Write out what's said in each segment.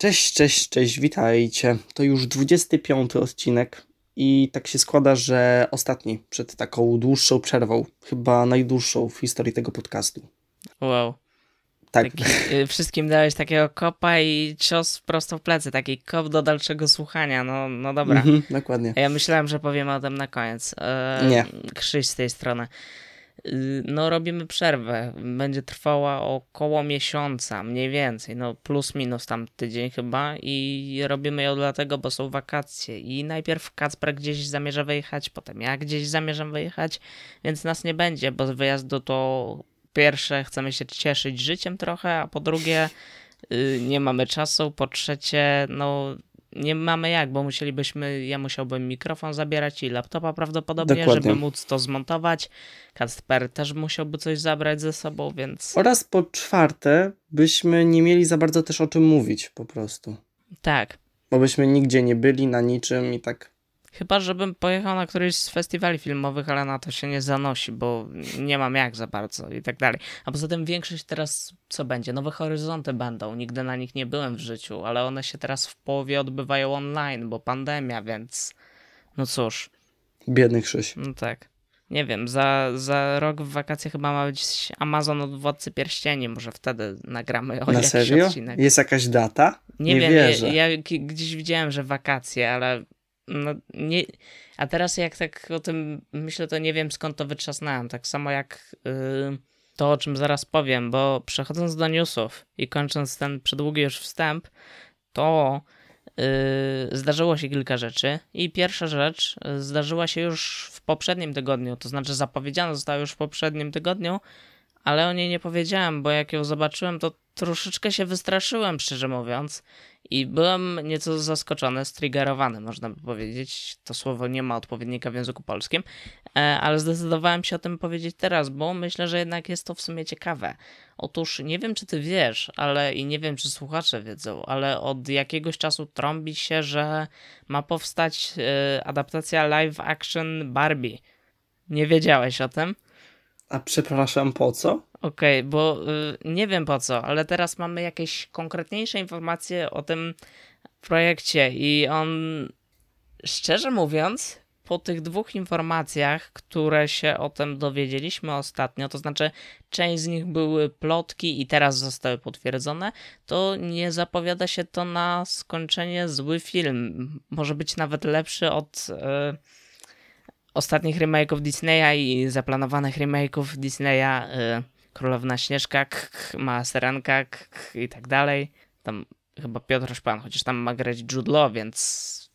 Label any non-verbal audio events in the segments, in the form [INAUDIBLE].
Cześć, cześć, cześć, witajcie. To już 25 odcinek i tak się składa, że ostatni przed taką dłuższą przerwą, chyba najdłuższą w historii tego podcastu. Wow. Tak, Taki, y, wszystkim dałeś takiego kopa i cios prosto w plecy, taki kop do dalszego słuchania, no, no dobra. mhm, dokładnie. Ja myślałem, że powiemy o tym na koniec. E, Nie. Krzyś z tej strony. Y, No, robimy przerwę. Będzie trwała około miesiąca, mniej więcej, no plus minus tam tydzień chyba i robimy ją dlatego, bo są wakacje. I najpierw Kacper gdzieś zamierza wyjechać, potem ja gdzieś zamierzam wyjechać, więc nas nie będzie, bo z wyjazdu to pierwsze chcemy się cieszyć życiem trochę, a po drugie y, nie mamy czasu, po trzecie no nie mamy jak, bo musielibyśmy, ja musiałbym mikrofon zabierać i laptopa prawdopodobnie, Dokładnie. żeby móc to zmontować. Kacper też musiałby coś zabrać ze sobą, więc Oraz po czwarte, byśmy nie mieli za bardzo też o czym mówić po prostu. tak. Bo byśmy nigdzie nie byli, na niczym i tak. Chyba, żebym pojechał na któryś z festiwali filmowych, ale na to się nie zanosi, bo nie mam jak za bardzo i tak dalej. A poza tym większość teraz co będzie? Nowe horyzonty będą. Nigdy na nich nie byłem w życiu, ale one się teraz w połowie odbywają online, bo pandemia, więc no cóż, Biedny Krzyś. no tak. Nie wiem, za, za rok w wakacje chyba ma być Amazon od Władcy Pierścieni, może wtedy nagramy o Na jakiś serio? odcinek. Jest jakaś data? Nie, Nie wiem, wierzę. ja, ja gdzieś widziałem, że wakacje, ale no nie. A teraz jak tak o tym myślę, to nie wiem skąd to wytrzasnąłem. Tak samo jak y, to, o czym zaraz powiem, bo przechodząc do newsów i kończąc ten przedługi już wstęp, to y, zdarzyło się kilka rzeczy. I pierwsza rzecz y, zdarzyła się już w poprzednim tygodniu, to znaczy zapowiedziana została już w poprzednim tygodniu, ale o niej nie powiedziałem, bo jak ją zobaczyłem, to troszeczkę się wystraszyłem, szczerze mówiąc. I byłem nieco zaskoczony, striggerowany, można by powiedzieć. To słowo nie ma odpowiednika w języku polskim, e, ale zdecydowałem się o tym powiedzieć teraz, bo myślę, że jednak jest to w sumie ciekawe. Otóż nie wiem, czy ty wiesz, ale i nie wiem, czy słuchacze wiedzą, ale od jakiegoś czasu trąbi się, że ma powstać e, adaptacja live action Barbie. Nie wiedziałeś o tym? A przepraszam, po co? Okej, bo y, nie wiem po co, ale teraz mamy jakieś konkretniejsze informacje o tym projekcie i on, szczerze mówiąc, po tych dwóch informacjach, które się o tym dowiedzieliśmy ostatnio, to znaczy część z nich były plotki i teraz zostały potwierdzone, to nie zapowiada się to na skończenie zły film. Może być nawet lepszy od y, ostatnich remake'ów Disneya i zaplanowanych remake'ów Disneya y, Królewna Śnieżka, k, k, Mała Serenka i tak dalej. Tam chyba Piotr Szpan, chociaż tam ma grać Jude Law, więc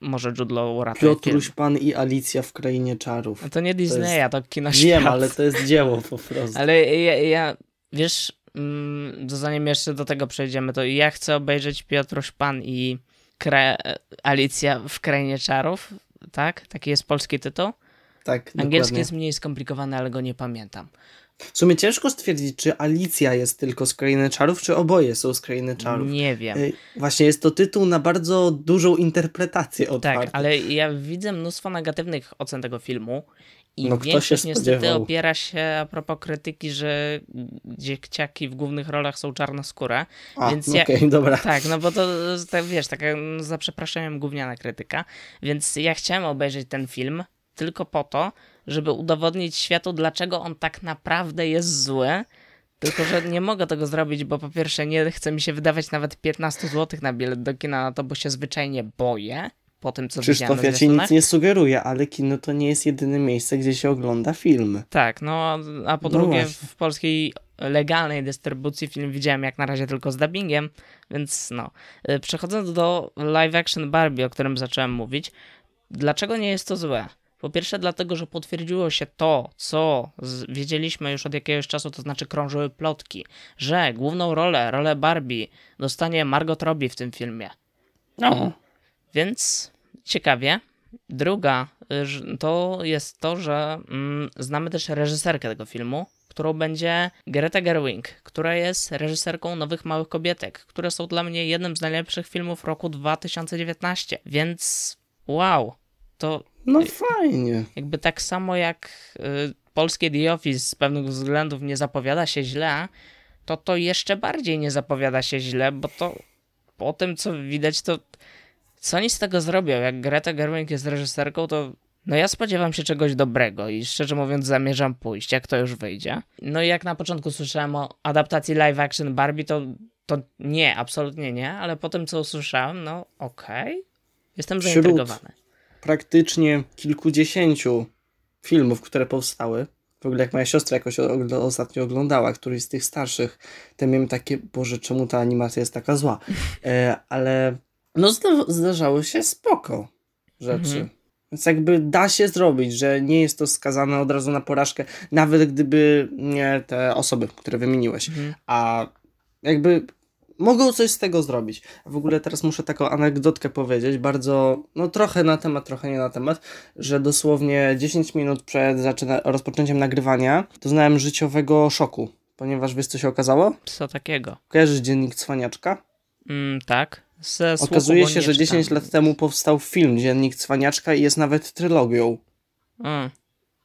może Jude Law uratuje Piotruś film. Pan i Alicja w Krainie Czarów. No to nie Disneya, to kino Wiem, świat. ale to jest dzieło po prostu. Ale ja, ja wiesz, mm, to zanim jeszcze do tego przejdziemy, to ja chcę obejrzeć Piotruś Pan i Kra- Alicja w Krainie Czarów, tak? Taki jest polski tytuł. Tak, Angielski dokładnie. jest mniej skomplikowany, ale go nie pamiętam. W sumie ciężko stwierdzić, czy Alicja jest tylko z Krainy Czarów, czy oboje są z Krainy Czarów. Nie wiem. Ej, Właśnie jest to tytuł na bardzo dużą interpretację otwartą. Tak, ale ja widzę mnóstwo negatywnych ocen tego filmu i No, większość niestety spodziewał? opiera się a propos krytyki, że dzieciaki w głównych rolach są czarnoskóre. A, więc ja- dobra. Tak, no bo to, tak, wiesz, taka no, za przeproszeniem gówniana krytyka. Więc ja chciałem obejrzeć ten film tylko po to, żeby udowodnić światu, dlaczego on tak naprawdę jest zły. Tylko, że nie mogę tego zrobić, bo po pierwsze nie chce mi się wydawać nawet 15 zł na bilet do kina na to, bo się zwyczajnie boję po tym, co widziałem Krzysztof, ja ci nic nie sugeruję, ale kino to nie jest jedyne miejsce, gdzie się ogląda filmy. Tak, no a po No drugie właśnie. w polskiej legalnej dystrybucji film widziałem jak na razie tylko z dubbingiem, więc no. Y, Przechodząc do live action Barbie, o którym zacząłem mówić, dlaczego nie jest to złe? Po pierwsze dlatego, że potwierdziło się to, co wiedzieliśmy już od jakiegoś czasu, to znaczy krążyły plotki, że główną rolę, rolę Barbie dostanie Margot Robbie w tym filmie. No. Więc ciekawie. Druga to jest to, że mm, znamy też reżyserkę tego filmu, którą będzie Greta Gerwig, która jest reżyserką Nowych Małych Kobietek, które są dla mnie jednym z najlepszych filmów roku 2019. Więc wow, to No fajnie. jakby tak samo jak y, polskie The Office z pewnych względów nie zapowiada się źle, to to jeszcze bardziej nie zapowiada się źle, bo to po tym, co widać, to co oni z tego zrobią? Jak Greta Gerwig jest reżyserką, to no ja spodziewam się czegoś dobrego i szczerze mówiąc zamierzam pójść, jak to już wyjdzie. No i jak na początku słyszałem o adaptacji live action Barbie, to, to nie, absolutnie nie, ale po tym co usłyszałem, no okej, okay. jestem Wśród zaintrygowany. praktycznie kilkudziesięciu filmów, które powstały, w ogóle jak moja siostra jakoś ostatnio oglądała, któryś z tych starszych, to miałem takie, Boże, czemu ta animacja jest taka zła? E, ale no zdarzały się spoko rzeczy. Mhm. Więc jakby da się zrobić, że nie jest to skazane od razu na porażkę, nawet gdyby nie te osoby, które wymieniłeś. Mhm. A jakby mogą coś z tego zrobić. W ogóle teraz muszę taką anegdotkę powiedzieć, bardzo, no trochę na temat, trochę nie na temat, że dosłownie 10 minut przed zaczyna- rozpoczęciem nagrywania doznałem życiowego szoku, ponieważ wiesz co się okazało? Co takiego? Kojarzysz dziennik Cwaniaczka? Mm, tak. Ze Okazuje się, że 10 lat temu powstał film Dziennik Cwaniaczka i jest nawet trylogią. Mm.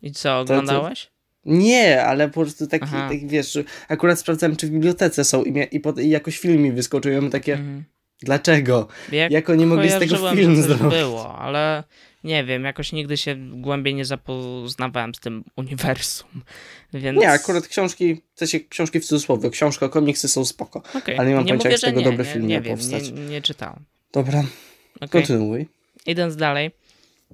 I co, oglądałeś? To, to... Nie, ale po prostu taki, taki wiesz, akurat sprawdzałem, czy w bibliotece są i, i, pod, i jakoś film mi wyskoczył takie, mhm. dlaczego? Jak, Jak oni mogli z tego film zrobić? było, ale nie wiem, jakoś nigdy się głębiej nie zapoznawałem z tym uniwersum, [LAUGHS] więc... Nie, akurat książki, w sensie książki w cudzysłowie, książka, komiksy są spoko, okay. ale nie mam nie pojęcia, jak z tego nie, dobry film nie, nie powstać. Nie, nie czytałem. Dobra, okay. kontynuuj. Idąc dalej,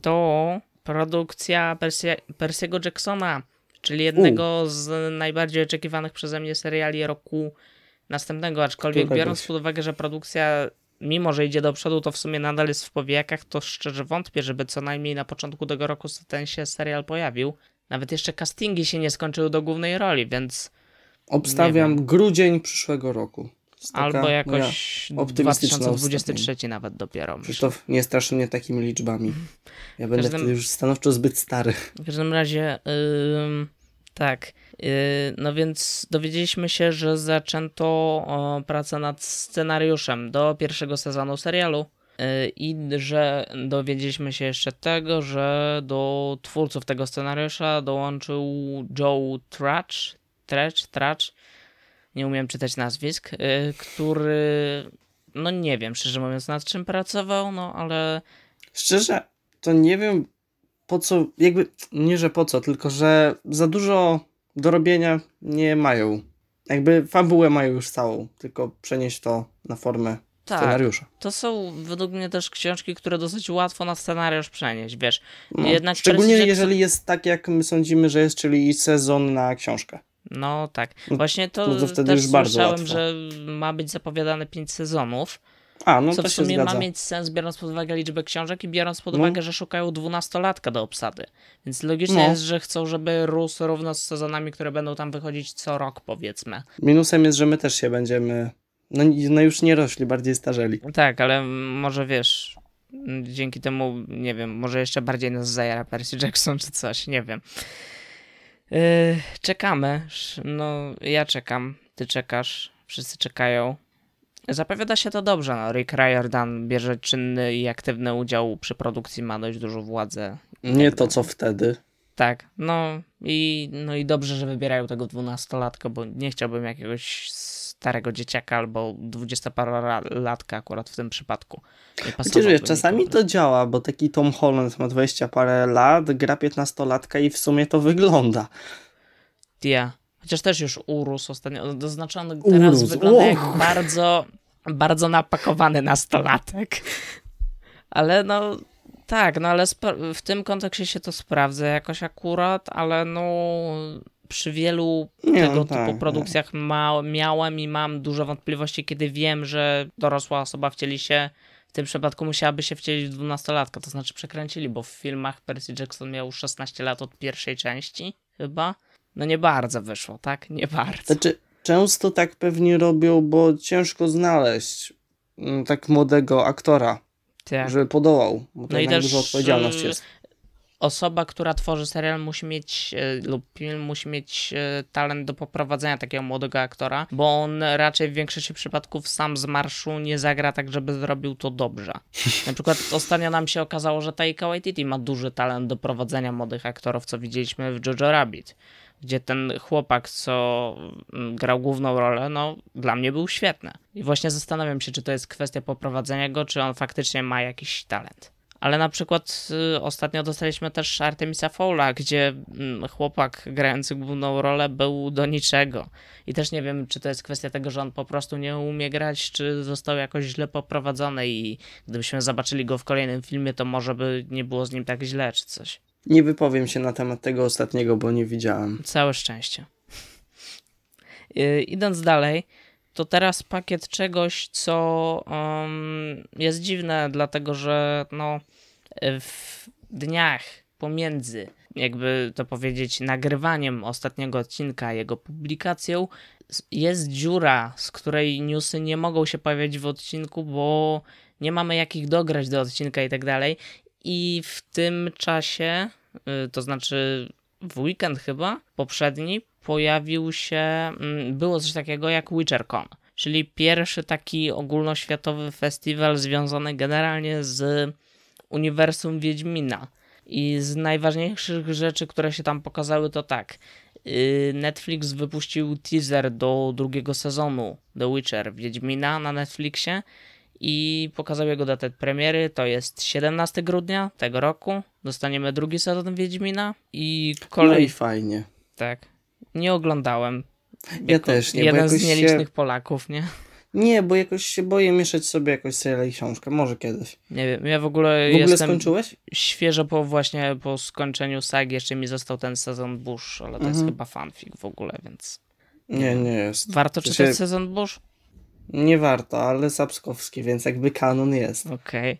to produkcja Persie, Persiego Jacksona, czyli jednego U. z najbardziej oczekiwanych przeze mnie seriali roku następnego, aczkolwiek biorąc pod uwagę, że produkcja mimo że idzie do przodu, to w sumie nadal jest w powijakach, to szczerze wątpię, żeby co najmniej na początku tego roku ten się serial pojawił. Nawet jeszcze castingi się nie skończyły do głównej roli, więc. Obstawiam grudzień przyszłego roku. Albo jakoś 2023 nawet dopiero. Krzysztof, nie strasz mnie takimi liczbami. Ja będę każdym... wtedy już stanowczo zbyt stary. W każdym razie, yy, tak. Yy, no więc dowiedzieliśmy się, że zaczęto pracę nad scenariuszem do pierwszego sezonu serialu. Yy, I że dowiedzieliśmy się jeszcze tego, że do twórców tego scenariusza dołączył Joe Trach, Trach, Trach, nie umiem czytać nazwisk, yy, który, no nie wiem, szczerze mówiąc, nad czym pracował, no ale. Szczerze, to nie wiem po co, jakby, nie że po co, tylko że za dużo do robienia nie mają. Jakby fabułę mają już całą, tylko przenieść to na formę tak, scenariusza. To są według mnie też książki, które dosyć łatwo na scenariusz przenieść, wiesz. No, Jednak szczególnie jeżeli jest tak, jak my sądzimy, że jest, czyli sezon na książkę. No tak. No, Właśnie to, no to wtedy też już słyszałem, że ma być zapowiadane pięć sezonów. A, no co to w sumie ma mieć sens, biorąc pod uwagę liczbę książek i biorąc pod no. uwagę, że szukają dwunastolatka do obsady. Więc logicznie no. jest, że chcą, żeby rósł równo z sezonami, które będą tam wychodzić co rok, powiedzmy. Minusem jest, że my też się będziemy. No, no już nie rośli, bardziej starzeli. Tak, ale może wiesz, dzięki temu, nie wiem, może jeszcze bardziej nas zajara Percy Jackson czy coś, nie wiem. Yy, czekamy. No, ja czekam, ty czekasz, wszyscy czekają. Zapowiada się to dobrze. No, Rick Riordan bierze czynny i aktywny udział przy produkcji, ma dość dużą władzę. Nie to, co wtedy. Tak, no i, no i dobrze, że wybierają tego dwunastolatka, bo nie chciałbym jakiegoś starego dzieciaka albo dwudziestoparolatka akurat w tym przypadku. Chociaż wiesz, czasami to działa, bo taki Tom Holland ma dwadzieścia parę lat, gra piętnastolatka i w sumie to wygląda. Ja. Chociaż też już urósł ostatnio. Doznaczony teraz urósł. wygląda Och. jak bardzo, bardzo napakowany nastolatek. Ale no, tak, no ale w tym kontekście się to sprawdza jakoś akurat, ale no przy wielu nie, tego no tak, typu produkcjach ma, miałem i mam dużo wątpliwości, kiedy wiem, że dorosła osoba wcieli się, w tym przypadku musiałaby się wcielić w dwunastolatka, to znaczy przekręcili, bo w filmach Percy Jackson miał 16 lat od pierwszej części chyba no nie bardzo wyszło, tak? Nie bardzo. Znaczy, często tak pewnie robią, bo ciężko znaleźć mm, tak młodego aktora, tak. żeby podołał, bo to no i też dużo odpowiedzialność jest. Osoba, która tworzy serial musi mieć e, lub film musi mieć e, talent do poprowadzenia takiego młodego aktora, bo on raczej w większości przypadków sam z marszu nie zagra tak, żeby zrobił to dobrze. Na przykład ostatnio nam się okazało, że Taika Waititi ma duży talent do prowadzenia młodych aktorów, co widzieliśmy w Jojo Rabbit gdzie ten chłopak, co mm, grał główną rolę, no dla mnie był świetny. I właśnie zastanawiam się, czy to jest kwestia poprowadzenia go, czy on faktycznie ma jakiś talent. Ale na przykład y, ostatnio dostaliśmy też Artemisa Fowla, gdzie y, chłopak grający główną rolę był do niczego. I też nie wiem, czy to jest kwestia tego, że on po prostu nie umie grać, czy został jakoś źle poprowadzony i gdybyśmy zobaczyli go w kolejnym filmie, to może by nie było z nim tak źle, czy coś. Nie wypowiem się na temat tego ostatniego, bo nie widziałem. Całe szczęście. Y, idąc dalej, to teraz pakiet czegoś, co um, jest dziwne, dlatego że no, w dniach pomiędzy, jakby to powiedzieć, nagrywaniem ostatniego odcinka, jego publikacją, jest dziura, z której newsy nie mogą się pojawiać w odcinku, bo nie mamy jakich dograć do odcinka i tak dalej. I w tym czasie, y, to znaczy w weekend chyba, poprzedni, pojawił się, mm, było coś takiego jak WitcherCon, czyli pierwszy taki ogólnoświatowy festiwal związany generalnie z uniwersum Wiedźmina. I z najważniejszych rzeczy, które się tam pokazały, to tak. Y, Netflix wypuścił teaser do drugiego sezonu The Witcher Wiedźmina na Netflixie i pokazał jego datę premiery. To jest 17 grudnia tego roku. Dostaniemy drugi sezon Wiedźmina i kolej. No i fajnie. Tak. Nie oglądałem. Ja też nie. Jeden z nielicznych się... Polaków, nie? Nie, bo jakoś się boję mieszać sobie jakoś serial i książkę. Może kiedyś. Nie wiem, ja w ogóle W ogóle skończyłeś? Świeżo po właśnie po skończeniu sagi jeszcze mi został ten sezon Bush, ale to mhm. jest chyba fanfic w ogóle, więc... Nie, nie jest. Warto czytać sezon Bush? Nie warto, ale Sapskowski, więc jakby kanon jest. Okej. Okay.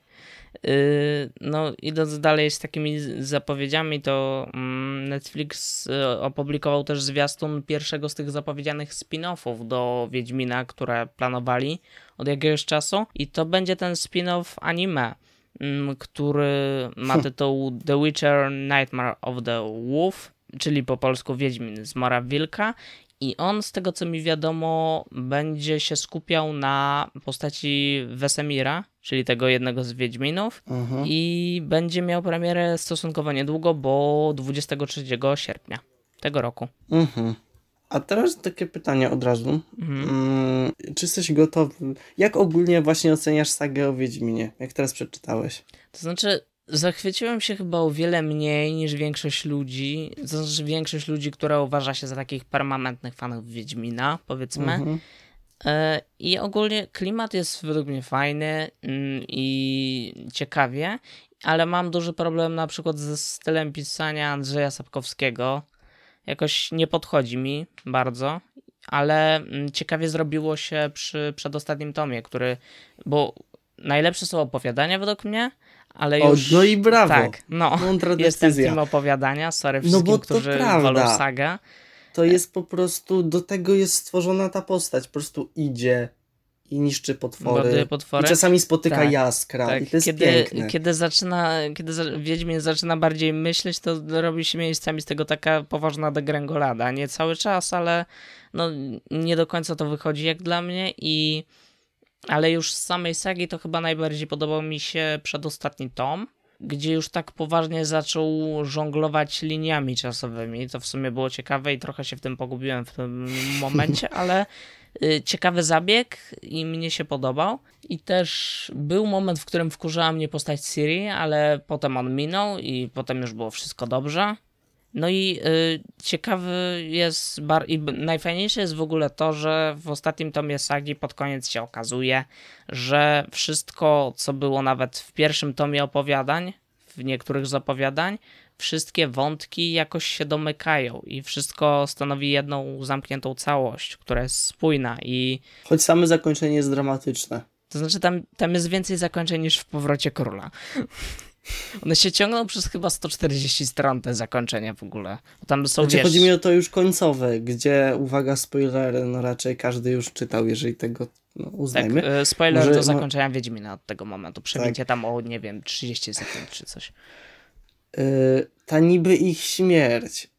Yy, no, idąc dalej z takimi zapowiedziami, to mm, Netflix y, opublikował też zwiastun pierwszego z tych zapowiedzianych spin-offów do Wiedźmina, które planowali od jakiegoś czasu. I to będzie ten spin-off anime, mm, który ma hm. tytuł The Witcher Nightmare of the Wolf, czyli po polsku Wiedźmin z Mora Wilka. I on, z tego co mi wiadomo, będzie się skupiał na postaci Wesemira, czyli tego jednego z Wiedźminów. Mhm. I będzie miał premierę stosunkowo niedługo, bo 23 sierpnia tego roku. Mhm. A teraz takie pytanie od razu. Mhm. Mm, czy jesteś gotowy? Jak ogólnie właśnie oceniasz sagę o Wiedźminie, jak teraz przeczytałeś? To znaczy, Zachwyciłem się chyba o wiele mniej niż większość ludzi. To znaczy większość ludzi, która uważa się za takich permanentnych fanów Wiedźmina, powiedzmy. Mhm. E, I ogólnie klimat jest według mnie fajny mm, i ciekawie, ale mam duży problem na przykład ze stylem pisania Andrzeja Sapkowskiego. Jakoś nie podchodzi mi bardzo, ale mm, ciekawie zrobiło się przy przedostatnim tomie, który, bo najlepsze są opowiadania według mnie, ale już... O, no i brawo. Tak, no. Mądra Jestem tym opowiadania, sorry no wszystkim, no bo którzy prawda. wolą sagę. To jest po prostu, do tego jest stworzona ta postać, po prostu idzie i niszczy potwory. potwory. I czasami spotyka tak, jaskra tak. i to jest kiedy, piękne. Kiedy zaczyna, kiedy Wiedźmin zaczyna bardziej myśleć, to robi się miejscami z tego taka poważna degrengolada. Nie cały czas, ale no, nie do końca to wychodzi jak dla mnie i ale już z samej sagi to chyba najbardziej podobał mi się przedostatni tom, gdzie już tak poważnie zaczął żonglować liniami czasowymi. To w sumie było ciekawe i trochę się w tym pogubiłem w tym [LAUGHS] momencie, ale y, ciekawy zabieg i mnie się podobał. I też był moment, w którym wkurzała mnie postać Siri, ale potem on minął i potem już było wszystko dobrze. No i y, ciekawy jest, bar- i najfajniejsze jest w ogóle to, że w ostatnim tomie sagi pod koniec się okazuje, że wszystko, co było nawet w pierwszym tomie opowiadań, w niektórych z opowiadań, wszystkie wątki jakoś się domykają i wszystko stanowi jedną zamkniętą całość, która jest spójna i... Choć same zakończenie jest dramatyczne. To znaczy tam, tam jest więcej zakończeń niż w Powrocie Króla. One się ciągną przez chyba 140 stron, te zakończenia w ogóle. Tam są, znaczy, wiesz... Chodzi mi o to już końcowe, gdzie, uwaga, spoilery, no raczej każdy już czytał, jeżeli tego no, uznajmy. Tak, e, spoiler Może, do zakończenia Wiedźmina od tego momentu. Przemięcie tak. tam o, nie wiem, 30 sekund czy coś. Yy, ta niby ich śmierć,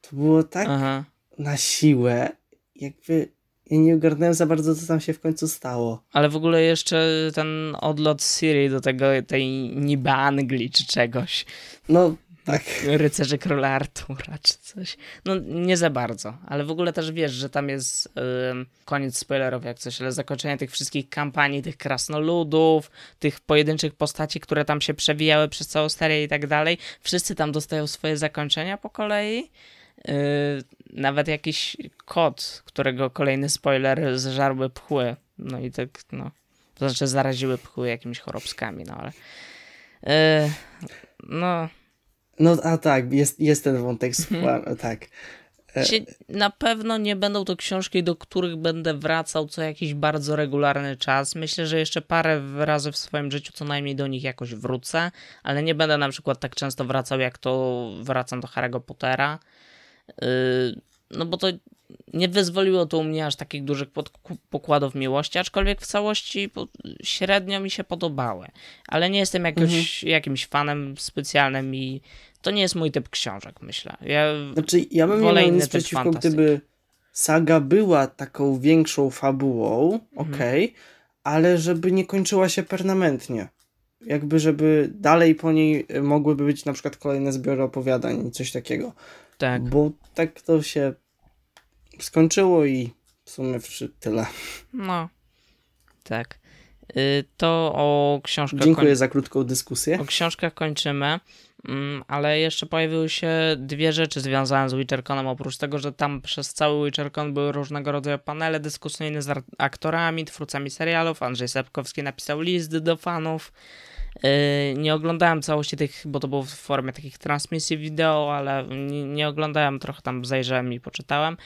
to było tak Aha. na siłę, jakby ja nie ogarnąłem za bardzo, co tam się w końcu stało. Ale w ogóle jeszcze ten odlot Siri do tego, tej niby Anglii czy czegoś. No, Tak. Rycerzy Króla Artura czy coś. No nie za bardzo, ale w ogóle też wiesz, że tam jest ym, koniec spoilerów jak coś, ale zakończenie tych wszystkich kampanii, tych krasnoludów, tych pojedynczych postaci, które tam się przewijały przez całą serię i tak dalej. Wszyscy tam dostają swoje zakończenia po kolei. Yy, nawet jakiś kot, którego kolejny spoiler zżarły pchły. No i tak, no. To znaczy zaraziły pchły jakimiś chorobskami, no ale. Yy, no. No a tak, jest, jest ten wątek, Mhm. tak. Się, na pewno nie będą to książki, do których będę wracał co jakiś bardzo regularny czas. Myślę, że jeszcze parę razy w swoim życiu co najmniej do nich jakoś wrócę, ale nie będę na przykład tak często wracał, jak to wracam do Harry'ego Pottera. Yy, no bo to nie wyzwoliło to u mnie aż takich dużych pokładów miłości, aczkolwiek w całości średnio mi się podobały. Ale nie jestem jakoś, jakimś fanem specjalnym i to nie jest mój typ książek, myślę. Ja Znaczy, ja bym wolę miał inny typ przeciwko, fantastyki. gdyby saga była taką większą fabułą, Mhm. okej, ale żeby nie kończyła się permanentnie. Jakby, żeby dalej po niej y, mogłyby być na przykład kolejne zbiory opowiadań i coś takiego. Tak. Bo tak to się skończyło i w sumie tyle. No, tak. Y, To o książkach, Dziękuję za krótką dyskusję. koń... o książkach kończymy, mm, ale jeszcze pojawiły się dwie rzeczy związane z WitcherConem. Oprócz tego, że tam przez cały WitcherCon były różnego rodzaju panele dyskusyjne z aktorami, twórcami serialów. Andrzej Sapkowski napisał list do fanów. Y, Nie oglądałem całości tych, bo to było w formie takich transmisji wideo, ale nie, oglądałem, trochę tam zajrzałem i poczytałem.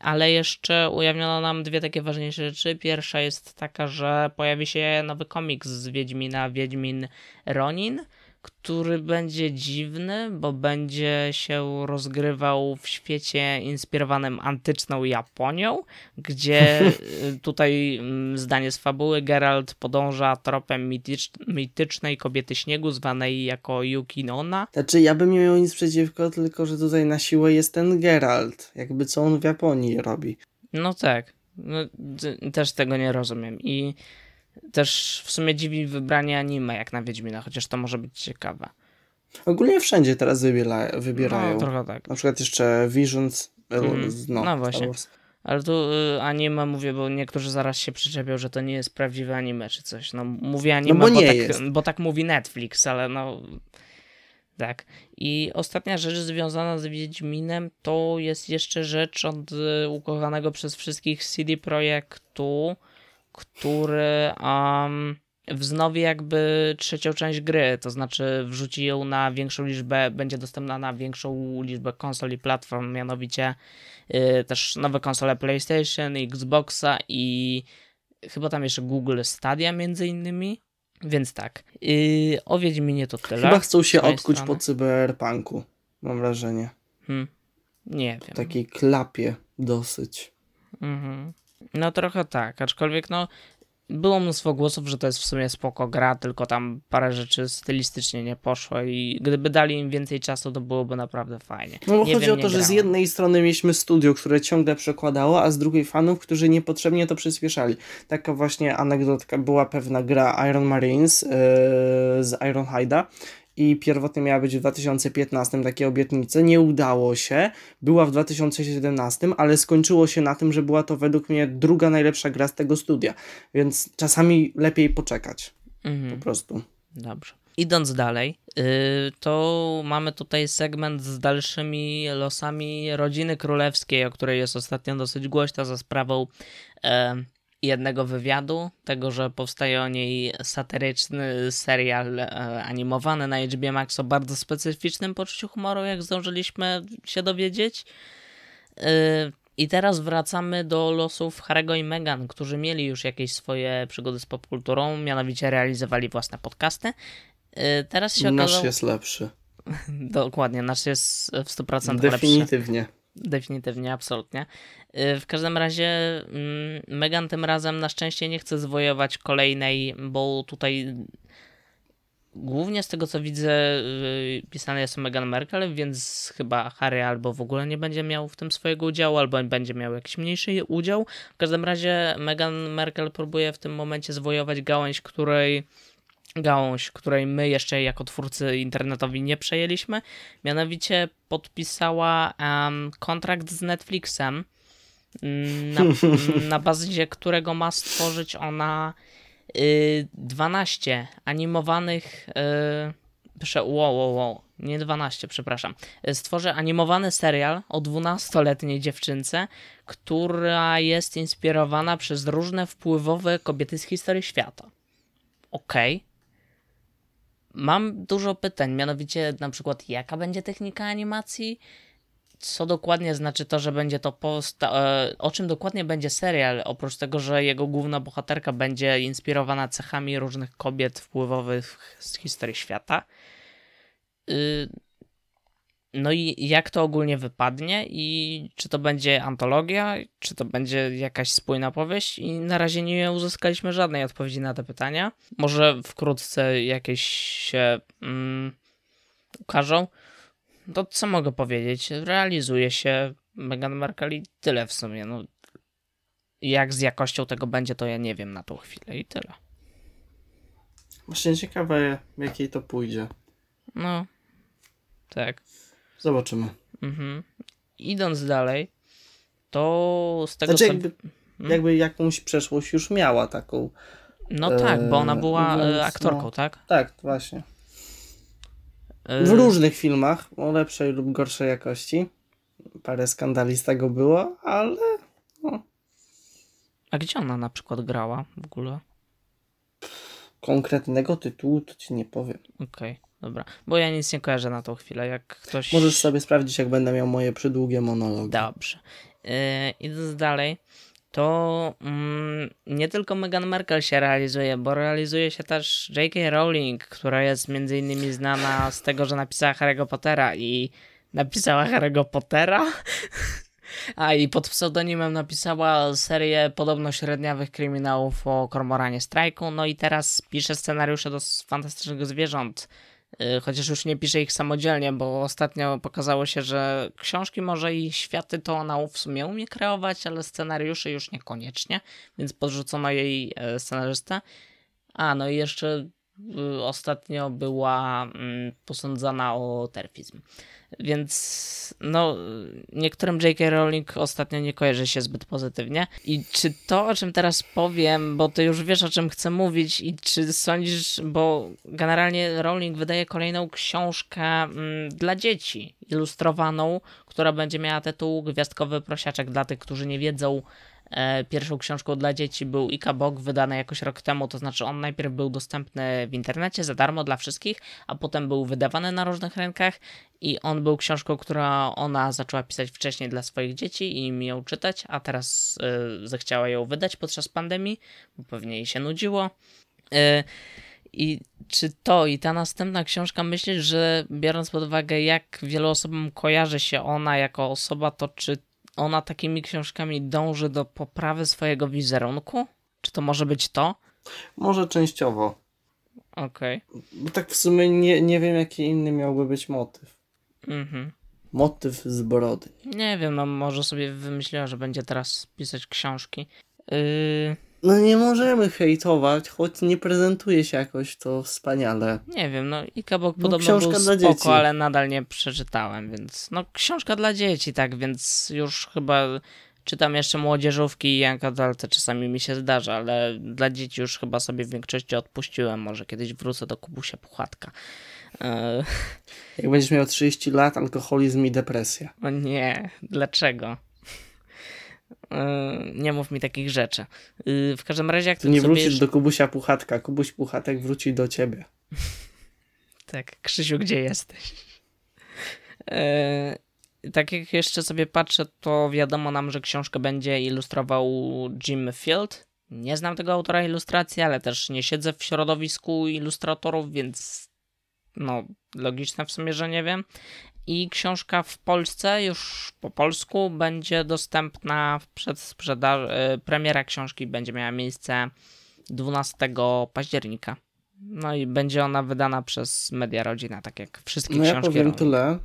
Ale jeszcze ujawniono nam dwie takie ważniejsze rzeczy. Pierwsza jest taka, że pojawi się nowy komiks z Wiedźmina, Wiedźmin Ronin, który będzie dziwny, bo będzie się rozgrywał w świecie inspirowanym antyczną Japonią, gdzie [LAUGHS] y, tutaj mm, zdanie z fabuły Geralt podąża tropem mitycz, mitycznej kobiety śniegu zwanej jako Yukinona. Znaczy, ja bym nie miał nic przeciwko, tylko że tutaj na siłę jest ten Geralt. Jakby co on w Japonii robi. No tak. No, też tego nie rozumiem. I też w sumie dziwi wybranie anime jak na Wiedźmina, chociaż to może być ciekawe. Ogólnie wszędzie teraz wybiera, wybierają. No, trochę tak. Na przykład jeszcze Visions. Mhm. No, No właśnie. Ale tu y, anime mówię, bo niektórzy zaraz się przyczepią, że to nie jest prawdziwe anime czy coś. No mówię anime, bo bo, nie tak, jest. bo tak mówi Netflix, ale no tak. I ostatnia rzecz związana z Wiedźminem to jest jeszcze rzecz od y, ukochanego przez wszystkich CD Projektu, który um, wznowi jakby trzecią część gry, to znaczy wrzuci ją na większą liczbę, będzie dostępna na większą liczbę konsol i platform, mianowicie y, też nowe konsole PlayStation, Xboxa i chyba tam jeszcze Google Stadia między innymi. Więc tak, yy, o Wiedźminie to tyle. Chyba chcą się odkuć strony. po cyberpunku. Mam wrażenie. Hmm. Nie W wiem. takiej klapie dosyć. Mhm. No trochę tak, aczkolwiek no było mnóstwo głosów, że to jest w sumie spoko gra, tylko tam parę rzeczy stylistycznie nie poszło i gdyby dali im więcej czasu, to byłoby naprawdę fajnie. No bo nie chodzi wiem, o to, że z jednej strony mieliśmy studio, które ciągle przekładało, a z drugiej fanów, którzy niepotrzebnie to przyspieszali. Taka właśnie anegdotka była pewna gra Iron Marines yy, z Iron Hide'a i pierwotnie miała być w 2015 takie obietnice, nie udało się, była w 2017, ale skończyło się na tym, że była to według mnie druga najlepsza gra z tego studia, więc czasami lepiej poczekać, Mhm. po prostu. Dobrze. Idąc dalej, yy, to mamy tutaj segment z dalszymi losami rodziny królewskiej, o której jest ostatnio dosyć głośno za sprawą jednego wywiadu, tego, że powstaje o niej satyryczny serial e, animowany na HBO Max o bardzo specyficznym poczuciu humoru, jak zdążyliśmy się dowiedzieć. Yy, I teraz wracamy do losów Harry'ego i Meghan, którzy mieli już jakieś swoje przygody z popkulturą, mianowicie realizowali własne podcasty. Yy, Teraz się Nasz okazało... jest lepszy. [LAUGHS] Dokładnie, nasz jest w 100% lepszy. Definitywnie. Definitywnie, absolutnie. Yy, W każdym razie mm, Meghan tym razem na szczęście nie chce zwojować kolejnej, bo tutaj głównie z tego co widzę yy, pisane jest o Meghan Merkel, więc chyba Harry albo w ogóle nie będzie miał w tym swojego udziału, albo będzie miał jakiś mniejszy udział. W każdym razie Meghan Merkel próbuje w tym momencie zwojować gałęź, której gałąź, której my jeszcze jako twórcy internetowi nie przejęliśmy. Mianowicie podpisała um, kontrakt z Netflixem, na, [LAUGHS] na bazie którego ma stworzyć ona y, 12 animowanych. Y, wow, wow, wow, nie 12, przepraszam. Stworzy animowany serial o 12-letniej dziewczynce, która jest inspirowana przez różne wpływowe kobiety z historii świata. Okej. Okay Mam dużo pytań, mianowicie na przykład jaka będzie technika animacji, co dokładnie znaczy to, że będzie to posta- e, o czym dokładnie będzie serial, oprócz tego, że jego główna bohaterka będzie inspirowana cechami różnych kobiet wpływowych z historii świata. Y, no i jak to ogólnie wypadnie i czy to będzie antologia, czy to będzie jakaś spójna powieść i na razie nie uzyskaliśmy żadnej odpowiedzi na te pytania. Może wkrótce jakieś się mm, ukażą. To co mogę powiedzieć? Realizuje się Meghan Markle i tyle w sumie. No, jak z jakością tego będzie, to ja nie wiem na tą chwilę i tyle. Właśnie ciekawe, jakiej to pójdzie. No, tak. Zobaczymy. Mhm. Idąc dalej, to z tego znaczy, co... jakby, hmm? jakby jakąś przeszłość już miała taką. No tak, bo ona była e, więc, aktorką, no, tak? Tak, właśnie. W e... różnych filmach, o lepszej lub gorszej jakości. Parę skandali z tego było, ale. No. A gdzie ona na przykład grała w ogóle? Konkretnego tytułu to ci nie powiem. Okej. Okay. Dobra, bo ja nic nie kojarzę na tą chwilę, jak ktoś... Możesz sobie sprawdzić, jak będę miał moje przydługie monologi. Dobrze. Yy, idąc dalej, to mm, nie tylko Meghan Markle się realizuje, bo realizuje się też J.K. Rowling, która jest między innymi znana z tego, że napisała Harry'ego Pottera i napisała Harry'ego Pottera. A i pod pseudonimem napisała serię podobno średniawych kryminałów o Kormoranie Strajku. No i teraz pisze scenariusze do fantastycznych zwierząt chociaż już nie pisze ich samodzielnie, bo ostatnio pokazało się, że książki może i światy to ona w sumie umie kreować, ale scenariusze już niekoniecznie, więc podrzucono jej e, scenarzystę. A, no i jeszcze y, ostatnio była mm, posądzana o terfizm. Więc no, niektórym J.K. Rowling ostatnio nie kojarzy się zbyt pozytywnie. I czy to, o czym teraz powiem, bo ty już wiesz, o czym chcę mówić, i czy sądzisz, bo generalnie Rowling wydaje kolejną książkę mm, dla dzieci, ilustrowaną, która będzie miała tytuł Gwiazdkowy Prosiaczek dla tych, którzy nie wiedzą, pierwszą książką dla dzieci był Ika Bok, wydany jakoś rok temu, to znaczy on najpierw był dostępny w internecie za darmo dla wszystkich, a potem był wydawany na różnych rynkach i on był książką, która ona zaczęła pisać wcześniej dla swoich dzieci i im ją czytać, a teraz y, zechciała ją wydać podczas pandemii, bo pewnie jej się nudziło. Y, i czy to i ta następna książka, myślisz, że biorąc pod uwagę, jak wielu osobom kojarzy się ona jako osoba, to czy ona takimi książkami dąży do poprawy swojego wizerunku? Czy to może być to? Może częściowo. Okej. Okay. Bo tak w sumie nie, nie wiem, jaki inny miałby być motyw. Mhm. Motyw z brody. Nie wiem, no może sobie wymyśliła, że będzie teraz pisać książki. Yy... No nie możemy hejtować, choć nie prezentuje się jakoś to wspaniale. Nie wiem, no i Kabok no, podobno książka był spoko, dla dzieci. ale nadal nie przeczytałem, więc no książka dla dzieci, tak, więc już chyba czytam jeszcze młodzieżówki i Janka Dalce czasami mi się zdarza, ale dla dzieci już chyba sobie w większości odpuściłem, może kiedyś wrócę do Kubusia Puchatka. E, [LAUGHS] Jak będziesz miał 30 lat, alkoholizm i depresja. O nie, dlaczego? Yy, nie mów mi takich rzeczy. Yy, w każdym razie, jak ty nie wrócisz do Kubusia Puchatka, Kubuś Puchatek wróci do ciebie. tak, Krzysiu, gdzie jesteś? Yy, tak jak jeszcze sobie patrzę, to wiadomo nam, że książkę będzie ilustrował Jim Field. Nie znam tego autora ilustracji, ale też nie siedzę w środowisku ilustratorów, więc no logiczne w sumie, że nie wiem i książka w Polsce już po polsku będzie dostępna przed sprzedaż. Y, premiera książki będzie miała miejsce 12 października. No i będzie ona wydana przez Media Rodzina, tak jak wszystkie no książki. Ja powiem tyle,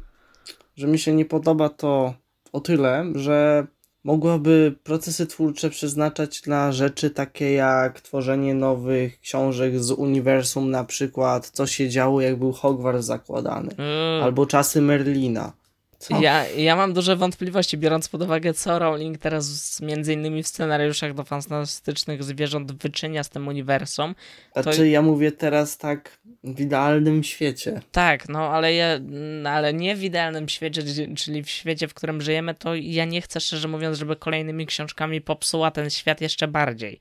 że mi się nie podoba to o tyle, że mogłaby procesy twórcze przeznaczać na rzeczy takie jak tworzenie nowych książek z uniwersum, na przykład co się działo, jak był Hogwarts zakładany, Yy, albo czasy Merlina. Co? Ja, ja mam duże wątpliwości, biorąc pod uwagę, co Rowling teraz między innymi w scenariuszach do fantastycznych zwierząt wyczynia z tym uniwersum. Znaczy, ja mówię teraz tak w idealnym świecie. Tak, no ale ja, no, ale nie w idealnym świecie, czyli- czyli w świecie, w którym żyjemy, to ja nie chcę, szczerze mówiąc, żeby kolejnymi książkami popsuła ten świat jeszcze bardziej.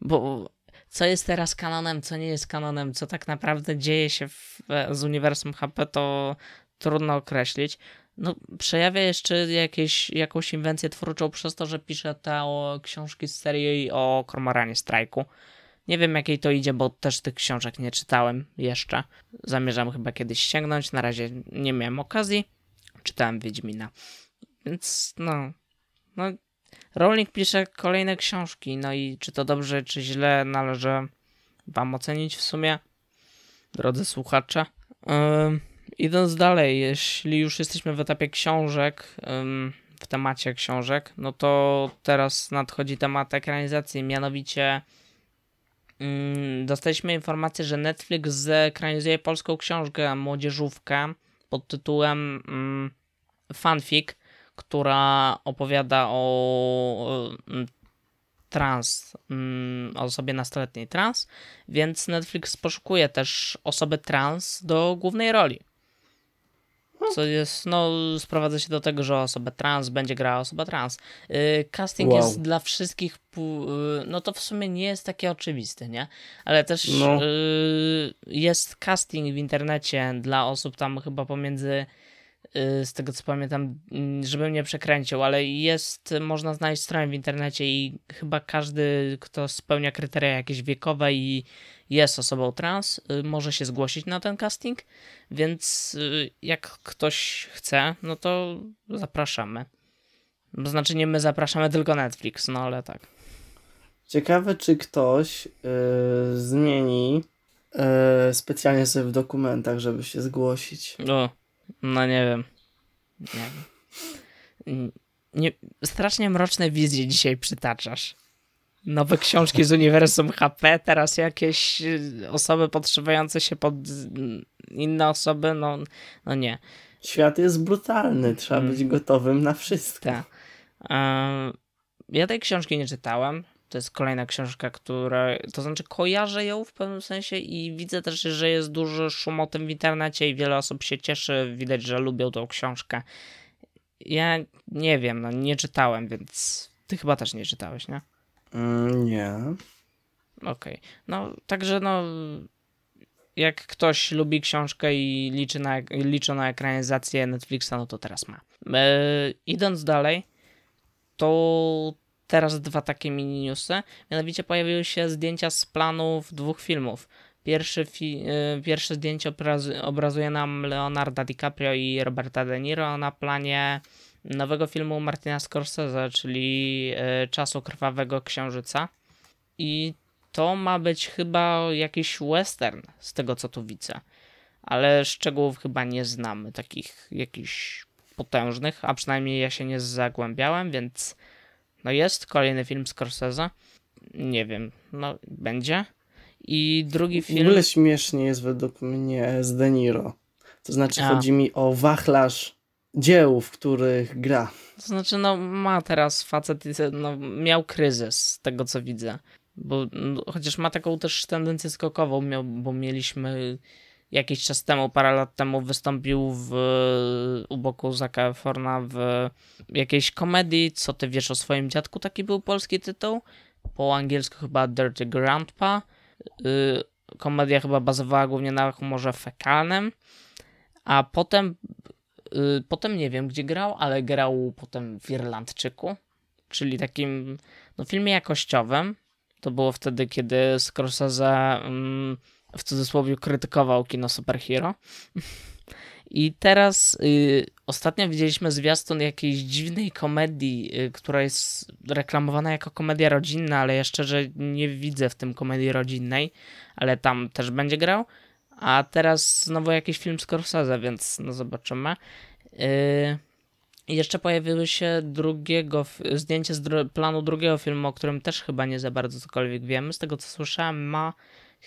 Bo co jest teraz kanonem, co nie jest kanonem, co tak naprawdę dzieje się w, z uniwersum HP, to trudno określić. No, przejawia jeszcze jakieś, jakąś inwencję twórczą przez to, że pisze te książki z serii o Kormoranie Strajku. Nie wiem, jakiej to idzie, bo też tych książek nie czytałem jeszcze. Zamierzam chyba kiedyś sięgnąć. Na razie nie miałem okazji. Czytałem Wiedźmina. Więc no. No. Rowling pisze kolejne książki. No i czy to dobrze, czy źle, należy Wam ocenić w sumie, drodzy słuchacze. Ym, idąc dalej, jeśli już jesteśmy w etapie książek, w temacie książek, no to teraz nadchodzi temat ekranizacji, mianowicie Mm, Dostaliśmy informację, że Netflix zekranizuje polską książkę młodzieżówkę pod tytułem mm, Fanfic, która opowiada o mm, trans, o osobie nastoletniej trans, więc Netflix poszukuje też osoby trans do głównej roli. Co jest, no, sprowadza się do tego, że osobę trans będzie grała osoba trans. Yy, casting Wow. jest dla wszystkich, yy, no to w sumie nie jest takie oczywiste, nie? Ale też No. yy, jest casting w internecie dla osób tam chyba pomiędzy, z tego co pamiętam, yy, żebym nie przekręcił, ale jest, można znaleźć stronę w internecie i chyba każdy, kto spełnia kryteria jakieś wiekowe i jest osobą trans, y, może się zgłosić na ten casting, więc y, jak ktoś chce, no to zapraszamy. Znaczy nie my zapraszamy, tylko Netflix, no ale tak. Ciekawe, czy ktoś yy, zmieni yy, specjalnie sobie w dokumentach, żeby się zgłosić. No, no nie wiem. Nie wiem. Nie, strasznie mroczne wizje dzisiaj przytaczasz. Nowe książki z uniwersum HP, teraz jakieś y, osoby podszywania się pod inne osoby, no, no nie. Świat jest brutalny, trzeba Mm. być gotowym na wszystko. Tak. Ehm, Ja tej książki nie czytałem. To jest kolejna książka, która. To znaczy, kojarzę ją w pewnym sensie i widzę też, że jest duży szum o tym w internecie i wiele osób się cieszy. Widać, że lubią tą książkę. Ja nie wiem, no nie czytałem, więc ty chyba też nie czytałeś, nie? Mm, nie. Okej. No, także no. Jak ktoś lubi książkę i liczy na, liczy na ekranizację Netflixa, no to teraz ma. E, idąc dalej, to teraz dwa takie mini newsy. Mianowicie pojawiły się zdjęcia z planów dwóch filmów. Pierwszy fi- e, pierwsze zdjęcie obraz- obrazuje nam Leonarda DiCaprio i Roberta De Niro na planie nowego filmu Martina Scorsese, czyli e, Czasu Krwawego Księżyca. I to ma być chyba jakiś western, z tego co tu widzę. Ale szczegółów chyba nie znamy, takich jakichś potężnych, a przynajmniej ja się nie zagłębiałem, więc no jest kolejny film Scorsese. Nie wiem, no będzie. I drugi W film. ogóle śmiesznie jest według mnie z De Niro. To znaczy A. chodzi mi o wachlarz dzieł, w których gra. To znaczy, no ma teraz facet, no, miał kryzys z tego co widzę. Bo no, chociaż ma taką też tendencję skokową, miał, bo mieliśmy jakiś czas temu, parę lat temu wystąpił w, u boku Zaka Efrona w jakiejś komedii, co ty wiesz o swoim dziadku, taki był polski tytuł. Po angielsku chyba Dirty Grandpa. Y, komedia chyba bazowała głównie na humorze fekalnym. A potem Y, Potem nie wiem, gdzie grał, ale grał potem w Irlandczyku, czyli takim no, filmie jakościowym. To było wtedy, kiedy Scorsese mm, w cudzysłowie krytykował kino superhero. I teraz y, ostatnio widzieliśmy zwiastun jakiejś dziwnej komedii, y, która jest reklamowana jako komedia rodzinna, ale ja szczerze nie widzę w tym komedii rodzinnej, ale tam też będzie grał. A teraz znowu jakiś film Scorsese, więc no zobaczymy. I jeszcze pojawiły się drugiego, zdjęcie z dru- planu drugiego filmu, o którym też chyba nie za bardzo cokolwiek wiemy. Z tego co słyszałem, ma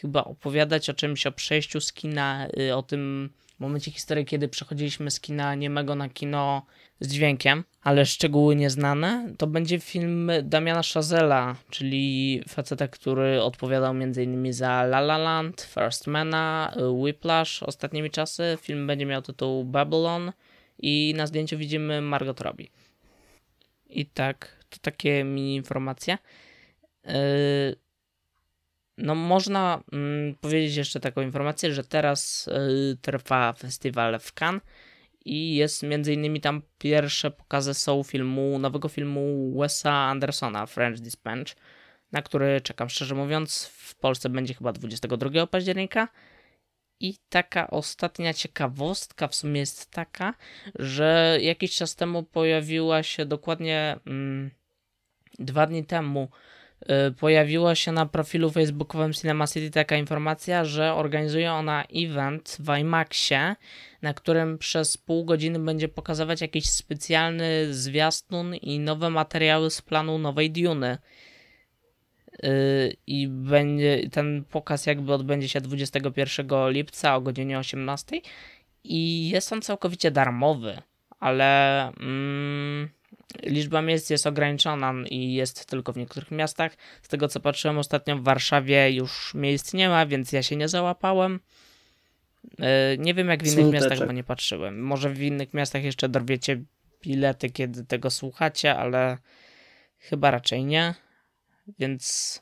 chyba opowiadać o czymś, o przejściu z kina, y, o tym momencie historii, kiedy przechodziliśmy z kina niemego na kino z dźwiękiem, ale szczegóły nieznane. To będzie film Damiana Chazela, czyli faceta, który odpowiadał m.in. za La La Land, First Mana, y, Whiplash ostatnimi czasy. Film będzie miał tytuł Babylon i na zdjęciu widzimy Margot Robbie. I tak, to takie mini informacje. Yy, no można mm, powiedzieć jeszcze taką informację, że teraz yy, trwa festiwal w Cannes i jest między innymi tam pierwsze pokazy są filmu, nowego filmu Wesa Andersona, French Dispatch, na który czekam szczerze mówiąc. W Polsce będzie chyba 22 października. I taka ostatnia ciekawostka w sumie jest taka, że jakiś czas temu pojawiła się dokładnie mm, dwa dni temu y, pojawiła się na profilu facebookowym Cinema City taka informacja, że organizuje ona event w IMAXie, na którym przez pół godziny będzie pokazywać jakiś specjalny zwiastun i nowe materiały z planu nowej Duny. Yy, I będzie ten pokaz jakby odbędzie się 21 lipca o godzinie 18 i jest on całkowicie darmowy, ale mm, liczba miejsc jest ograniczona i jest tylko w niektórych miastach. Z tego co patrzyłem ostatnio w Warszawie już miejsc nie ma, więc ja się nie załapałem. Yy, nie wiem jak w innych Smuteczek. miastach, bo nie patrzyłem. Może w innych miastach jeszcze dorwiecie bilety, kiedy tego słuchacie, ale chyba raczej nie. Więc.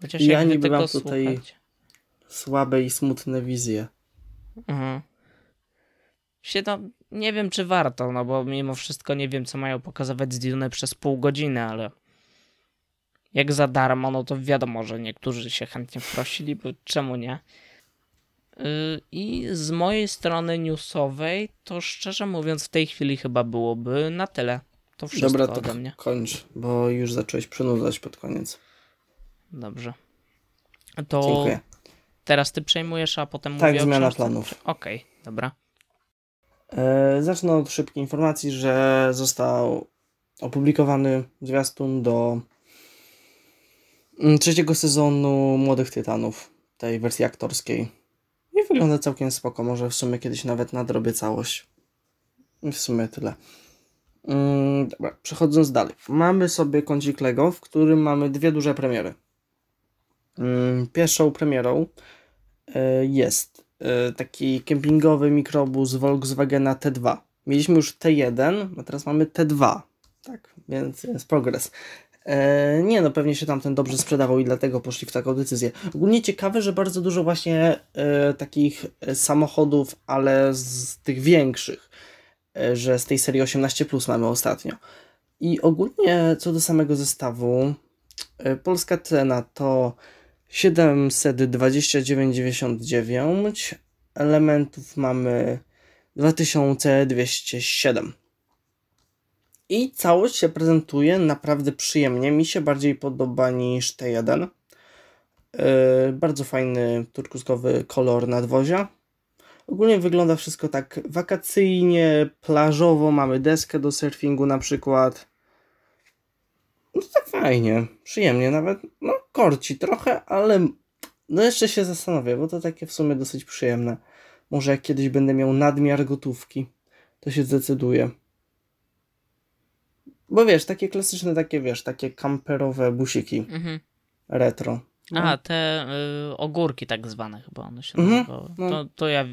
Chociaż Ja niby mam tutaj- słuchacie. Słabe i smutne wizje. Mhm. Się no, nie wiem czy warto, no bo mimo wszystko nie wiem co mają pokazywać z Dune przez pół godziny, ale jak za darmo, no to wiadomo, że niektórzy się chętnie prosili, bo czemu nie? Yy, I z mojej strony newsowej, to szczerze mówiąc w tej chwili chyba byłoby na tyle. To wszystko Dobra, to ode mnie. kończ, bo już zacząłeś przynudzać pod koniec. Dobrze. To Dziękuję. teraz ty przejmujesz, a potem Tak, mówię o zmiana książce? planów. Okej, dobra. E, zacznę od szybkiej informacji, że został opublikowany zwiastun do mm, trzeciego sezonu Młodych Tytanów, tej wersji aktorskiej. I wygląda całkiem spoko, może w sumie kiedyś nawet nadrobię całość. W sumie tyle. Mm, dobra, przechodząc dalej. Mamy sobie kącik Lego, w którym mamy dwie duże premiery. Mm, pierwszą premierą e, jest taki kempingowy mikrobus Volkswagena T2. Mieliśmy już T1, a teraz mamy T2. Tak, więc jest progres. E, nie no, pewnie się tamten dobrze sprzedawał i dlatego poszli w taką decyzję. Ogólnie ciekawe, że bardzo dużo właśnie e, takich e, samochodów, ale z tych większych, e, że z tej serii 18 Plus mamy ostatnio. I ogólnie co do samego zestawu, e, polska cena to 729,99 elementów mamy 2207 i całość się prezentuje naprawdę przyjemnie, mi się bardziej podoba niż T1 yy, bardzo fajny turkuskowy kolor nadwozia. Ogólnie wygląda wszystko tak wakacyjnie, plażowo, mamy deskę do surfingu na przykład no tak fajnie, przyjemnie nawet, no korci trochę, ale no jeszcze się zastanowię, bo to takie w sumie dosyć przyjemne. Może jak kiedyś będę miał nadmiar gotówki, to się zdecyduję. Bo wiesz, takie klasyczne, takie wiesz, takie kamperowe busiki Mhm. retro. No. A, te y, ogórki tak zwane chyba one się Mhm, nazywały. no. To, to ja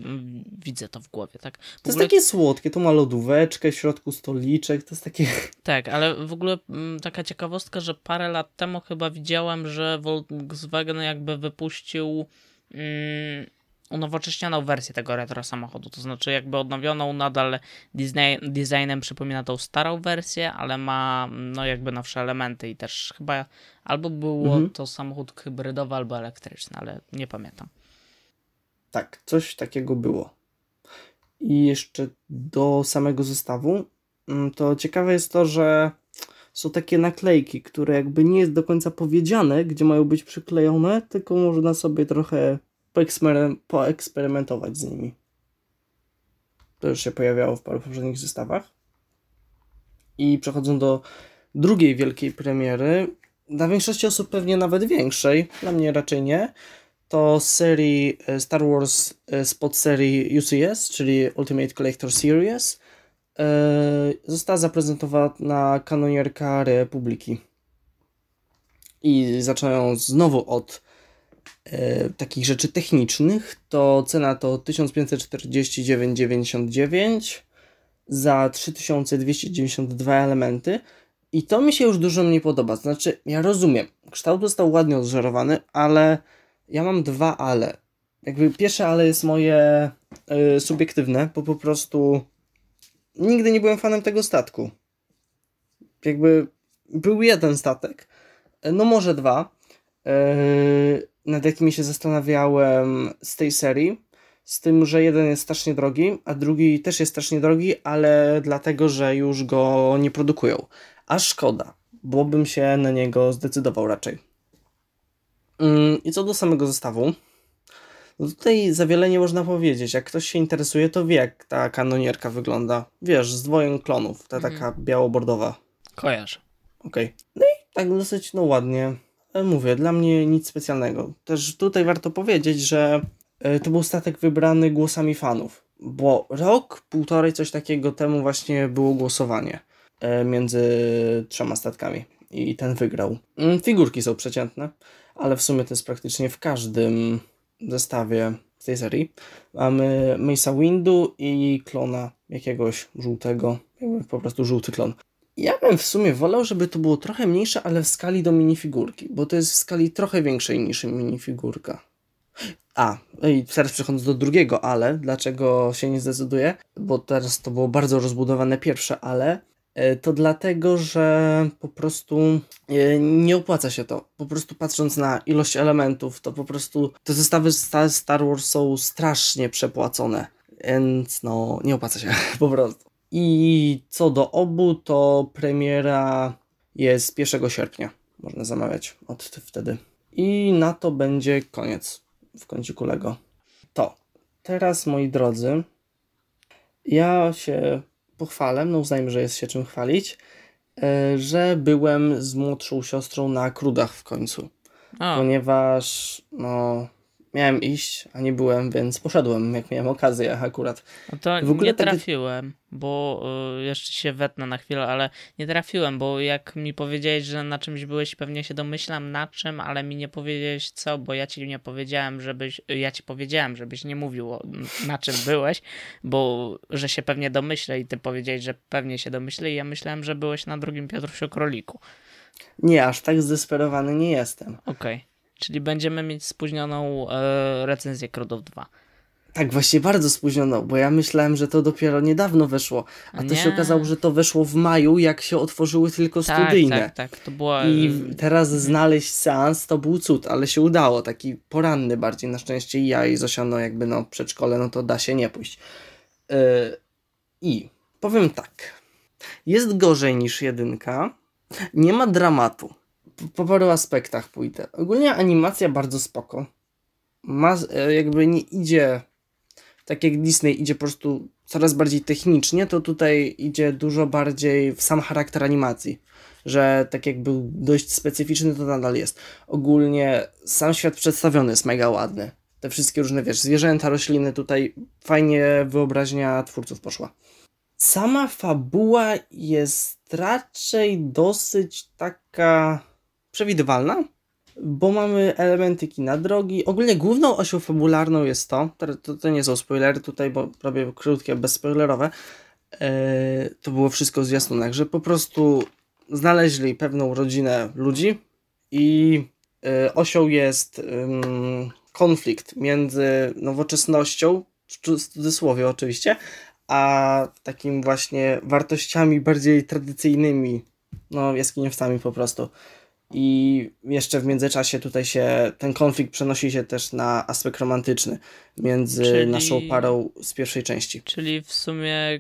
widzę to w głowie, tak? W To jest ogóle, takie słodkie, tu ma lodóweczkę, w środku stoliczek, to jest takie... Tak, ale w ogóle mm, taka ciekawostka, że parę lat temu chyba widziałem, że Volkswagen jakby wypuścił mm, unowocześnioną wersję tego retro samochodu. To znaczy jakby odnowioną nadal design, designem przypomina tą starą wersję, ale ma no jakby nowsze elementy i też chyba albo było Mhm. to samochód hybrydowy, albo elektryczny, ale nie pamiętam. Tak, coś takiego było. I jeszcze do samego zestawu, mm, to ciekawe jest to, że są takie naklejki, które jakby nie jest do końca powiedziane, gdzie mają być przyklejone, tylko można sobie trochę poekspery- poeksperymentować z nimi. To już się pojawiało w paru poprzednich zestawach. i przechodzą do drugiej wielkiej premiery. Dla większości osób pewnie nawet większej, dla mnie raczej nie. To serii e, Star Wars e, spod serii UCS, czyli Ultimate Collector Series. E, została zaprezentowana kanonierka Republiki. I zaczynają znowu od e, takich rzeczy technicznych. To cena to 1549,99 za 3292 elementy. I to mi się już dużo mniej podoba. Znaczy, ja rozumiem, kształt został ładnie odżerowany, ale ja mam dwa ale. Jakby pierwsze ale jest moje y, subiektywne, bo po prostu nigdy nie byłem fanem tego statku. Jakby był jeden statek, no może dwa, y, nad jakimi się zastanawiałem z tej serii. Z tym, że jeden jest strasznie drogi, a drugi też jest strasznie drogi, ale dlatego, że już go nie produkują. A szkoda, bo bym się na niego zdecydował raczej. I co do samego zestawu, no tutaj za wiele nie można powiedzieć. Jak ktoś się interesuje, to wie, jak ta kanonierka wygląda. Wiesz, z dwojem klonów, ta mhm. taka biało-bordowa. Kojarzę. Okej. Okay. No i tak dosyć, no ładnie. Mówię, dla mnie nic specjalnego. Też tutaj warto powiedzieć, że e, to był statek wybrany głosami fanów, bo rok, półtorej, coś takiego temu właśnie było głosowanie e, między trzema statkami i ten wygrał. Mm, figurki są przeciętne ale w sumie to jest praktycznie w każdym zestawie z tej serii. Mamy Mesa Windu i klona jakiegoś żółtego, jakby po prostu żółty klon. Ja bym w sumie wolał, żeby to było trochę mniejsze, ale w skali do minifigurki, bo to jest w skali trochę większej niż minifigurka. A, no i teraz przechodząc do drugiego ale, dlaczego się nie zdecyduje? Bo teraz to było bardzo rozbudowane pierwsze ale, E, to dlatego, że po prostu e, nie opłaca się to. Po prostu patrząc na ilość elementów, to po prostu te zestawy Star Wars są strasznie przepłacone, więc no nie opłaca się [LAUGHS] po prostu. I co do obu, to premiera jest 1 sierpnia. Można zamawiać od wtedy. I na to będzie koniec w kąciku Lego. To. Teraz, moi drodzy, ja się pochwalę, no uznajmy, że jest się czym chwalić, e, że byłem z młodszą siostrą na krudach w końcu. O. Ponieważ no, miałem iść, a nie byłem, więc poszedłem, jak miałem okazję akurat. No to w ogóle nie tak... trafiłem, bo y, jeszcze się wetnę na chwilę, ale nie trafiłem, bo jak mi powiedziałeś, że na czymś byłeś, pewnie się domyślam na czym, ale mi nie powiedziałeś co, bo ja ci nie powiedziałem, żebyś, ja ci powiedziałem, żebyś nie mówił na czym byłeś, bo że się pewnie domyślę i ty powiedziałeś, że pewnie się domyślę i ja myślałem, że byłeś na drugim Piotrusiu Kroliku. Nie, aż tak zdesperowany nie jestem. Okej. Okay. Czyli będziemy mieć spóźnioną e, recenzję Krudów 2. Tak, właśnie bardzo spóźnioną, bo ja myślałem, że to dopiero niedawno weszło, a to się okazało, że to weszło w maju, jak się otworzyły tylko tak, studyjne. Tak, tak, to była... I teraz znaleźć seans to był cud, ale się udało, taki poranny bardziej, na szczęście i ja i Zosia, no jakby no przedszkole, no to da się nie pójść. Yy, I powiem tak, jest gorzej niż jedynka, nie ma dramatu po paru aspektach pójdę. Ogólnie animacja bardzo spoko. Ma, e, jakby nie idzie tak jak Disney idzie po prostu coraz bardziej technicznie, to tutaj idzie dużo bardziej w sam charakter animacji. Że tak jak był dość specyficzny, to nadal jest. Ogólnie sam świat przedstawiony jest mega ładny. Te wszystkie różne, wiesz, zwierzęta, rośliny, tutaj fajnie wyobraźnia twórców poszła. Sama fabuła jest raczej dosyć taka przewidywalna, bo mamy elementy kina drogi. Ogólnie główną osią fabularną jest to, to, to nie są spoilery tutaj, bo robię krótkie, bezspoilerowe, e, to było wszystko w zwiastunach, że po prostu znaleźli pewną rodzinę ludzi i e, osią jest konflikt między nowoczesnością, w cudzysłowie oczywiście, a takim właśnie wartościami bardziej tradycyjnymi, no jaskiniowcami po prostu. I jeszcze w międzyczasie tutaj się ten konflikt przenosi się też na aspekt romantyczny między czyli, naszą parą z pierwszej części. Czyli w sumie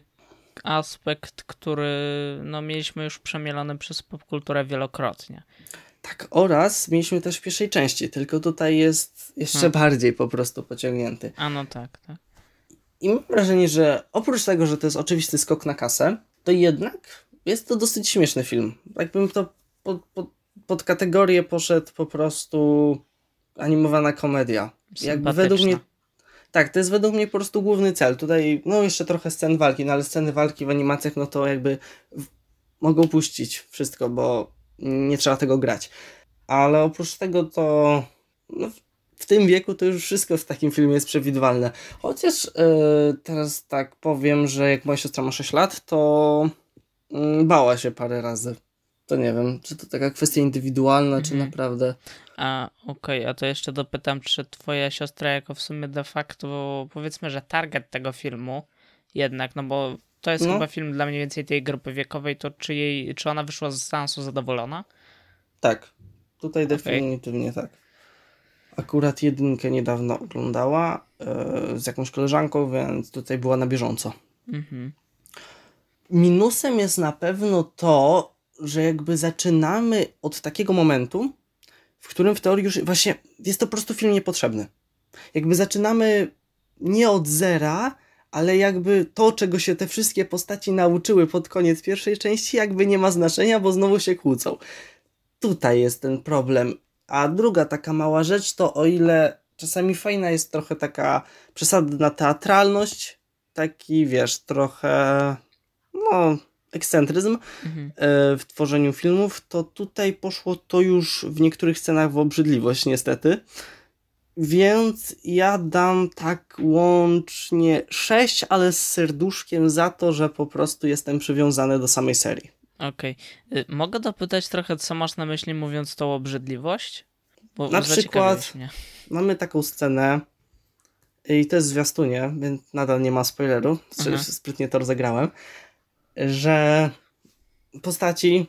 aspekt, który no, mieliśmy już przemielony przez popkulturę wielokrotnie. Tak, oraz mieliśmy też w pierwszej części, tylko tutaj jest jeszcze hmm. bardziej po prostu pociągnięty. A no tak, tak. I mam wrażenie, że oprócz tego, że to jest oczywisty skok na kasę, to jednak jest to dosyć śmieszny film. Jakbym to pod, pod kategorię poszedł po prostu animowana komedia. Jakby według mnie tak, to jest według mnie po prostu główny cel. Tutaj, no jeszcze trochę scen walki, no ale sceny walki w animacjach, no to jakby w, mogą puścić wszystko, bo nie trzeba tego grać. Ale oprócz tego to no, w tym wieku to już wszystko w takim filmie jest przewidywalne. Chociaż yy, teraz tak powiem, że jak moja siostra ma 6 lat, to yy, bała się parę razy. To nie wiem, czy to taka kwestia indywidualna, mhm. czy naprawdę. A okej, okay, a to jeszcze dopytam, czy twoja siostra jako w sumie de facto, powiedzmy, że target tego filmu jednak, no bo to jest no. chyba film dla mniej więcej tej grupy wiekowej, to czy, jej, czy ona wyszła z seansu zadowolona? Tak, tutaj definitywnie okay. tak. Akurat jedynkę niedawno oglądała yy, z jakąś koleżanką, więc tutaj była na bieżąco. Mhm. Minusem jest na pewno to, że jakby zaczynamy od takiego momentu, w którym w teorii już właśnie jest to po prostu film niepotrzebny. Jakby zaczynamy nie od zera, ale jakby to, czego się te wszystkie postaci nauczyły pod koniec pierwszej części, jakby nie ma znaczenia, bo znowu się kłócą. Tutaj jest ten problem. A druga taka mała rzecz to o ile czasami fajna jest trochę taka przesadna teatralność, taki wiesz, trochę no ekscentryzm mhm. E, w tworzeniu filmów, to tutaj poszło to już w niektórych scenach w obrzydliwość niestety. Więc ja dam tak łącznie 6, ale z serduszkiem za to, że po prostu jestem przywiązany do samej serii. Okej. Okay. Mogę dopytać trochę, co masz na myśli mówiąc tą obrzydliwość? Bo na przykład mamy taką scenę i to jest zwiastunie, więc nadal nie ma spoileru, sprytnie to rozegrałem, że postaci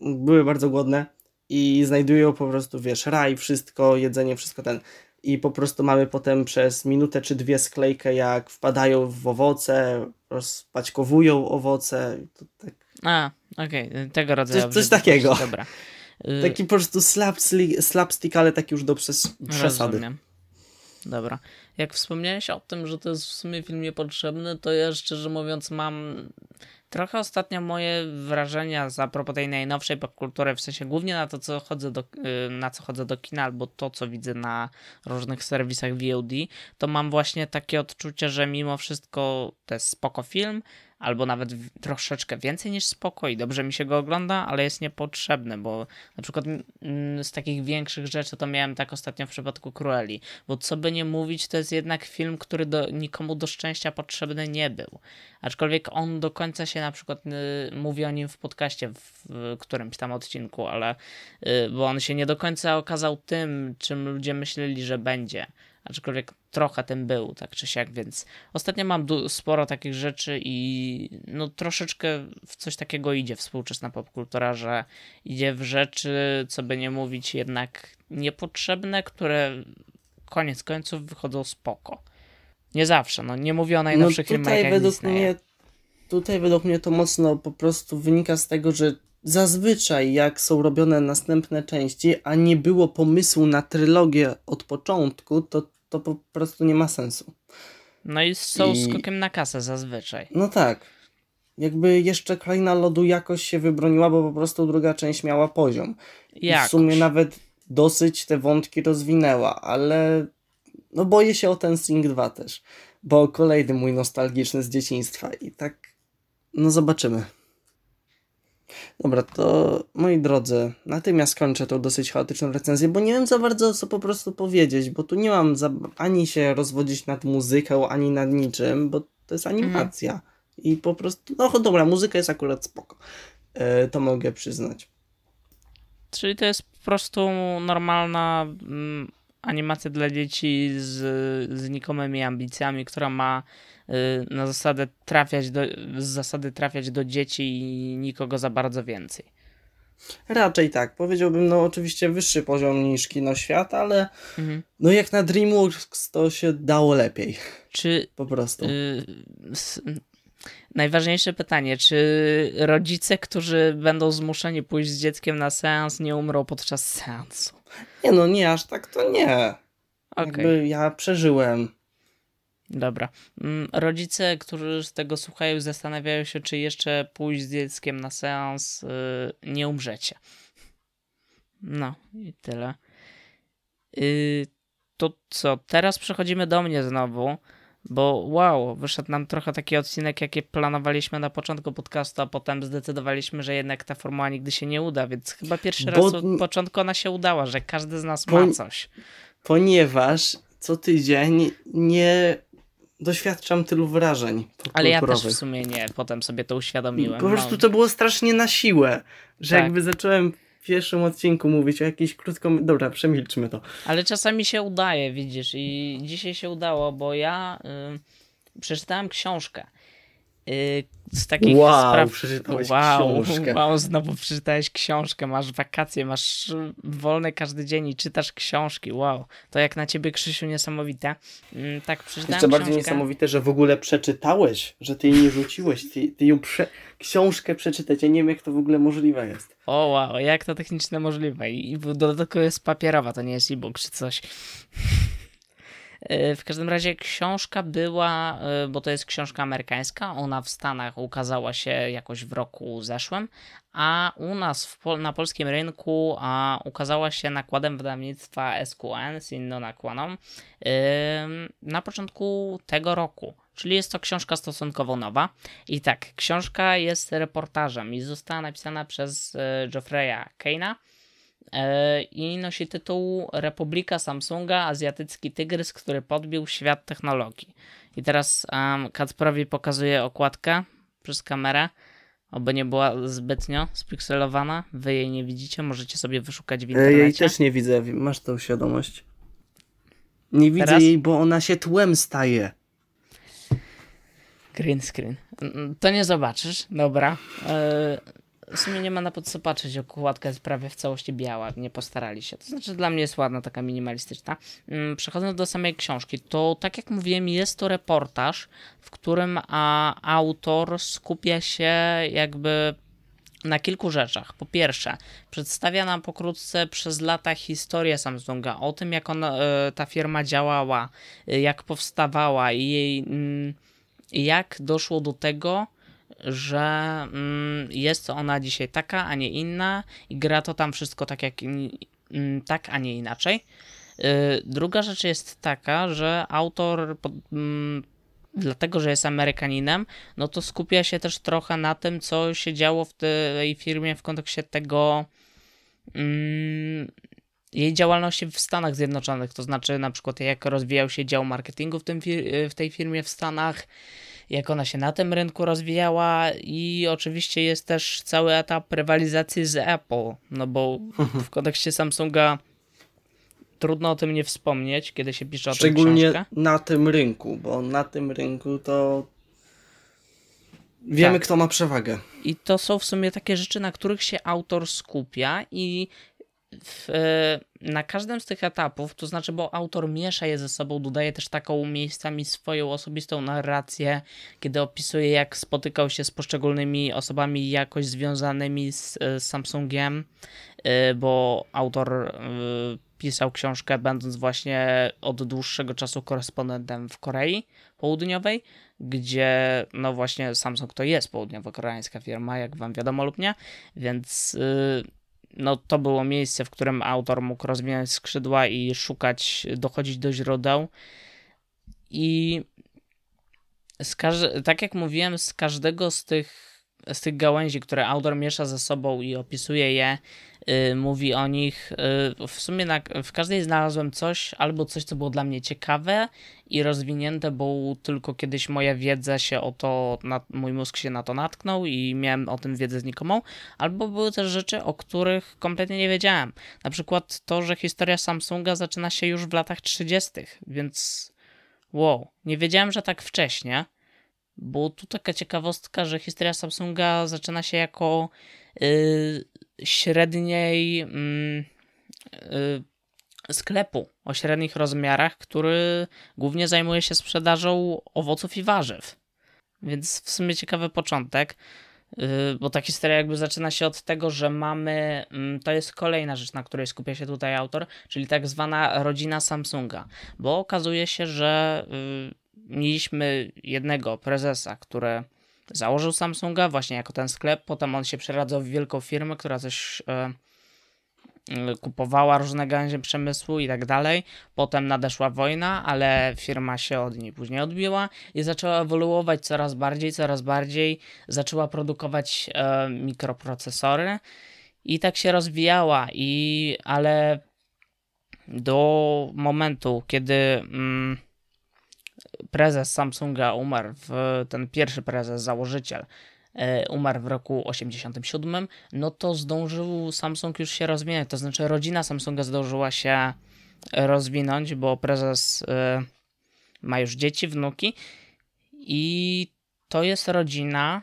były bardzo głodne i znajdują po prostu, wiesz, raj, wszystko, jedzenie, wszystko ten. I po prostu mamy potem przez minutę czy dwie sklejkę, jak wpadają w owoce, rozpaćkowują owoce. To tak... A, okej, okay. tego rodzaju. Coś, coś takiego. Dobra. Y, taki po prostu slapstick, slapstick ale taki już do przes przesady. Rozumiem. Dobra. Jak wspomniałeś o tym, że to jest w sumie film niepotrzebny, to ja szczerze mówiąc mam trochę ostatnio moje wrażenia za propos tej najnowszej popkultury, w sensie głównie na to, co chodzę do, y, na co chodzę do kina, albo to, co widzę na różnych serwisach VOD, to mam właśnie takie odczucie, że mimo wszystko to jest spoko film, albo nawet troszeczkę więcej niż spoko i dobrze mi się go ogląda, ale jest niepotrzebny, bo na przykład z takich większych rzeczy to miałem tak ostatnio w przypadku Crueli, bo co by nie mówić, to jest jednak film, który do, nikomu do szczęścia potrzebny nie był. Aczkolwiek on do końca się na przykład y, mówi o nim w podcaście w, w którymś tam odcinku, ale y, bo on się nie do końca okazał tym, czym ludzie myśleli, że będzie aczkolwiek trochę tym był, tak czy siak, więc ostatnio mam sporo takich rzeczy i no troszeczkę w coś takiego idzie współczesna popkultura, że idzie w rzeczy, co by nie mówić, jednak niepotrzebne, które koniec końców wychodzą spoko. Nie zawsze, no nie mówię o najnowszych no filmach według Disneya. mnie Tutaj według mnie to mocno po prostu wynika z tego, że zazwyczaj jak są robione następne części, a nie było pomysłu na trylogię od początku, to to po prostu nie ma sensu. No i są I... skokiem na kasę zazwyczaj. No tak. Jakby jeszcze Kraina Lodu jakoś się wybroniła, bo po prostu druga część miała poziom. I w sumie nawet dosyć te wątki rozwinęła, ale no boję się o ten Sing 2 też, bo kolejny mój nostalgiczny z dzieciństwa i tak no zobaczymy. Dobra, to moi drodzy, na tym ja skończę tą dosyć chaotyczną recenzję, bo nie wiem za bardzo co po prostu powiedzieć, bo tu nie mam za, ani się rozwodzić nad muzyką, ani nad niczym, bo to jest animacja. Mhm. I po prostu, no dobra, muzyka jest akurat spoko. Yy, to mogę przyznać. Czyli to jest po prostu normalna mm, animacja dla dzieci z, znikomymi ambicjami, która ma na zasadę trafiać do, z zasady trafiać do dzieci i nikogo za bardzo więcej. Raczej tak. Powiedziałbym, no oczywiście wyższy poziom niż Kino Świat, ale mhm. no jak na DreamWorks to się dało lepiej. Czy po prostu. Y, najważniejsze pytanie, czy rodzice, którzy będą zmuszeni pójść z dzieckiem na seans, nie umrą podczas seansu? Nie no, nie aż tak to nie. Okay. Jakby ja przeżyłem Dobra. Mm, rodzice, którzy z tego słuchają, zastanawiają się, czy jeszcze pójść z dzieckiem na seans yy, nie umrzecie. No i tyle. Yy, to co? Teraz przechodzimy do mnie znowu, bo wow, wyszedł nam trochę taki odcinek, jaki planowaliśmy na początku podcastu, a potem zdecydowaliśmy, że jednak ta formuła nigdy się nie uda, więc chyba pierwszy bo... raz od początku ona się udała, że każdy z nas ma coś. Ponieważ co tydzień nie doświadczam tylu wrażeń. Ale ja też w sumie nie, potem sobie to uświadomiłem. Po prostu no. to było strasznie na siłę, że tak. jakby zacząłem w pierwszym odcinku mówić o jakiejś krótką... Dobra, przemilczmy to. Ale czasami się udaje, widzisz, i dzisiaj się udało, bo ja y, przeczytałem książkę z takich wow, spraw. Przeczytałeś wow, książkę. wow, znowu przeczytałeś książkę, masz wakacje, masz wolny każdy dzień i czytasz książki. Wow, to jak na ciebie, Krzysiu, niesamowite. Mm, tak, przeczytałem Jeszcze bardziej niesamowite, że w ogóle przeczytałeś, że ty jej nie rzuciłeś, ty, ty ją prze... książkę przeczytać. Ja nie wiem, jak to w ogóle możliwe jest. O wow, jak to technicznie możliwe. I dodatkowo jest papierowa, to nie jest e-book czy coś. E, w każdym razie książka była, e, bo to jest książka amerykańska, ona w Stanach ukazała się jakoś w roku zeszłym, a u nas w, na polskim rynku a, ukazała się nakładem wydawnictwa SQN z inną nakładą yy, na początku tego roku. Czyli jest to książka stosunkowo nowa. I tak, książka jest reportażem i została napisana przez Geoffreya E, i nosi tytuł Republika Samsunga, azjatycki tygrys, który podbił świat technologii. I teraz um, Kacprowi pokazuje okładkę przez kamerę, oby nie była zbytnio spikselowana. Wy jej nie widzicie, możecie sobie wyszukać w internecie. Jej też nie widzę, masz tą świadomość. Nie widzę teraz? jej, bo ona się tłem staje. Green screen. To nie zobaczysz, dobra. E, w sumie nie ma na co patrzeć, okładka jest prawie w całości biała, nie postarali się. To znaczy dla mnie jest ładna, taka minimalistyczna. Mm, przechodząc do samej książki, to tak jak mówiłem, jest to reportaż, w którym a, autor skupia się jakby na kilku rzeczach. Po pierwsze, przedstawia nam pokrótce przez lata historię Samsunga, o tym jak on, e, ta firma działała, e, jak powstawała i jej, mm, jak doszło do tego, że mm, jest ona dzisiaj taka, a nie inna i gra to tam wszystko tak, jak, mm, tak a nie inaczej. Y, druga rzecz jest taka, że autor, mm, dlatego że jest Amerykaninem, no to skupia się też trochę na tym, co się działo w tej firmie w kontekście tego jej działalności w Stanach Zjednoczonych, to znaczy na przykład jak rozwijał się dział marketingu w, tym, w tej firmie w Stanach, jak ona się na tym rynku rozwijała i oczywiście jest też cały etap rywalizacji z Apple, no bo w kontekście Samsunga trudno o tym nie wspomnieć, kiedy się pisze o tym Szczególnie na tym rynku, bo na tym rynku to wiemy, tak. kto ma przewagę. I to są w sumie takie rzeczy, na których się autor skupia i w, na każdym z tych etapów, to znaczy, bo autor miesza je ze sobą, dodaje też taką miejscami swoją osobistą narrację, kiedy opisuje, jak spotykał się z poszczególnymi osobami jakoś związanymi z, z Samsungiem, y, bo autor y, pisał książkę, będąc właśnie od dłuższego czasu korespondentem w Korei Południowej, gdzie no właśnie Samsung to jest południowo-koreańska firma, jak wam wiadomo lub nie, więc yy, no to było miejsce, w którym autor mógł rozwinąć skrzydła i szukać, dochodzić do źródeł. I z tak jak mówiłem, z każdego z tych, z tych gałęzi, które autor miesza ze sobą i opisuje je, Y, mówi o nich. Y, w sumie na, w każdej znalazłem coś, albo coś, co było dla mnie ciekawe i rozwinięte, bo tylko kiedyś moja wiedza się o to, na, mój mózg się na to natknął i miałem o tym wiedzę znikomą, albo były też rzeczy, o których kompletnie nie wiedziałem. Na przykład to, że historia Samsunga zaczyna się już w latach 30., więc wow, nie wiedziałem, że tak wcześnie. Bo tu taka ciekawostka, że historia Samsunga zaczyna się jako yy, średniej mm, y, sklepu o średnich rozmiarach, który głównie zajmuje się sprzedażą owoców i warzyw. Więc w sumie ciekawy początek, y, bo ta historia jakby zaczyna się od tego, że mamy, mm, to jest kolejna rzecz, na której skupia się tutaj autor, czyli tak zwana rodzina Samsunga, bo okazuje się, że y, mieliśmy jednego prezesa, który założył Samsunga właśnie jako ten sklep, potem on się przeradzał w wielką firmę, która coś e, kupowała różne gałęzie przemysłu i tak dalej. Potem nadeszła wojna, ale firma się od niej później odbiła i zaczęła ewoluować coraz bardziej, coraz bardziej. Zaczęła produkować e, mikroprocesory i tak się rozwijała, i, ale do momentu, kiedy mm, prezes Samsunga umarł, w, ten pierwszy prezes, założyciel, e, umarł w roku 87, no to zdążył Samsung już się rozwinąć, to znaczy rodzina Samsunga zdążyła się rozwinąć, bo prezes e, ma już dzieci, wnuki i to jest rodzina,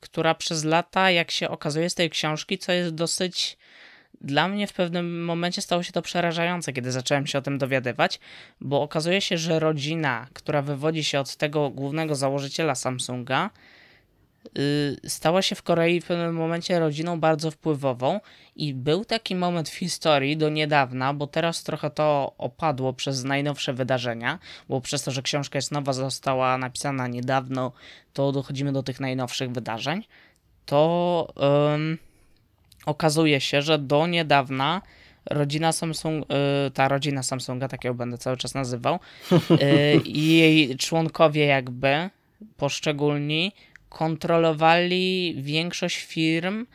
która przez lata, jak się okazuje z tej książki, co jest dosyć dla mnie w pewnym momencie stało się to przerażające, kiedy zacząłem się o tym dowiadywać, bo okazuje się, że rodzina, która wywodzi się od tego głównego założyciela Samsunga, yy, stała się w Korei w pewnym momencie rodziną bardzo wpływową i był taki moment w historii do niedawna, bo teraz trochę to opadło przez najnowsze wydarzenia, bo przez to, że książka jest nowa, została napisana niedawno, to dochodzimy do tych najnowszych wydarzeń, to... Yy, okazuje się, że do niedawna rodzina Samsung, y, ta rodzina Samsunga, tak ją będę cały czas nazywał, y, [LAUGHS] i jej członkowie jakby poszczególni kontrolowali większość firm,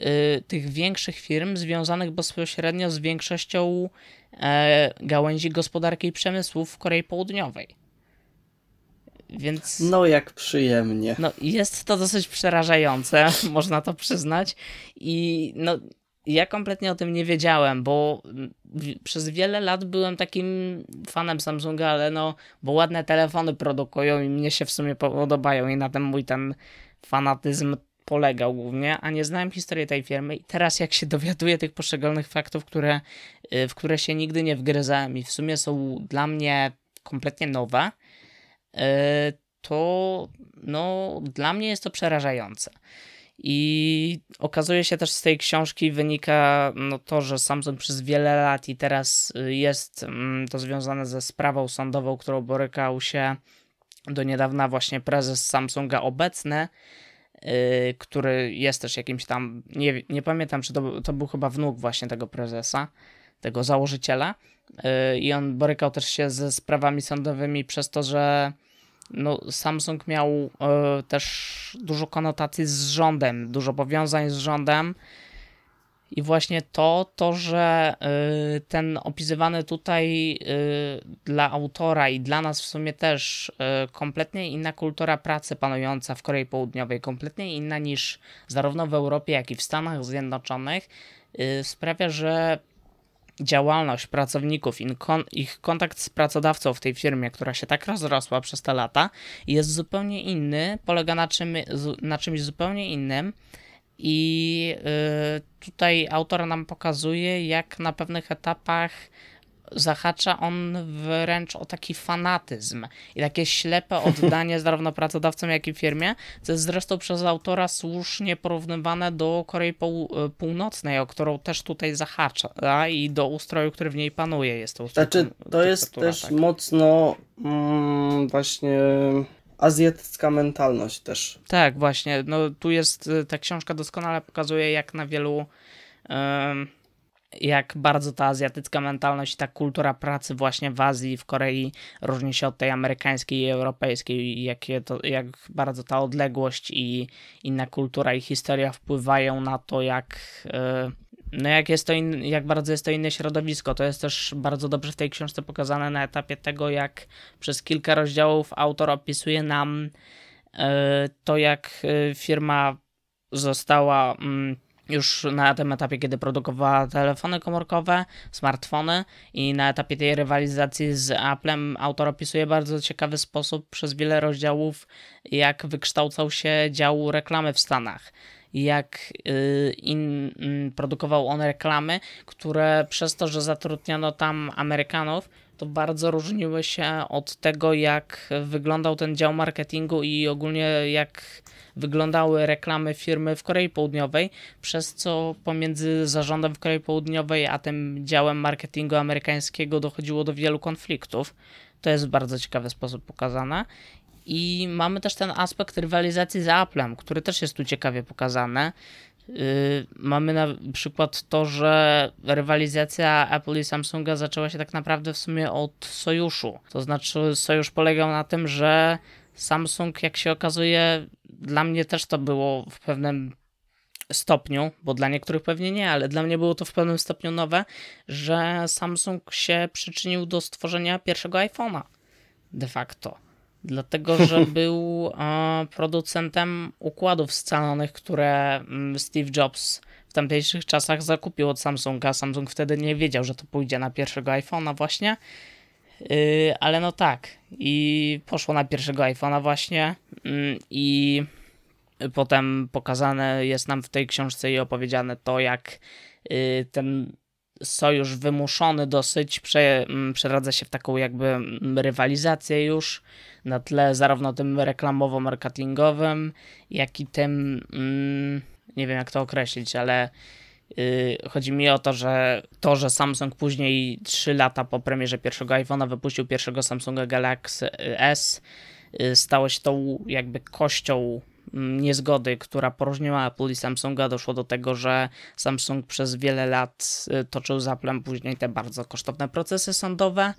y, tych większych firm związanych bezpośrednio z większością e, gałęzi gospodarki i przemysłu w Korei Południowej. Więc. No, jak przyjemnie. No, jest to dosyć przerażające, [LAUGHS] można to przyznać. I no, ja kompletnie o tym nie wiedziałem, bo przez wiele lat byłem takim fanem Samsunga, ale no, bo ładne telefony produkują i mnie się w sumie podobają i na tym mój ten fanatyzm polegał głównie, a nie znałem historii tej firmy i teraz jak się dowiaduję tych poszczególnych faktów, które, y, w które się nigdy nie wgryzałem i w sumie są dla mnie kompletnie nowe, to no, dla mnie jest to przerażające. I okazuje się też z tej książki wynika no, to, że Samsung przez wiele lat i teraz y, jest mm, to związane ze sprawą sądową, którą borykał się do niedawna właśnie prezes Samsunga obecny, yy, który jest też jakimś tam, nie, nie pamiętam, czy to, to był chyba wnuk właśnie tego prezesa, tego założyciela. I on borykał też się ze sprawami sądowymi przez to, że no, Samsung miał y, też dużo konotacji z rządem, dużo powiązań z rządem. I właśnie to, to że y, ten opisywany tutaj y, dla autora i dla nas w sumie też kompletnie inna kultura pracy panująca w Korei Południowej, kompletnie inna niż zarówno w Europie, jak i w Stanach Zjednoczonych, sprawia, że działalność pracowników, ich kontakt z pracodawcą w tej firmie, która się tak rozrosła przez te lata, jest zupełnie inny, polega na, czym, na czymś zupełnie innym. I y, tutaj autor nam pokazuje, jak na pewnych etapach zahacza on wręcz o taki fanatyzm i takie ślepe oddanie [LAUGHS] zarówno pracodawcom, jak i firmie, co jest zresztą przez autora słusznie porównywane do Korei Północnej, o którą też tutaj zahacza i do ustroju, który w niej panuje. Jest to znaczy, to jest też tak. mocno mm, właśnie azjatycka mentalność też. Tak, właśnie. No tu jest, ta książka doskonale pokazuje, jak na wielu jak bardzo ta azjatycka mentalność ta kultura pracy właśnie w Azji, w Korei różni się od tej amerykańskiej i europejskiej to, jak bardzo ta odległość i inna kultura i historia wpływają na to, jak e, no jak jest to in, jak bardzo jest to inne środowisko. To jest też bardzo dobrze w tej książce pokazane na etapie tego, jak przez kilka rozdziałów autor opisuje nam e, to, jak e, firma została mm, już na tym etapie, kiedy produkowała telefony komórkowe, smartfony i na etapie tej rywalizacji z Applem autor opisuje bardzo ciekawy sposób przez wiele rozdziałów, jak wykształcał się dział reklamy w Stanach jak y, in, mm, produkował on reklamy, które przez to, że zatrudniono tam Amerykanów, to bardzo różniły się od tego, jak wyglądał ten dział marketingu i ogólnie jak wyglądały reklamy firmy w Korei Południowej, przez co pomiędzy zarządem w Korei Południowej a tym działem marketingu amerykańskiego dochodziło do wielu konfliktów. To jest w bardzo ciekawy sposób pokazane. I mamy też ten aspekt rywalizacji z Applem, który też jest tu ciekawie pokazany. Yy, mamy na przykład to, że rywalizacja Apple i Samsunga zaczęła się tak naprawdę w sumie od sojuszu. To znaczy, sojusz polegał na tym, że Samsung, jak się okazuje, dla mnie też to było w pewnym stopniu, bo dla niektórych pewnie nie, ale dla mnie było to w pewnym stopniu nowe, że Samsung się przyczynił do stworzenia pierwszego iPhone'a de facto. Dlatego, że [LAUGHS] był e, producentem układów scalonych, które mm, Steve Jobs w tamtejszych czasach zakupił od Samsunga. Samsung wtedy nie wiedział, że to pójdzie na pierwszego iPhone'a właśnie. Yy, ale no tak. I poszło na pierwszego iPhone'a właśnie. Yy, I potem pokazane jest nam w tej książce i opowiedziane to, jak yy, ten sojusz wymuszony dosyć prze, mm, przeradza się w taką jakby mm, rywalizację już na tle zarówno tym reklamowo-marketingowym, jak i tym, mm, nie wiem jak to określić, ale y, chodzi mi o to, że to, że Samsung później 3 lata po premierze pierwszego iPhone'a wypuścił pierwszego Samsunga Galaxy S, y, stało się tą jakby kością niezgody, która poróżniła Apple i Samsunga, doszło do tego, że Samsung przez wiele lat y, toczył z Applem później te bardzo kosztowne procesy sądowe,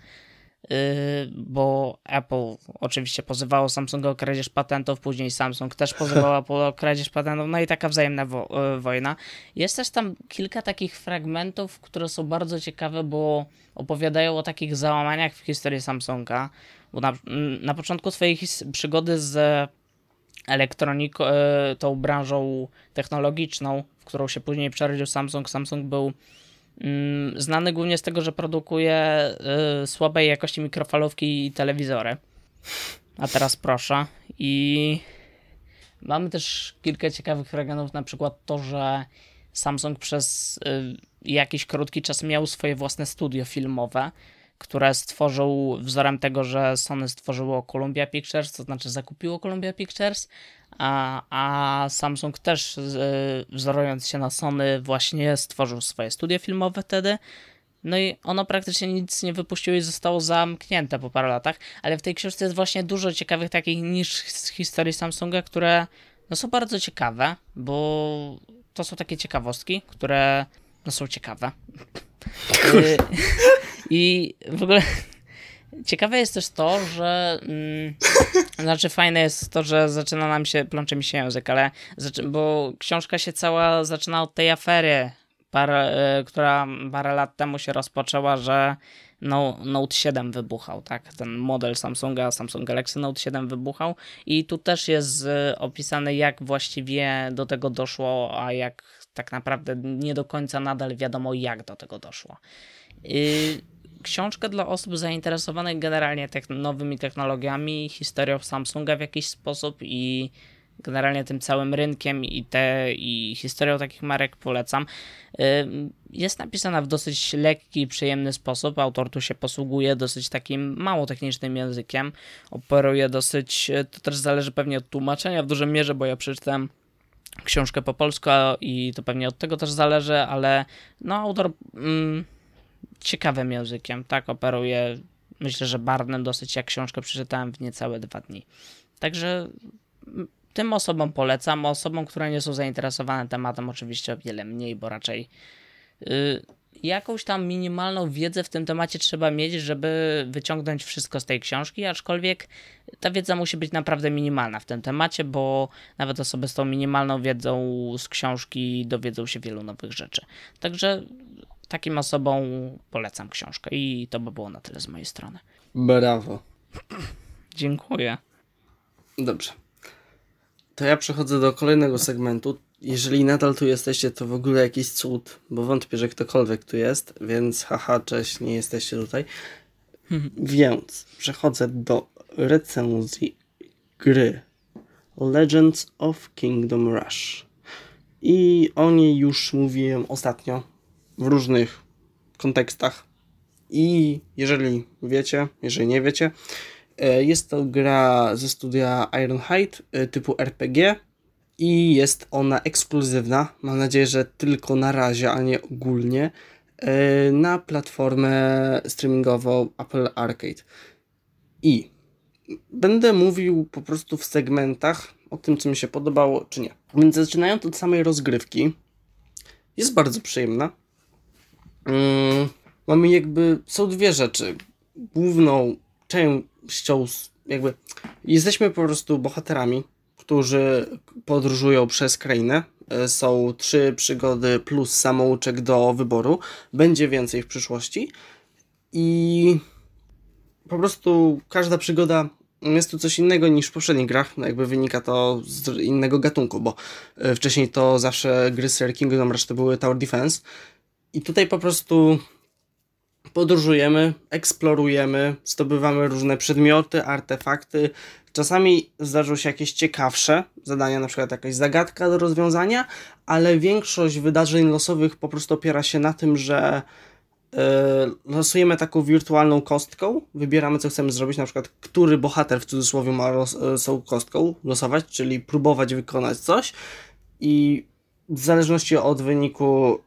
y, bo Apple oczywiście pozywało Samsunga o kradzież patentów, później Samsung też pozywał [LAUGHS] Apple o kradzież patentów, no i taka wzajemna wo y, wojna. Jest też tam kilka takich fragmentów, które są bardzo ciekawe, bo opowiadają o takich załamaniach w historii Samsunga, bo na, na początku swojej przygody z elektroniką, e, tą branżą technologiczną, w którą się później przerodził Samsung. Samsung był mm, znany głównie z tego, że produkuje y, słabej jakości mikrofalówki i telewizory. A teraz proszę. I mamy też kilka ciekawych fragmentów, na przykład to, że Samsung przez y, jakiś krótki czas miał swoje własne studio filmowe, które stworzył wzorem tego, że Sony stworzyło Columbia Pictures, to znaczy zakupiło Columbia Pictures, a, a Samsung też wzorując się na Sony właśnie stworzył swoje studia filmowe wtedy. No i ono praktycznie nic nie wypuściło i zostało zamknięte po paru latach, ale w tej książce jest właśnie dużo ciekawych takich niż z historii Samsunga, które no, są bardzo ciekawe, bo to są takie ciekawostki, które no, są ciekawe. Y, [LAUGHS] I w ogóle ciekawe jest też to, że mm, znaczy fajne jest to, że zaczyna nam się, plącze mi się język, ale bo książka się cała zaczyna od tej afery, y, która parę lat temu się rozpoczęła, że no, Note 7 wybuchał, tak? Ten model Samsunga, Samsung Galaxy Note 7 wybuchał i tu też jest y, opisane, jak właściwie do tego doszło, a jak tak naprawdę nie do końca nadal wiadomo, jak do tego doszło. Y, książkę dla osób zainteresowanych generalnie nowymi technologiami, historią Samsunga w jakiś sposób i generalnie tym całym rynkiem i, te, i historią takich marek polecam. Y, jest napisana w dosyć lekki i przyjemny sposób. Autor tu się posługuje dosyć takim mało technicznym językiem. Operuje dosyć, to też zależy pewnie od tłumaczenia w dużej mierze, bo ja przeczytałem książkę po polsku i to pewnie od tego też zależy, ale no autor mm, ciekawym językiem, tak, operuje myślę, że barwnym dosyć, jak książkę przeczytałem w niecałe dwa dni. Także mm, tym osobom polecam, osobom, które nie są zainteresowane tematem oczywiście o wiele mniej, bo raczej yy, jakąś tam minimalną wiedzę w tym temacie trzeba mieć, żeby wyciągnąć wszystko z tej książki, aczkolwiek ta wiedza musi być naprawdę minimalna w tym temacie, bo nawet osoby z tą minimalną wiedzą z książki dowiedzą się wielu nowych rzeczy. Także takim osobom polecam książkę i to by było na tyle z mojej strony. Brawo. Dziękuję. Dobrze. To ja przechodzę do kolejnego segmentu. Jeżeli nadal tu jesteście, to w ogóle jakiś cud, bo wątpię, że ktokolwiek tu jest, więc haha, cześć, nie jesteście tutaj. więc przechodzę do recenzji gry Legends of Kingdom Rush. I o niej już mówiłem ostatnio w różnych kontekstach. I jeżeli wiecie, jeżeli nie wiecie, e, jest to gra ze studia Ironhide e, typu RPG i jest ona ekskluzywna. Mam nadzieję, że tylko na razie, a nie ogólnie e, na platformę streamingową Apple Arcade. I będę mówił po prostu w segmentach o tym, co mi się podobało, czy nie. Więc zaczynając od samej rozgrywki, jest bardzo przyjemna. Mm, mamy jakby, są dwie rzeczy. Główną częścią, jakby, jesteśmy po prostu bohaterami, którzy podróżują przez krainę. E, są trzy przygody plus samouczek do wyboru. Będzie więcej w przyszłości. I po prostu każda przygoda jest tu coś innego niż w poprzednich grach, no jakby wynika to z innego gatunku, bo e, wcześniej to zawsze gry z Kingdom Rush to były Tower Defense i tutaj po prostu podróżujemy, eksplorujemy, zdobywamy różne przedmioty, artefakty. Czasami zdarzą się jakieś ciekawsze zadania, na przykład jakaś zagadka do rozwiązania, ale większość wydarzeń losowych po prostu opiera się na tym, że E, losujemy taką wirtualną kostką, wybieramy co chcemy zrobić, na przykład który bohater w cudzysłowie ma los, tą e, kostką losować, czyli próbować wykonać coś i w zależności od wyniku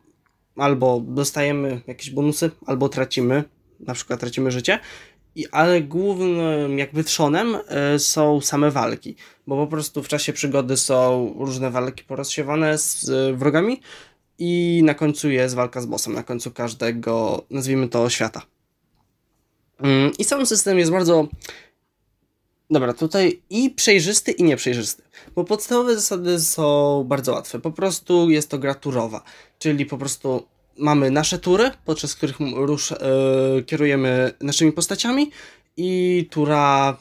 albo dostajemy jakieś bonusy, albo tracimy, na przykład tracimy życie, i, ale głównym jakby trzonem y, są same walki, bo po prostu w czasie przygody są różne walki porozsiewane z wrogami, i na końcu jest walka z bossem, na końcu każdego, nazwijmy to, świata. Mm, I sam system jest bardzo. Dobra, tutaj i przejrzysty, i nieprzejrzysty. Bo podstawowe zasady są bardzo łatwe. Po prostu jest to gra turowa, czyli po prostu mamy nasze tury, podczas których rusz, yy, kierujemy naszymi postaciami i tura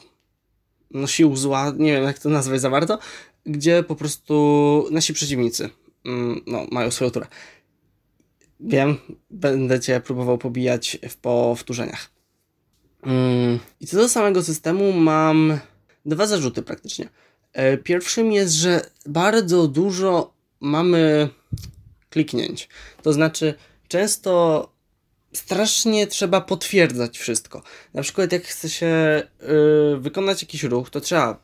no, sił zła, nie wiem jak to nazwać za bardzo, gdzie po prostu nasi przeciwnicy Mm, no, mają swoją turę. Wiem, będę cię próbował pobijać w powtórzeniach. Mm, I co do samego systemu mam dwa zarzuty praktycznie. E, pierwszym jest, że bardzo dużo mamy kliknięć. To znaczy, często strasznie trzeba potwierdzać wszystko. Na przykład, jak chce się yy, wykonać jakiś ruch, to trzeba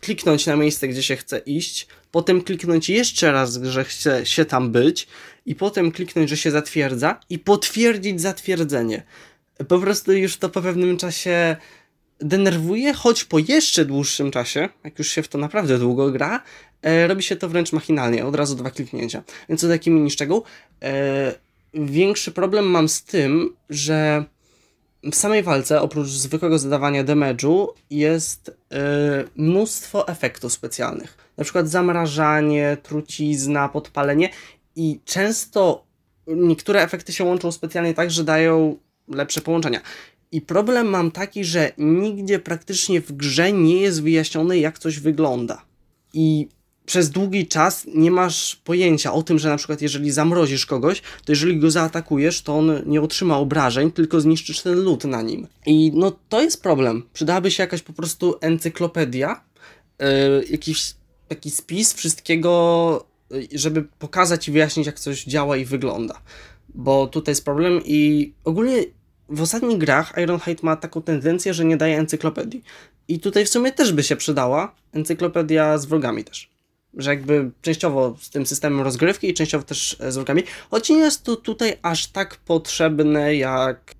kliknąć na miejsce, gdzie się chce iść, potem kliknąć jeszcze raz, że chce się tam być i potem kliknąć, że się zatwierdza i potwierdzić zatwierdzenie. Po prostu już to po pewnym czasie denerwuje, choć po jeszcze dłuższym czasie, jak już się w to naprawdę długo gra, robi się to wręcz machinalnie, od razu dwa kliknięcia. Więc to taki mini szczegół. E, większy problem mam z tym, że w samej walce, oprócz zwykłego zadawania damage'u, jest yy, mnóstwo efektów specjalnych. Na przykład zamrażanie, trucizna, podpalenie i często niektóre efekty się łączą specjalnie tak, że dają lepsze połączenia. I problem mam taki, że nigdzie praktycznie w grze nie jest wyjaśnione, jak coś wygląda. I przez długi czas nie masz pojęcia o tym, że na przykład jeżeli zamrozisz kogoś, to jeżeli go zaatakujesz, to on nie otrzyma obrażeń, tylko zniszczysz ten lód na nim. I no to jest problem. Przydałaby się jakaś po prostu encyklopedia, yy, jakiś taki spis wszystkiego, yy, żeby pokazać i wyjaśnić, jak coś działa i wygląda. Bo tutaj jest problem i ogólnie w ostatnich grach Ironhide ma taką tendencję, że nie daje encyklopedii. I tutaj w sumie też by się przydała encyklopedia z wrogami też że jakby częściowo z tym systemem rozgrywki i częściowo też z wrogami, choć nie jest to tutaj aż tak potrzebne jak e,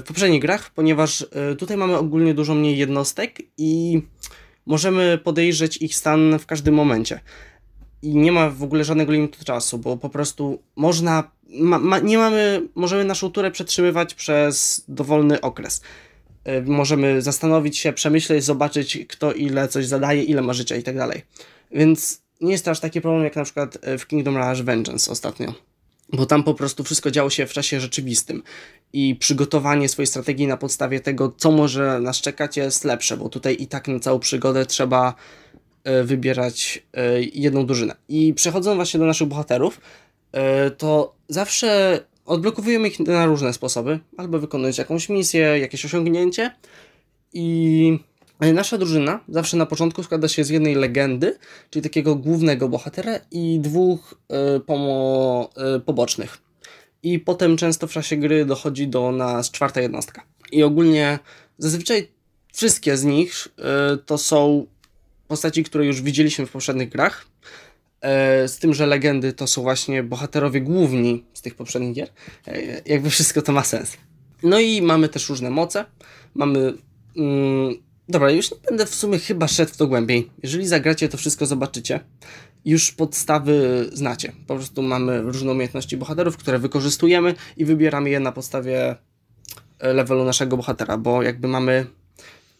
w poprzednich grach, ponieważ e, tutaj mamy ogólnie dużo mniej jednostek i możemy podejrzeć ich stan w każdym momencie. I nie ma w ogóle żadnego limitu czasu, bo po prostu można, ma, ma, nie mamy, możemy naszą turę przetrzymywać przez dowolny okres. E, możemy zastanowić się, przemyśleć, zobaczyć kto ile coś zadaje, ile ma życia i tak dalej. Więc nie jest to aż taki problem jak na przykład e, w Kingdom Rush Vengeance ostatnio. Bo tam po prostu wszystko działo się w czasie rzeczywistym i przygotowanie swojej strategii na podstawie tego, co może nas czekać, jest lepsze, bo tutaj i tak na całą przygodę trzeba e, wybierać e, jedną drużynę. I przechodząc właśnie do naszych bohaterów, to zawsze odblokowujemy ich na różne sposoby, albo wykonując jakąś misję, jakieś osiągnięcie i Nasza drużyna zawsze na początku składa się z jednej legendy, czyli takiego głównego bohatera i dwóch e, pomo, e, pobocznych. I potem często w czasie gry dochodzi do nas czwarta jednostka. I ogólnie zazwyczaj wszystkie z nich e, to są postaci, które już widzieliśmy w poprzednich grach. E, Z tym, że legendy to są właśnie bohaterowie główni z tych poprzednich gier. E, Jakby wszystko to ma sens. No i mamy też różne moce. Mamy. Mm, dobra, już nie będę w sumie chyba szedł w to głębiej. Jeżeli zagracie, to wszystko zobaczycie. Już podstawy znacie. Po prostu mamy różne umiejętności bohaterów, które wykorzystujemy i wybieramy je na podstawie e, levelu naszego bohatera, bo jakby mamy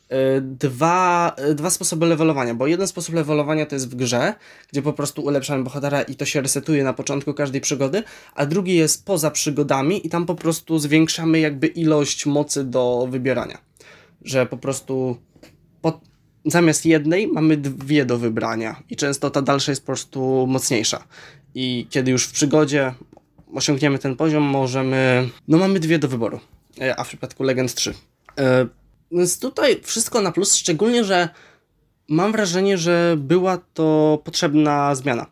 e, dwa, e, dwa sposoby levelowania, bo jeden sposób levelowania to jest w grze, gdzie po prostu ulepszamy bohatera i to się resetuje na początku każdej przygody, a drugi jest poza przygodami i tam po prostu zwiększamy jakby ilość mocy do wybierania. Że po prostu po, zamiast jednej mamy dwie do wybrania i często ta dalsza jest po prostu mocniejsza. I kiedy już w przygodzie osiągniemy ten poziom, możemy. No, mamy dwie do wyboru, e, a w przypadku Legend 3. E, Więc tutaj wszystko na plus, szczególnie, że mam wrażenie, że była to potrzebna zmiana,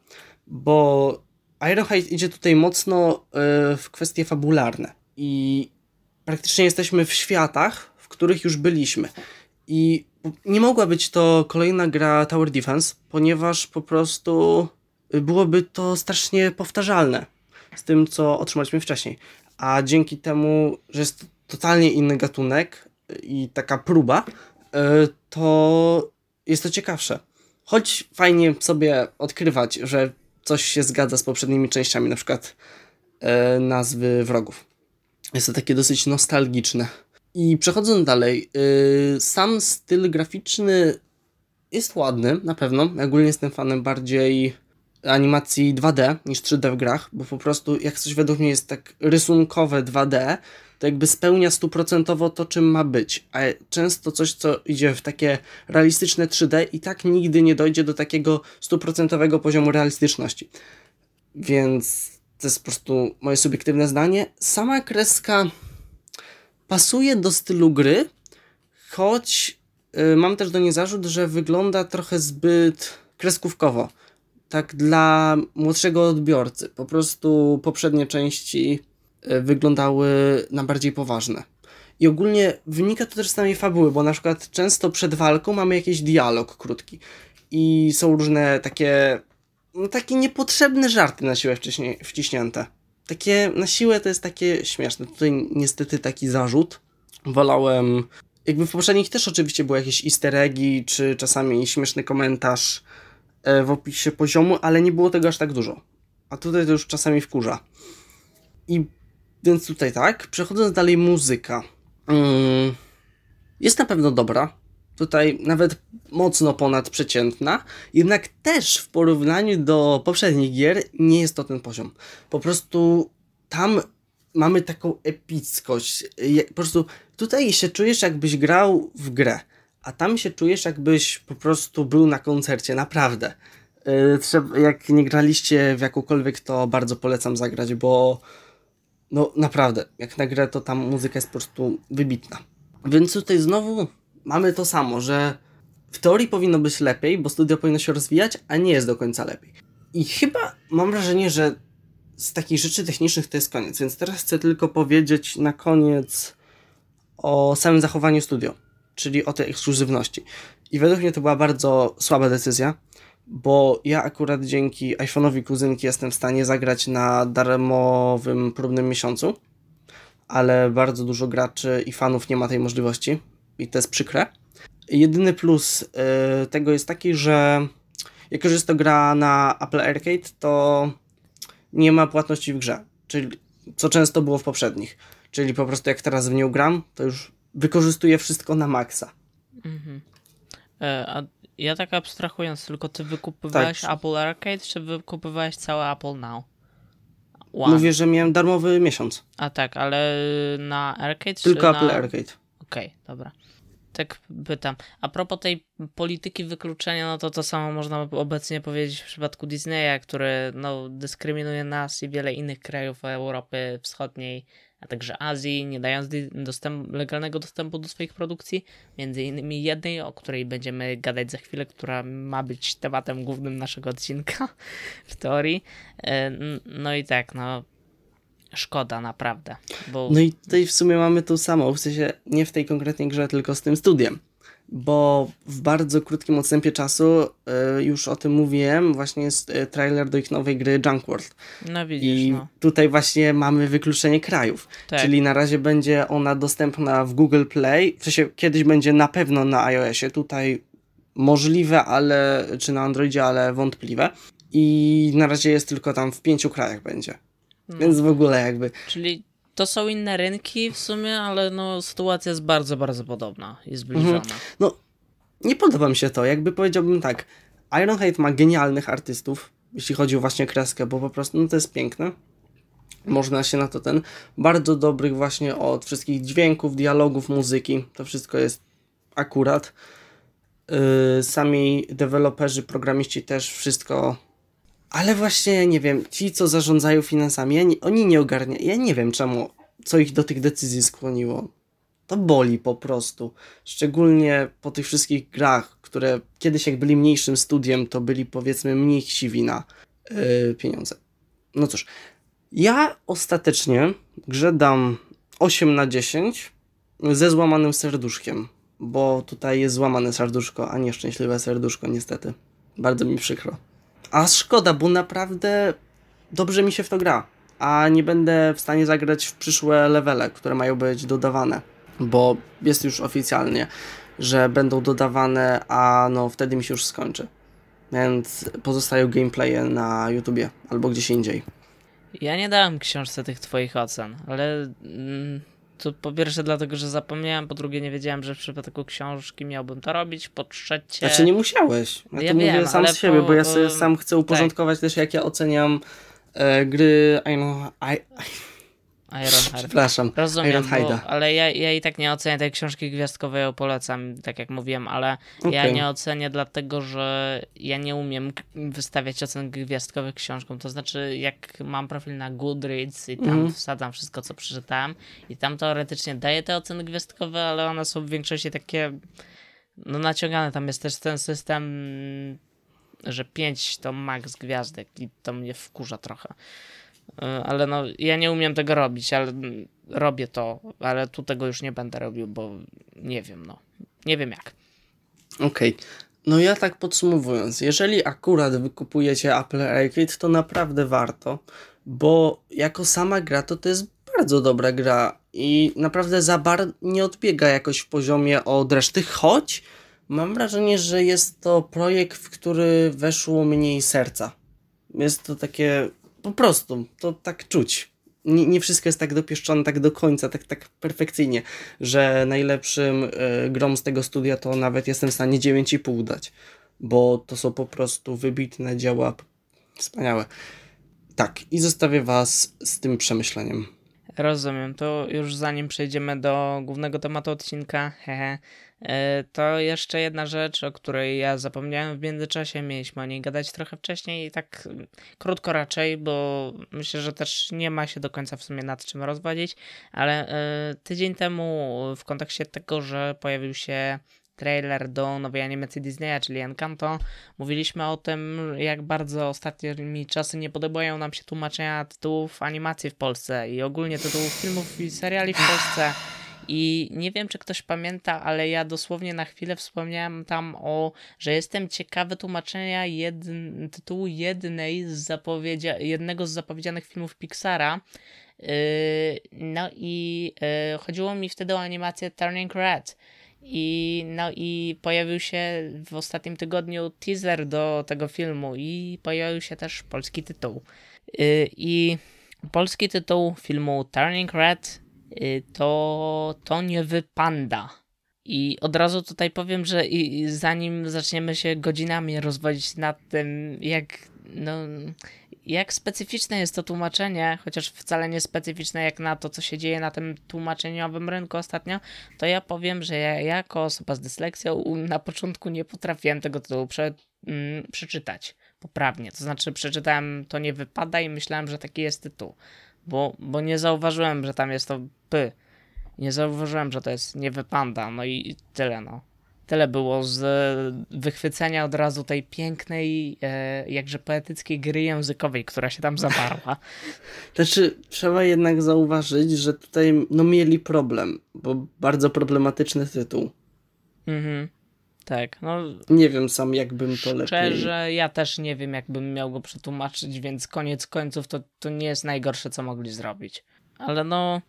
bo Ironhide idzie tutaj mocno e, w kwestie fabularne i praktycznie jesteśmy w światach, w których już byliśmy. I nie mogła być to kolejna gra Tower Defense, ponieważ po prostu byłoby to strasznie powtarzalne z tym, co otrzymaliśmy wcześniej. A dzięki temu, że jest to totalnie inny gatunek i taka próba, y, to jest to ciekawsze. Choć fajnie sobie odkrywać, że coś się zgadza z poprzednimi częściami, na przykład y, nazwy wrogów. Jest to takie dosyć nostalgiczne. I przechodząc dalej, yy, sam styl graficzny jest ładny, na pewno. Ja ogólnie jestem fanem bardziej animacji 2D niż 3D w grach, bo po prostu jak coś według mnie jest tak rysunkowe 2D, to jakby spełnia stuprocentowo to, czym ma być. A często coś, co idzie w takie realistyczne 3D i tak nigdy nie dojdzie do takiego stuprocentowego poziomu realistyczności. Więc to jest po prostu moje subiektywne zdanie. Sama kreska pasuje do stylu gry, choć y, mam też do niej zarzut, że wygląda trochę zbyt kreskówkowo. Tak dla młodszego odbiorcy. Po prostu poprzednie części y, wyglądały na bardziej poważne. I ogólnie wynika to też z samej fabuły, bo na przykład często przed walką mamy jakiś dialog krótki. I są różne takie, no takie niepotrzebne żarty na siłę wciśnięte takie na siłę to jest takie śmieszne. Tutaj niestety taki zarzut. Wolałem. Jakby w poprzednich też oczywiście były jakieś easter eggi, czy czasami śmieszny komentarz e, w opisie poziomu, ale nie było tego aż tak dużo. A tutaj to już czasami wkurza. I więc tutaj tak. Przechodząc dalej, muzyka. Mm, jest na pewno dobra. Tutaj nawet mocno ponadprzeciętna, jednak też w porównaniu do poprzednich gier nie jest to ten poziom. Po prostu tam mamy taką epickość. Po prostu tutaj się czujesz jakbyś grał w grę, a tam się czujesz jakbyś po prostu był na koncercie, naprawdę. Yy, jak nie graliście w jakąkolwiek, to bardzo polecam zagrać, bo no naprawdę, jak na grę, to tam muzyka jest po prostu wybitna. Więc tutaj znowu mamy to samo, że w teorii powinno być lepiej, bo studio powinno się rozwijać, a nie jest do końca lepiej. I chyba mam wrażenie, że z takich rzeczy technicznych to jest koniec, więc teraz chcę tylko powiedzieć na koniec o samym zachowaniu studio, czyli o tej ekskluzywności. I według mnie to była bardzo słaba decyzja, bo ja akurat dzięki iPhone'owi kuzynki jestem w stanie zagrać na darmowym próbnym miesiącu, ale bardzo dużo graczy i fanów nie ma tej możliwości i to jest przykre. Jedyny plus y, tego jest taki, że jako, że jest to gra na Apple Arcade, to nie ma płatności w grze, czyli co często było w poprzednich. Czyli po prostu jak teraz w nią gram, to już wykorzystuję wszystko na maksa. Mhm. E, a ja tak abstrahując, tylko ty wykupywałeś Tak. Apple Arcade, czy wykupywałeś całe Apple Now? One. Mówię, że miałem darmowy miesiąc. A tak, ale na Arcade Tylko czy Apple na... Arcade. Okej, dobra. Tak pytam. A propos tej polityki wykluczenia, no to to samo można obecnie powiedzieć w przypadku Disneya, który no, dyskryminuje nas i wiele innych krajów Europy Wschodniej a także Azji, nie dając dostęp, legalnego dostępu do swoich produkcji, między innymi jednej, o której będziemy gadać za chwilę, która ma być tematem głównym naszego odcinka [LAUGHS] w teorii. E, no i tak, no szkoda naprawdę. Bo... No i tutaj w sumie mamy to samo, w sensie nie w tej konkretnej grze, tylko z tym studiem bo w bardzo krótkim odstępie czasu y, już o tym mówiłem, właśnie jest y, trailer do ich nowej gry Junk World. No widzisz, I no. tutaj właśnie mamy wykluczenie krajów, tak. czyli na razie będzie ona dostępna w Google Play, w sensie kiedyś będzie na pewno na iOSie, tutaj możliwe, ale czy na Androidzie, ale wątpliwe. I na razie jest tylko tam w pięciu krajach będzie. No. Więc w ogóle jakby. Czyli to są inne rynki w sumie, ale no sytuacja jest bardzo, bardzo podobna i zbliżona. Mhm. No, nie podoba mi się to. Jakby powiedziałbym tak, Ironhide ma genialnych artystów, jeśli chodzi o właśnie kreskę, bo po prostu no, to jest piękne. Można się na to ten, bardzo dobrych właśnie od wszystkich dźwięków, dialogów, muzyki, to wszystko jest akurat. Yy, sami deweloperzy, programiści też wszystko ale właśnie, nie wiem, ci, co zarządzają finansami, ja nie, oni nie ogarniają. Ja nie wiem czemu, co ich do tych decyzji skłoniło. To boli po prostu. Szczególnie po tych wszystkich grach, które kiedyś jak byli mniejszym studiem, to byli powiedzmy mniej chciwi na yy, pieniądze. No cóż, ja ostatecznie grze dam 8 na 10 ze złamanym serduszkiem, bo tutaj jest złamane serduszko, a nie szczęśliwe serduszko niestety. Bardzo mi przykro. A szkoda, bo naprawdę dobrze mi się w to gra. A nie będę w stanie zagrać w przyszłe levele, które mają być dodawane. Bo jest już oficjalnie, że będą dodawane, a no wtedy mi się już skończy. Więc pozostają gameplaye na YouTubie albo gdzieś indziej. Ja nie dałem książce tych twoich ocen, ale mm, to po pierwsze dlatego, że zapomniałem, po drugie nie wiedziałem, że w przypadku książki miałbym to robić, po trzecie... Znaczy nie musiałeś. Ja, ja to wiem, mówię sam z siebie, po, bo ja sobie sam chcę uporządkować tak. też jak ja oceniam e, gry I know, I, I Ironheart. Przepraszam. Rozumiem, bo, ale ja, ja i tak nie ocenię tej książki gwiazdkowej, ją polecam, tak jak mówiłem, ale okay. ja nie ocenię dlatego, że ja nie umiem wystawiać ocen gwiazdkowych książkom. To znaczy, jak mam profil na Goodreads i tam mm. wsadzam wszystko, co przeczytałem i tam teoretycznie daję te oceny gwiazdkowe, ale one są w większości takie no naciągane. Tam jest też ten system, że 5 to max gwiazdek i to mnie wkurza trochę. E, ale no, ja nie umiem tego robić, ale robię to, ale tu tego już nie będę robił, bo nie wiem, no. Nie wiem jak. Okej. Okay. No ja tak podsumowując, jeżeli akurat wykupujecie Apple Arcade, to naprawdę warto, bo jako sama gra to to jest bardzo dobra gra i naprawdę za bar nie odbiega jakoś w poziomie od reszty, choć mam wrażenie, że jest to projekt, w który weszło mniej serca. Jest to takie po prostu, to tak czuć. Nie, nie wszystko jest tak dopieszczone tak do końca, tak, tak perfekcyjnie, że najlepszym y, grom z tego studia to nawet jestem w stanie 9,5 dać, bo to są po prostu wybitne dzieła, wspaniałe. Tak, i zostawię Was z tym przemyśleniem. Rozumiem. To już zanim przejdziemy do głównego tematu odcinka, hehe, e, to jeszcze jedna rzecz, o której ja zapomniałem w międzyczasie. Mieliśmy o niej gadać trochę wcześniej i tak krótko raczej, bo myślę, że też nie ma się do końca w sumie nad czym rozwodzić, ale e, tydzień temu w kontekście tego, że pojawił się trailer do nowej animacji Disneya, czyli Encanto, mówiliśmy o tym, jak bardzo ostatnimi czasy nie podobają nam się tłumaczenia tytułów animacji w Polsce i ogólnie tytułów filmów i seriali w Polsce. I nie wiem, czy ktoś pamięta, ale ja dosłownie na chwilę wspomniałem tam o, że jestem ciekawy tłumaczenia jedn, tytułu jednej z zapowiedzia, jednego z zapowiedzianych filmów Pixara. Yy, no i yy, chodziło mi wtedy o animację Turning Red. I, no i pojawił się w ostatnim tygodniu teaser do tego filmu i pojawił się też polski tytuł. Yy, I polski tytuł filmu Turning Red yy, to to nie wypanda. I od razu tutaj powiem, że i, zanim zaczniemy się godzinami rozwodzić nad tym, jak no, jak specyficzne jest to tłumaczenie, chociaż wcale nie specyficzne jak na to, co się dzieje na tym tłumaczeniowym rynku ostatnio, to ja powiem, że ja jako osoba z dysleksją na początku nie potrafiłem tego tytułu prze, mm, przeczytać poprawnie. To znaczy, przeczytałem to nie wypada i myślałem, że taki jest tytuł. bo, bo nie zauważyłem, że tam jest to P. Nie zauważyłem, że to jest nie wypanda, no i tyle, no. Tyle było z wychwycenia od razu tej pięknej, e, jakże poetyckiej gry językowej, która się tam zawarła. [LAUGHS] Znaczy, trzeba jednak zauważyć, że tutaj no, mieli problem, bo bardzo problematyczny tytuł. Mhm. Tak, no. Nie wiem sam, jakbym to lepiej. Szczerze, ja też nie wiem, jakbym miał go przetłumaczyć, więc koniec końców to, to nie jest najgorsze, co mogli zrobić. Ale no.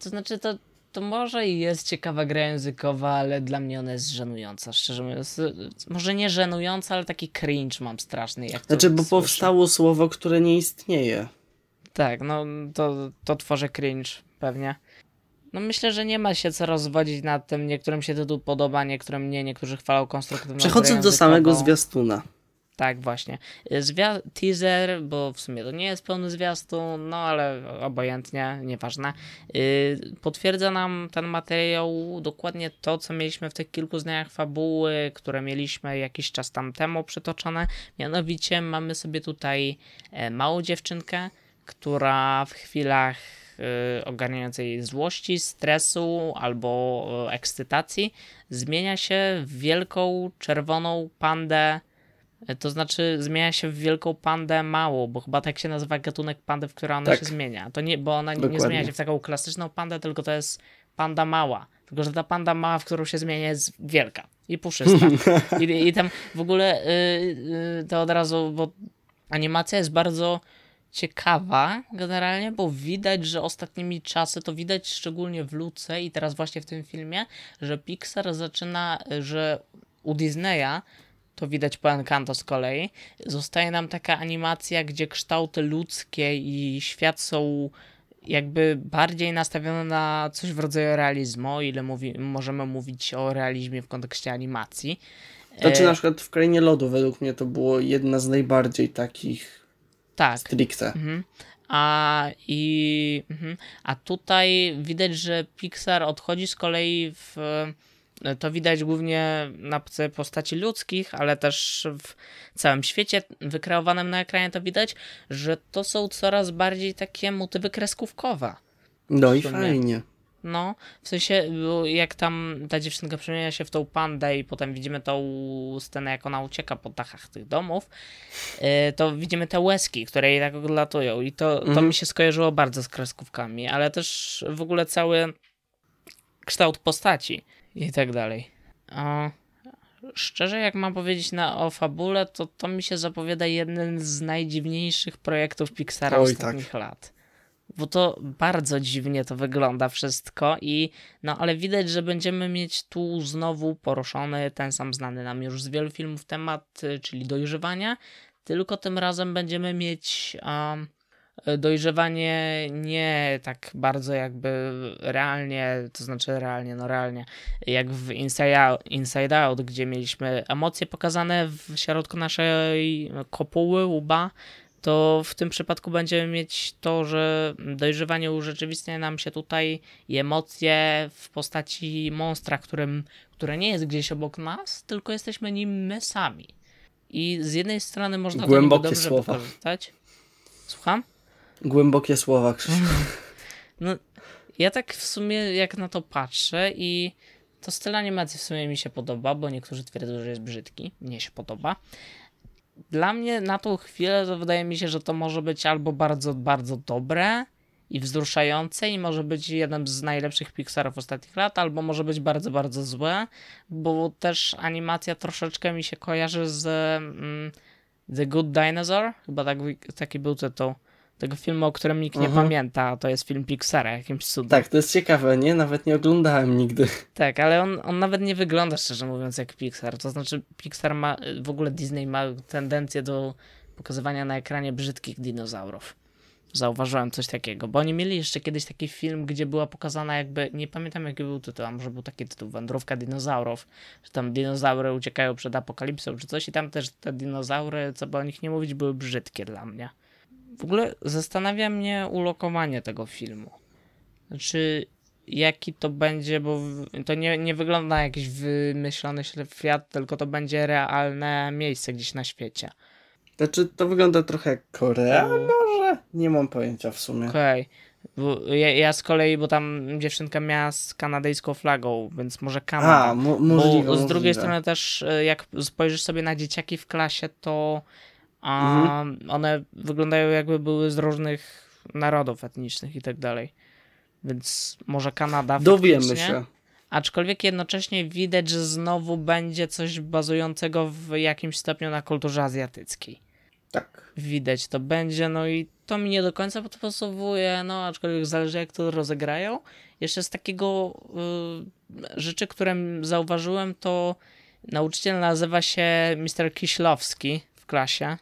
To znaczy, to, to może i jest ciekawa gra językowa, ale dla mnie ona jest żenująca, szczerze mówiąc. Może nie żenująca, ale taki cringe mam straszny. Jak znaczy, bo słyszę. powstało słowo, które nie istnieje. Tak, no to, to tworzy cringe pewnie. No myślę, że nie ma się co rozwodzić nad tym. Niektórym się tytuł podoba, niektórym nie, niektórzy chwalą konstruktywną Przechodząc do samego zwiastuna. Tak, właśnie. Zwia teaser, bo w sumie to nie jest pełny zwiastun, no ale obojętnie, nieważne. Yy, potwierdza nam ten materiał dokładnie to, co mieliśmy w tych kilku zdaniach fabuły, które mieliśmy jakiś czas tam temu przytoczone. Mianowicie mamy sobie tutaj e, małą dziewczynkę, która w chwilach y, ogarniającej złości, stresu albo y, ekscytacji zmienia się w wielką czerwoną pandę. Y, To znaczy zmienia się w wielką pandę małą, bo chyba tak się nazywa gatunek pandy, w której ona Tak. się zmienia. To nie, bo ona nie zmienia się w taką klasyczną pandę, tylko to jest panda mała. Tylko, że ta panda mała, w którą się zmienia, jest wielka i puszysta. [LAUGHS] I, i tam w ogóle y, y, to od razu, bo animacja jest bardzo ciekawa generalnie, bo widać, że ostatnimi czasy, to widać szczególnie w Luce i teraz właśnie w tym filmie, że Pixar zaczyna, że u Disneya to widać po Encanto z kolei, zostaje nam taka animacja, gdzie kształty ludzkie i świat są jakby bardziej nastawione na coś w rodzaju realizmu, o ile mówi, możemy mówić o realizmie w kontekście animacji. Znaczy E, na przykład w Krainie Lodu według mnie to było jedna z najbardziej takich tak. stricte. Mhm. A, i, mhm. A tutaj widać, że Pixar odchodzi z kolei w. To widać głównie na postaci ludzkich, ale też w całym świecie wykreowanym na ekranie to widać, że to są coraz bardziej takie motywy kreskówkowe. No i fajnie. No, w sensie, jak tam ta dziewczynka przemienia się w tą pandę i potem widzimy tą scenę, jak ona ucieka po dachach tych domów, yy, to widzimy te łezki, które jej tak odlatują i to, to Mhm. mi się skojarzyło bardzo z kreskówkami, ale też w ogóle cały kształt postaci i tak dalej. O, szczerze, jak mam powiedzieć na, o fabule, to to mi się zapowiada jeden z najdziwniejszych projektów Pixara Oj, tak. ostatnich lat bo to bardzo dziwnie to wygląda wszystko i no ale widać, że będziemy mieć tu znowu poruszony ten sam znany nam już z wielu filmów temat, y, czyli dojrzewania, tylko tym razem będziemy mieć um, dojrzewanie nie tak bardzo jakby realnie, to znaczy realnie, no realnie, jak w Inside Out, Inside Out gdzie mieliśmy emocje pokazane w środku naszej kopuły, łba, to w tym przypadku będziemy mieć to, że dojrzewanie urzeczywistnia nam się tutaj i emocje w postaci monstra, którym, które nie jest gdzieś obok nas, tylko jesteśmy nim my sami. I z jednej strony można Głębokie to dobrze słowa. wykorzystać. Słucham? Głębokie słowa, Krzysiu. No, ja tak w sumie jak na to patrzę i to styl animacji w sumie mi się podoba, bo niektórzy twierdzą, że jest brzydki. Mnie się podoba. Dla mnie na tą chwilę to wydaje mi się, że to może być albo bardzo, bardzo dobre i wzruszające i może być jednym z najlepszych Pixarów ostatnich lat, albo może być bardzo, bardzo złe, bo też animacja troszeczkę mi się kojarzy z mm, The Good Dinosaur, chyba tak, taki był tytuł tego filmu, o którym nikt nie Mhm. pamięta, to jest film Pixara, jakimś cudem. Tak, to jest ciekawe, nie? Nawet nie oglądałem nigdy. Tak, ale on, on nawet nie wygląda, szczerze mówiąc, jak Pixar. To znaczy, Pixar ma, w ogóle Disney ma tendencję do pokazywania na ekranie brzydkich dinozaurów. Zauważyłem coś takiego, bo oni mieli jeszcze kiedyś taki film, gdzie była pokazana jakby, nie pamiętam jaki był tytuł, a może był taki tytuł, Wędrówka dinozaurów, że tam dinozaury uciekają przed apokalipsą czy coś i tam też te dinozaury, co by o nich nie mówić, były brzydkie dla mnie. W ogóle zastanawia mnie ulokowanie tego filmu. Znaczy, jaki to będzie, bo to nie, nie wygląda na jakiś wymyślony świat, tylko to będzie realne miejsce gdzieś na świecie. Znaczy, to wygląda trochę jak Korea, może? Nie mam pojęcia w sumie. Okej. Bo Ja, ja z kolei, bo tam dziewczynka miała z kanadyjską flagą, więc może Kanada. A, mo- możliwe, Bo z drugiej możliwe. strony też, e, jak spojrzysz sobie na dzieciaki w klasie, to a, Mhm. one wyglądają jakby były z różnych narodów etnicznych i tak dalej. Więc może Kanada Dowiemy się. Aczkolwiek jednocześnie widać, że znowu będzie coś bazującego w jakimś stopniu na kulturze azjatyckiej. Tak. Widać to będzie, no i to mi nie do końca podpasowuje, no aczkolwiek zależy jak to rozegrają. Jeszcze z takiego y, rzeczy, które zauważyłem, to nauczyciel nazywa się Mr. Kiślowski klasie.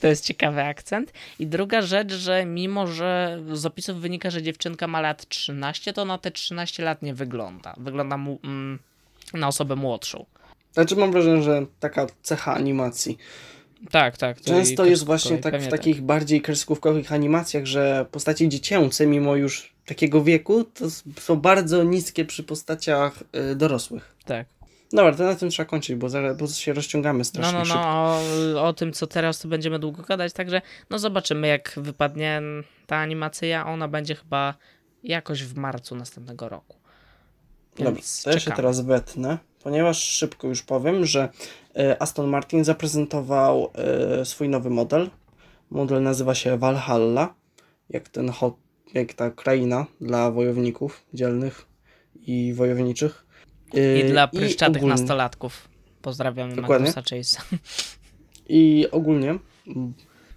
To jest ciekawy akcent. I druga rzecz, że mimo, że z opisów wynika, że dziewczynka ma lat 13, to na te 13 lat nie wygląda. Wygląda mu, mm, na osobę młodszą. Znaczy, mam wrażenie, że taka cecha animacji. Tak, tak. to Często jest właśnie tak w takich bardziej kreskówkowych animacjach, że postacie dziecięce, mimo już takiego wieku, to są bardzo niskie przy postaciach y, dorosłych. Tak. Dobra, to na tym trzeba kończyć, bo zaraz bo się rozciągamy No, strasznie no, no, szybko. o, o tym, co teraz, to będziemy długo gadać, także no zobaczymy, jak wypadnie ta animacja. Ona będzie chyba jakoś w marcu następnego roku. Dobra, Więc to ja się teraz wetnę, ponieważ szybko już powiem, że y, Aston Martin zaprezentował y, swój nowy model. Model nazywa się Valhalla, jak ten hot, jak ta kraina dla wojowników dzielnych i wojowniczych. I dla pryszczatych ogólnie- nastolatków. Pozdrawiamy. Magnusa Chase'a. I ogólnie.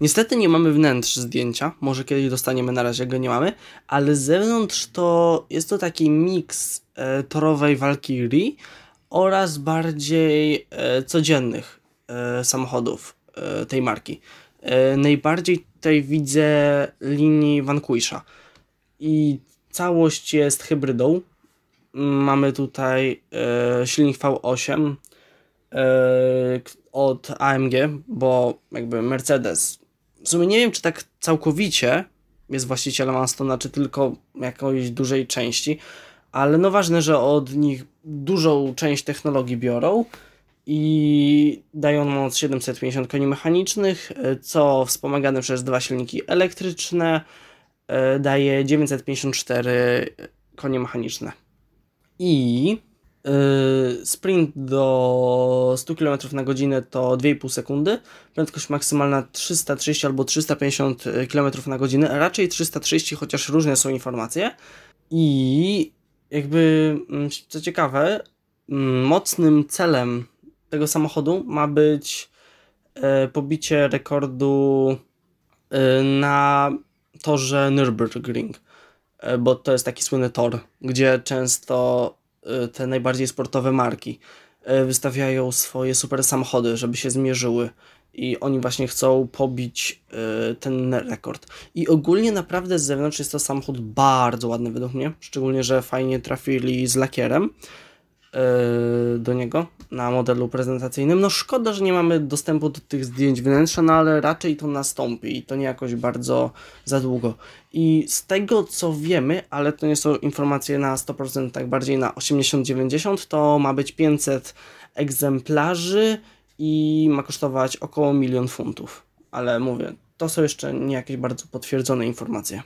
Niestety nie mamy wnętrz zdjęcia, może kiedyś dostaniemy, na razie go nie mamy, ale z zewnątrz to jest to taki miks e, torowej Valkyrie oraz bardziej e, codziennych e, samochodów e, tej marki. E, najbardziej tutaj widzę linii Vanquisha i całość jest hybrydą. Mamy tutaj e, silnik V8 e, od AMG, bo jakby Mercedes. W sumie nie wiem, czy tak całkowicie jest właścicielem Astona, czy tylko jakiejś dużej części, ale no ważne, że od nich dużą część technologii biorą i dają moc 750 koni mechanicznych, e, co wspomagane przez dwa silniki elektryczne e, daje 954 konie mechaniczne. I Yy, sprint do 100 km na godzinę to 2,5 sekundy, prędkość maksymalna 330 albo 350 km na godzinę, raczej 330, chociaż różne są informacje. I jakby, mm, co ciekawe, mm, mocnym celem tego samochodu ma być e, pobicie rekordu e, na torze Nürburgring, bo to jest taki słynny tor, gdzie często y, te najbardziej sportowe marki y, wystawiają swoje super samochody, żeby się zmierzyły. I oni właśnie chcą pobić ten rekord. I ogólnie naprawdę z zewnątrz jest to samochód bardzo ładny według mnie, szczególnie, że fajnie trafili z lakierem do niego na modelu prezentacyjnym. No szkoda, że nie mamy dostępu do tych zdjęć wnętrza, no ale raczej to nastąpi i to nie jakoś bardzo za długo. I z tego co wiemy, ale to nie są informacje na 100%, tak bardziej na 80-90, to ma być 500 egzemplarzy i ma kosztować około milion funtów. Ale mówię, to są jeszcze nie jakieś bardzo potwierdzone informacje.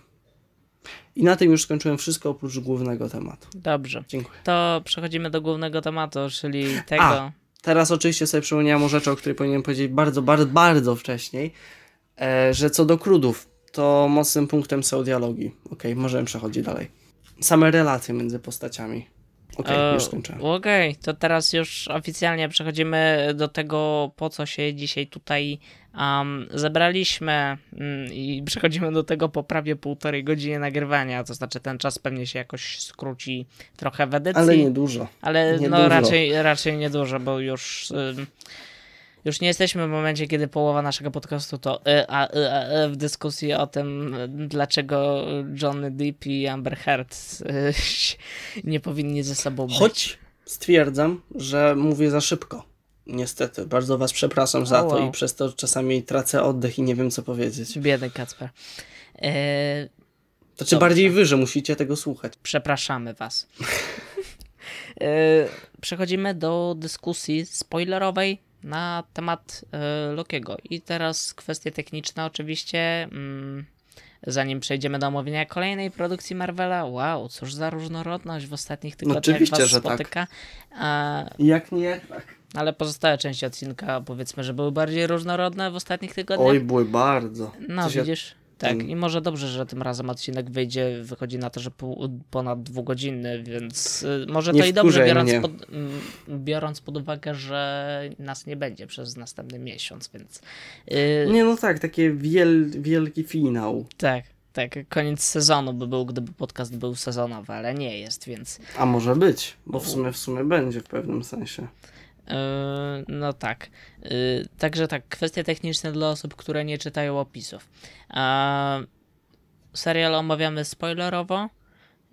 I na tym już skończyłem wszystko oprócz głównego tematu. Dobrze. Dziękuję. To przechodzimy do głównego tematu, czyli tego. A. Teraz oczywiście sobie przypomniałem o rzeczy, o której powinienem powiedzieć bardzo, bardzo, bardzo wcześniej, e, że co do krudów, to mocnym punktem są dialogi. Okej, możemy przechodzić dalej. Same relacje między postaciami. Okej, E, już skończyłem. Okej, to teraz już oficjalnie przechodzimy do tego, po co się dzisiaj tutaj um, zebraliśmy mm, i przechodzimy do tego po prawie półtorej godziny nagrywania, to znaczy ten czas pewnie się jakoś skróci trochę w edycji. Ale nie dużo. Ale Nie no dużo. raczej, raczej niedużo, bo już, już nie jesteśmy w momencie, kiedy połowa naszego podcastu to y, a, y, a, y, w dyskusji o tym, dlaczego Johnny Depp i Amber Heard y, [LAUGHS] nie powinni ze sobą być. Choć stwierdzam, że mówię za szybko. Niestety, bardzo Was przepraszam za O, to wow. i przez to czasami tracę oddech i nie wiem co powiedzieć. Biedny Kacper. Y, To czy bardziej Wy, że musicie tego słuchać. przepraszamy was. Y, [LAUGHS] Przechodzimy do dyskusji spoilerowej na temat e, Lokiego. I teraz kwestie techniczne oczywiście. Mm, zanim przejdziemy do omówienia kolejnej produkcji Marvela, wow, cóż za różnorodność w ostatnich tygodniach Oczywiście, was że tak. spotyka. A, Jak nie, tak. Ale pozostałe części odcinka powiedzmy, że były bardziej różnorodne w ostatnich tygodniach. Oj, były bardzo. No, Coś ja- widzisz? Tak, ten- i może dobrze, że tym razem odcinek wyjdzie, wychodzi na to, że pół, ponad dwugodzinny, więc y, może Nie to i dobrze, biorąc pod, mm, biorąc pod uwagę, że nas nie będzie przez następny miesiąc, więc y, Nie, no tak, takie wiel, wielki finał. tak, tak, koniec sezonu by był, gdyby podcast był sezonowy, ale nie jest, więc A może być, bo w sumie w sumie będzie w pewnym sensie. Yy, No tak. Yy, Także tak, kwestie techniczne dla osób, które nie czytają opisów. Eee, Serial omawiamy spoilerowo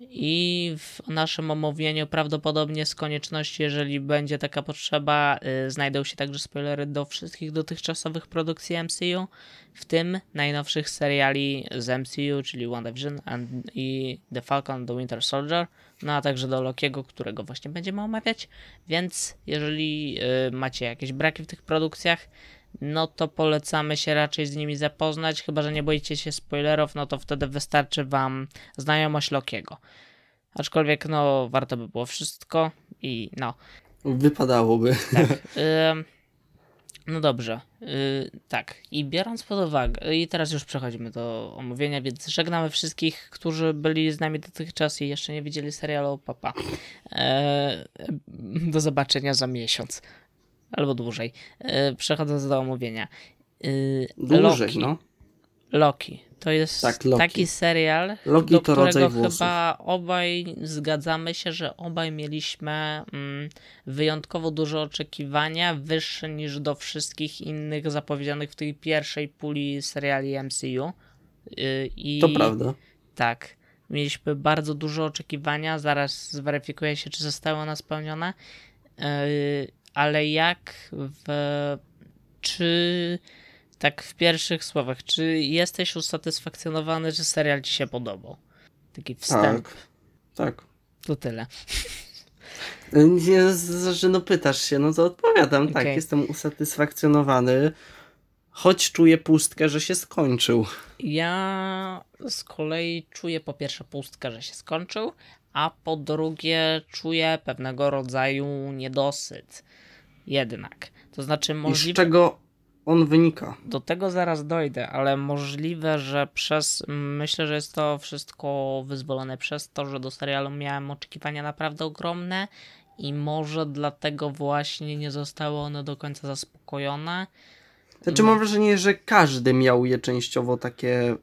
i w naszym omówieniu prawdopodobnie z konieczności, jeżeli będzie taka potrzeba, yy, znajdą się także spoilery do wszystkich dotychczasowych produkcji MCU, w tym najnowszych seriali z MCU, czyli WandaVision and, i The Falcon and the Winter Soldier, no a także do Lokiego, którego właśnie będziemy omawiać. Więc jeżeli y, macie jakieś braki w tych produkcjach, no to polecamy się raczej z nimi zapoznać, chyba że nie boicie się spoilerów, no to wtedy wystarczy wam znajomość Lokiego. Aczkolwiek, no, warto by było wszystko i no, Wypadałoby. tak. [LAUGHS] Ym, no dobrze, y, tak. I biorąc pod uwagę, i teraz już przechodzimy do omówienia, więc żegnamy wszystkich, którzy byli z nami dotychczas i jeszcze nie widzieli serialu Papa. E, do zobaczenia za miesiąc. Albo dłużej. E, przechodząc do omówienia. Y, Dłużej, Loki. no. Loki. To jest Tak, taki serial, Loki do to rodzaj którego włosów. chyba obaj zgadzamy się, że obaj mieliśmy mm, wyjątkowo duże oczekiwania, wyższe niż do wszystkich innych zapowiedzianych w tej pierwszej puli seriali MCU. Yy, i To prawda. tak. Mieliśmy bardzo duże oczekiwania, zaraz zweryfikuję się, czy zostały one spełnione. Yy, ale jak w. Czy. Tak w pierwszych słowach, czy jesteś usatysfakcjonowany, że serial ci się podobał? Taki wstęp, Tak. Tak. to tyle. Nie, że no pytasz się, no to odpowiadam. Tak, Okej. jestem usatysfakcjonowany, choć czuję pustkę, że się skończył. Ja z kolei czuję po pierwsze pustkę, że się skończył, a po drugie czuję pewnego rodzaju niedosyt. Jednak. To znaczy I z możliwe... czego on wynika? Do tego zaraz dojdę, ale możliwe, że przez. Myślę, że jest to wszystko wyzwolone przez to, że do serialu miałem oczekiwania naprawdę ogromne i może dlatego właśnie nie zostały one do końca zaspokojone. Znaczy mam wrażenie, że każdy miał je częściowo takie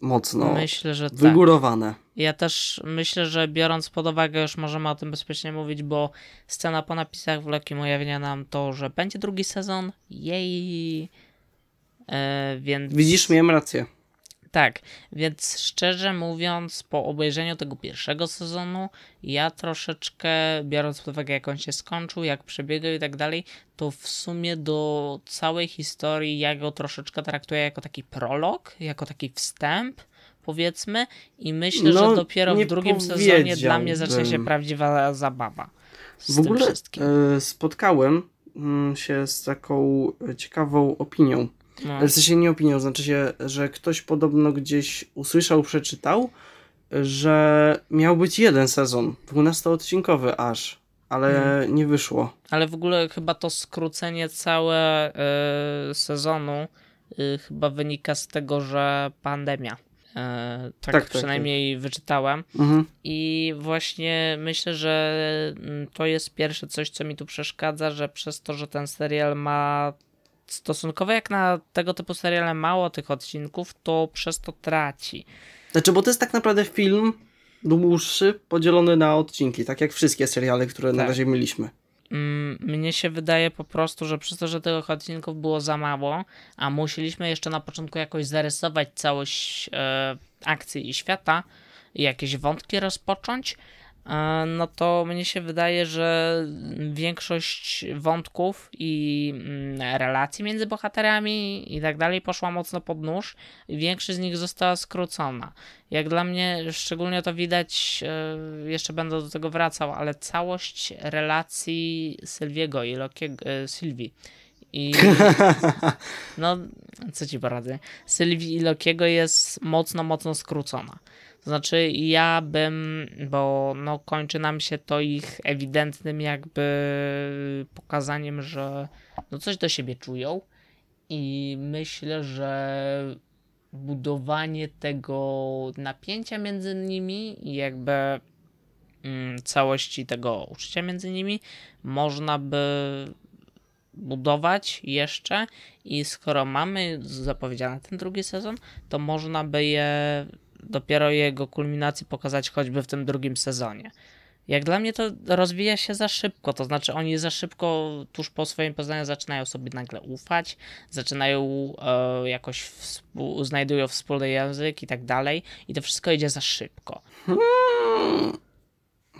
mocno myślę, że tak. wygórowane. Ja też myślę, że biorąc pod uwagę, już możemy o tym bezpiecznie mówić, bo scena po napisach w Lokim ujawnia nam to, że będzie drugi sezon. Jej. E, więc. Widzisz, miałem rację. Tak, więc szczerze mówiąc, po obejrzeniu tego pierwszego sezonu, ja troszeczkę, biorąc pod uwagę, jak on się skończył, jak przebiegał i tak dalej, to w sumie do całej historii ja go troszeczkę traktuję jako taki prolog, jako taki wstęp, powiedzmy, i myślę, No, że dopiero w drugim sezonie dla mnie zacznie się prawdziwa zabawa. Z W tym ogóle wszystkim. e, spotkałem mm, się z taką ciekawą opinią. No. W sensie nie opinią, znaczy się, że ktoś podobno gdzieś usłyszał, przeczytał, że miał być jeden sezon, 12-odcinkowy aż, ale Hmm. nie wyszło. Ale w ogóle chyba to skrócenie całe y, sezonu y, chyba wynika z tego, że pandemia. Y, tak, tak, przynajmniej wyczytałem. Mhm. I właśnie myślę, że mm, to jest pierwsze coś, co mi tu przeszkadza, że przez to, że ten serial ma stosunkowo jak na tego typu seriale mało tych odcinków, to przez to traci. Znaczy, bo to jest tak naprawdę film dłuższy, podzielony na odcinki, tak jak wszystkie seriale, które na Tak. razie mieliśmy. Mm, Mnie się wydaje po prostu, że przez to, że tych odcinków było za mało, a musieliśmy jeszcze na początku jakoś zarysować całość e, akcji i świata i jakieś wątki rozpocząć, no to mnie się wydaje, że większość wątków i mm, relacji między bohaterami i tak dalej poszła mocno pod nóż i większość z nich została skrócona. Jak dla mnie, szczególnie to widać, e, jeszcze będę do tego wracał, ale całość relacji Sylwiego i Lokiego, e, Sylwii I [LAUGHS] no, co ci poradzę? Sylwii Lokiego jest mocno, mocno skrócona. Znaczy, ja bym, bo no, kończy nam się to ich ewidentnym jakby pokazaniem, że no coś do siebie czują. I myślę, że budowanie tego napięcia między nimi i jakby mm, całości tego uczucia między nimi można by budować jeszcze. I skoro mamy zapowiedziany ten drugi sezon, to można by je dopiero jego kulminacji pokazać choćby w tym drugim sezonie. Jak dla mnie to rozwija się za szybko, to znaczy oni za szybko tuż po swoim poznaniu zaczynają sobie nagle ufać, zaczynają e, jakoś współ, znajdują wspólny język i tak dalej i to wszystko idzie za szybko. Hmm.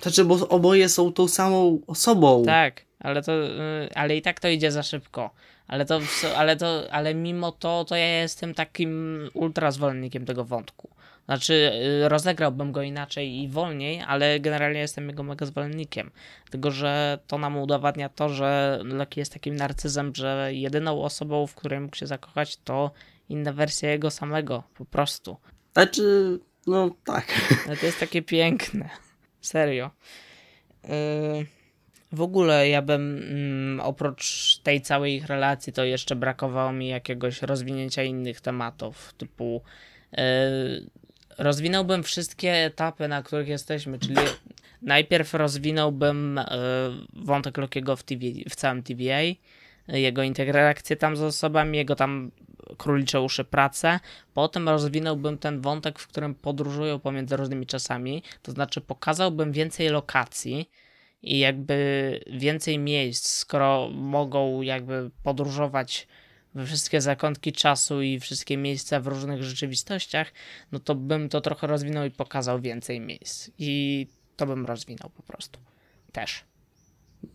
Znaczy, bo oboje są tą samą osobą. Tak, ale to, y, ale i tak to idzie za szybko. Ale to, ale to, ale mimo to, to ja jestem takim ultra zwolennikiem tego wątku. Znaczy, y, rozegrałbym go inaczej i wolniej, ale generalnie jestem jego mega zwolennikiem. Tylko, że to nam udowadnia to, że Loki jest takim narcyzem, że jedyną osobą, w której mógł się zakochać, to inna wersja jego samego, po prostu. Znaczy, no tak. [LAUGHS] To jest takie piękne. Serio. Yy, w ogóle ja bym mm, oprócz tej całej ich relacji, to jeszcze brakowało mi jakiegoś rozwinięcia innych tematów, typu yy, rozwinąłbym wszystkie etapy, na których jesteśmy, czyli najpierw rozwinąłbym yy, wątek Lokiego w, w całym TVA, jego interakcję tam z osobami, jego tam królicze uszy pracę. Potem rozwinąłbym ten wątek, w którym podróżują pomiędzy różnymi czasami, to znaczy pokazałbym więcej lokacji i jakby więcej miejsc, skoro mogą jakby podróżować we wszystkie zakątki czasu i wszystkie miejsca w różnych rzeczywistościach, no to bym to trochę rozwinął i pokazał więcej miejsc. I to bym rozwinął po prostu. Też.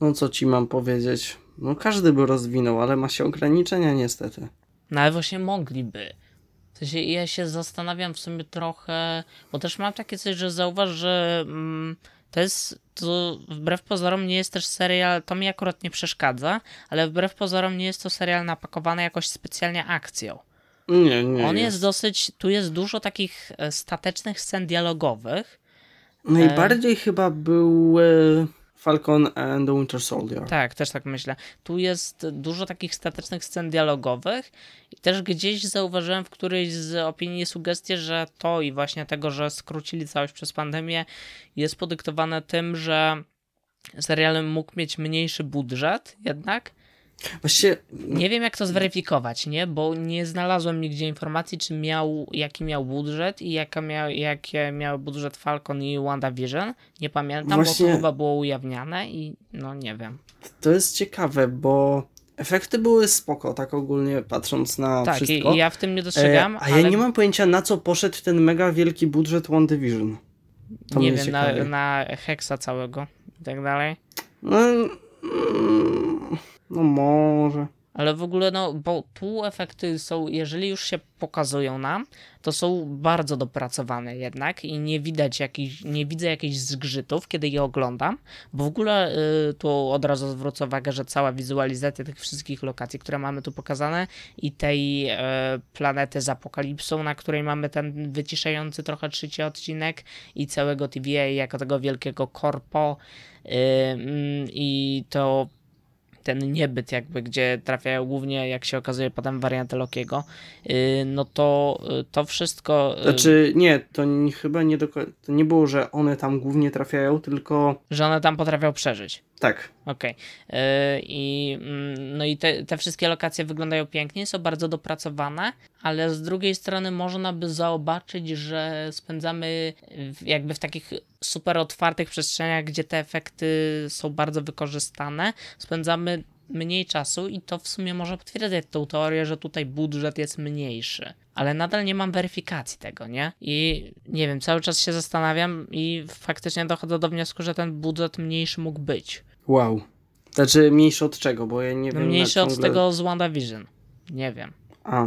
No co ci mam powiedzieć? No każdy by rozwinął, ale ma się ograniczenia niestety. No ale właśnie mogliby. W sensie ja się zastanawiam w sumie trochę, bo też mam takie coś, że zauważ, że mm, to jest, to wbrew pozorom nie jest też serial, to mi akurat nie przeszkadza, ale wbrew pozorom nie jest to serial napakowany jakoś specjalnie akcją. Nie, nie. On jest, jest dosyć, tu jest dużo takich e, statecznych scen dialogowych. Najbardziej e... chyba był... Falcon and the Winter Soldier. Tak, też tak myślę. Tu jest dużo takich statycznych scen dialogowych i też gdzieś zauważyłem w którejś z opinii sugestię, że to i właśnie tego, że skrócili całość przez pandemię jest podyktowane tym, że serial mógł mieć mniejszy budżet jednak Właściwie... Nie wiem, jak to zweryfikować, nie? Bo nie znalazłem nigdzie informacji, czy miał, jaki miał budżet i jaka miał, jaki miał budżet Falcon i WandaVision. Nie pamiętam, Właśnie... bo to chyba było ujawniane i no nie wiem. To jest ciekawe, bo efekty były spoko, tak ogólnie patrząc na tak, wszystko. Tak, i ja w tym nie dostrzegam. E, a ale... ja nie mam pojęcia, na co poszedł ten mega wielki budżet WandaVision. To nie wiem, na, na Hexa całego i tak dalej. No, mm, no może. Ale w ogóle, no, bo tu efekty są, jeżeli już się pokazują nam, to są bardzo dopracowane jednak i nie widać jakichś, nie widzę jakichś zgrzytów, kiedy je oglądam, bo w ogóle y, tu od razu zwrócę uwagę, że cała wizualizacja tych wszystkich lokacji, które mamy tu pokazane i tej y, planety z apokalipsą, na której mamy ten wyciszający trochę trzeci odcinek i całego TVA jako tego wielkiego korpo y, mm, i to ten niebyt jakby, gdzie trafiają głównie, jak się okazuje, potem warianty Lokiego, y, no to y, to wszystko... Y, znaczy, nie, to nie, chyba nie, do, to nie było, że one tam głównie trafiają, tylko... Że one tam potrafią przeżyć. Tak. Okej. Okay. I mm, no i te, te wszystkie lokacje wyglądają pięknie, są bardzo dopracowane, ale z drugiej strony można by zobaczyć, że spędzamy jakby w takich super otwartych przestrzeniach, gdzie te efekty są bardzo wykorzystane, spędzamy mniej czasu i to w sumie może potwierdzać tą teorię, że tutaj budżet jest mniejszy. Ale nadal nie mam weryfikacji tego, nie? I nie wiem, cały czas się zastanawiam i faktycznie dochodzę do wniosku, że ten budżet mniejszy mógł być. Wow. Znaczy mniejszy od czego, bo ja nie no wiem. Mniejszy ciągle... od tego z WandaVision. Nie wiem. A,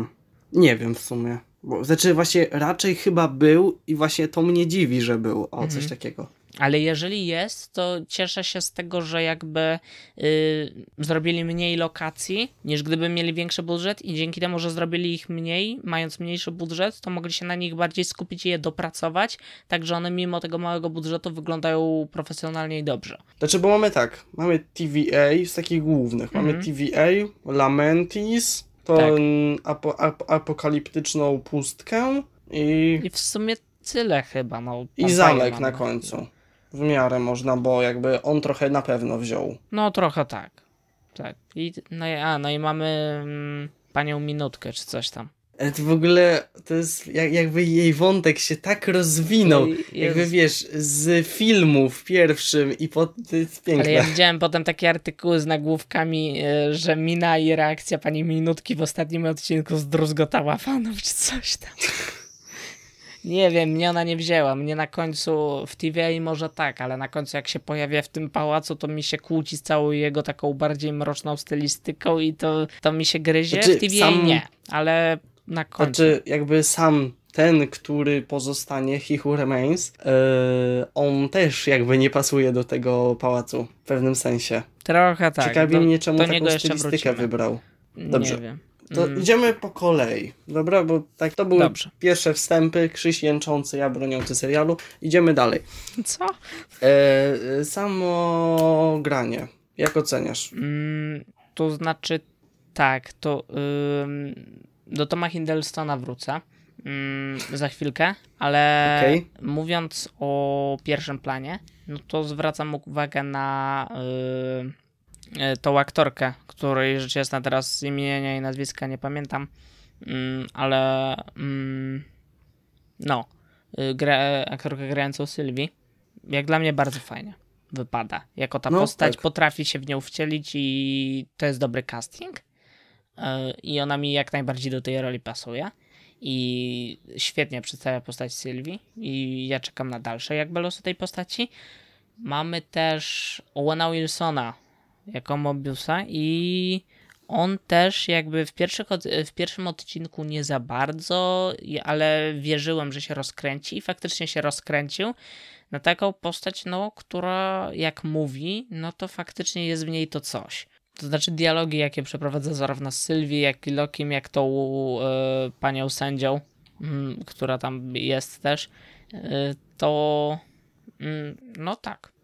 nie wiem w sumie. Bo, znaczy właśnie raczej chyba był i właśnie to mnie dziwi, że był. O, mhm. coś takiego. Ale jeżeli jest, to cieszę się z tego, że jakby y, zrobili mniej lokacji, niż gdyby mieli większy budżet i dzięki temu, że zrobili ich mniej, mając mniejszy budżet, to mogli się na nich bardziej skupić i je dopracować, tak że one mimo tego małego budżetu wyglądają profesjonalnie i dobrze. Znaczy, bo mamy tak, mamy TVA z takich głównych, mamy Mhm. TVA, Lamentis, tą Tak. apo, ap, apokaliptyczną pustkę i, I w sumie tyle chyba. No, i zamek na końcu. W miarę można, bo jakby on trochę na pewno wziął. No trochę tak. Tak. I, no, i- a, no i mamy mm, panią minutkę czy coś tam. Ale to w ogóle, to jest jak, jakby jej wątek się tak rozwinął, Oj, jakby wiesz, z filmu w pierwszym i po, to jest piękne. Ale ja widziałem potem takie artykuły z nagłówkami, e, że mina i reakcja pani Minutki w ostatnim odcinku zdruzgotała fanów, czy coś tam. Nie wiem, mnie ona nie wzięła. Mnie na końcu w TVA może tak, ale na końcu jak się pojawia w tym pałacu, to mi się kłóci z całą jego taką bardziej mroczną stylistyką i to, to mi się gryzie. Znaczy, w TVA sam- nie, ale na końcu. Znaczy, jakby sam ten, który pozostanie, He Who Remains, yy, on też jakby nie pasuje do tego pałacu w pewnym sensie. Trochę tak. Ciekawi do- mnie, czemu do taką stylistykę wrócimy. wybrał. Dobrze. Nie wiem. To Mm, idziemy po kolei, dobra? Bo tak to były Dobrze. pierwsze wstępy, Krzyś jęczący, ja broniący serialu. Idziemy dalej. Co? E, samo granie. Jak oceniasz? Mm, to znaczy tak, to ym, do Toma Hindelstona wrócę ym, za chwilkę, ale Okej. mówiąc o pierwszym planie, no to zwracam uwagę na y, y, tą aktorkę, której rzecz jasna teraz imienia i nazwiska nie pamiętam, Ym, ale ym, no, y, gra, aktorkę grającą Sylwii, jak dla mnie bardzo fajnie wypada. Jako ta No, postać tak. potrafi się w nią wcielić i to jest dobry casting. Yy, I ona mi jak najbardziej do tej roli pasuje. I świetnie przedstawia postać Sylwii. I ja czekam na dalsze jakby losy tej postaci. Mamy też Owena Wilsona jako Mobiusa i on też jakby w, pierwszych, w pierwszym odcinku nie za bardzo, ale wierzyłem, że się rozkręci i faktycznie się rozkręcił na taką postać, no, która jak mówi, no to faktycznie jest w niej to coś. To znaczy dialogi, jakie przeprowadza zarówno z Sylwii, jak i Lokim, jak tą e, panią sędzią, mm, która tam jest też, e, to mm, no tak.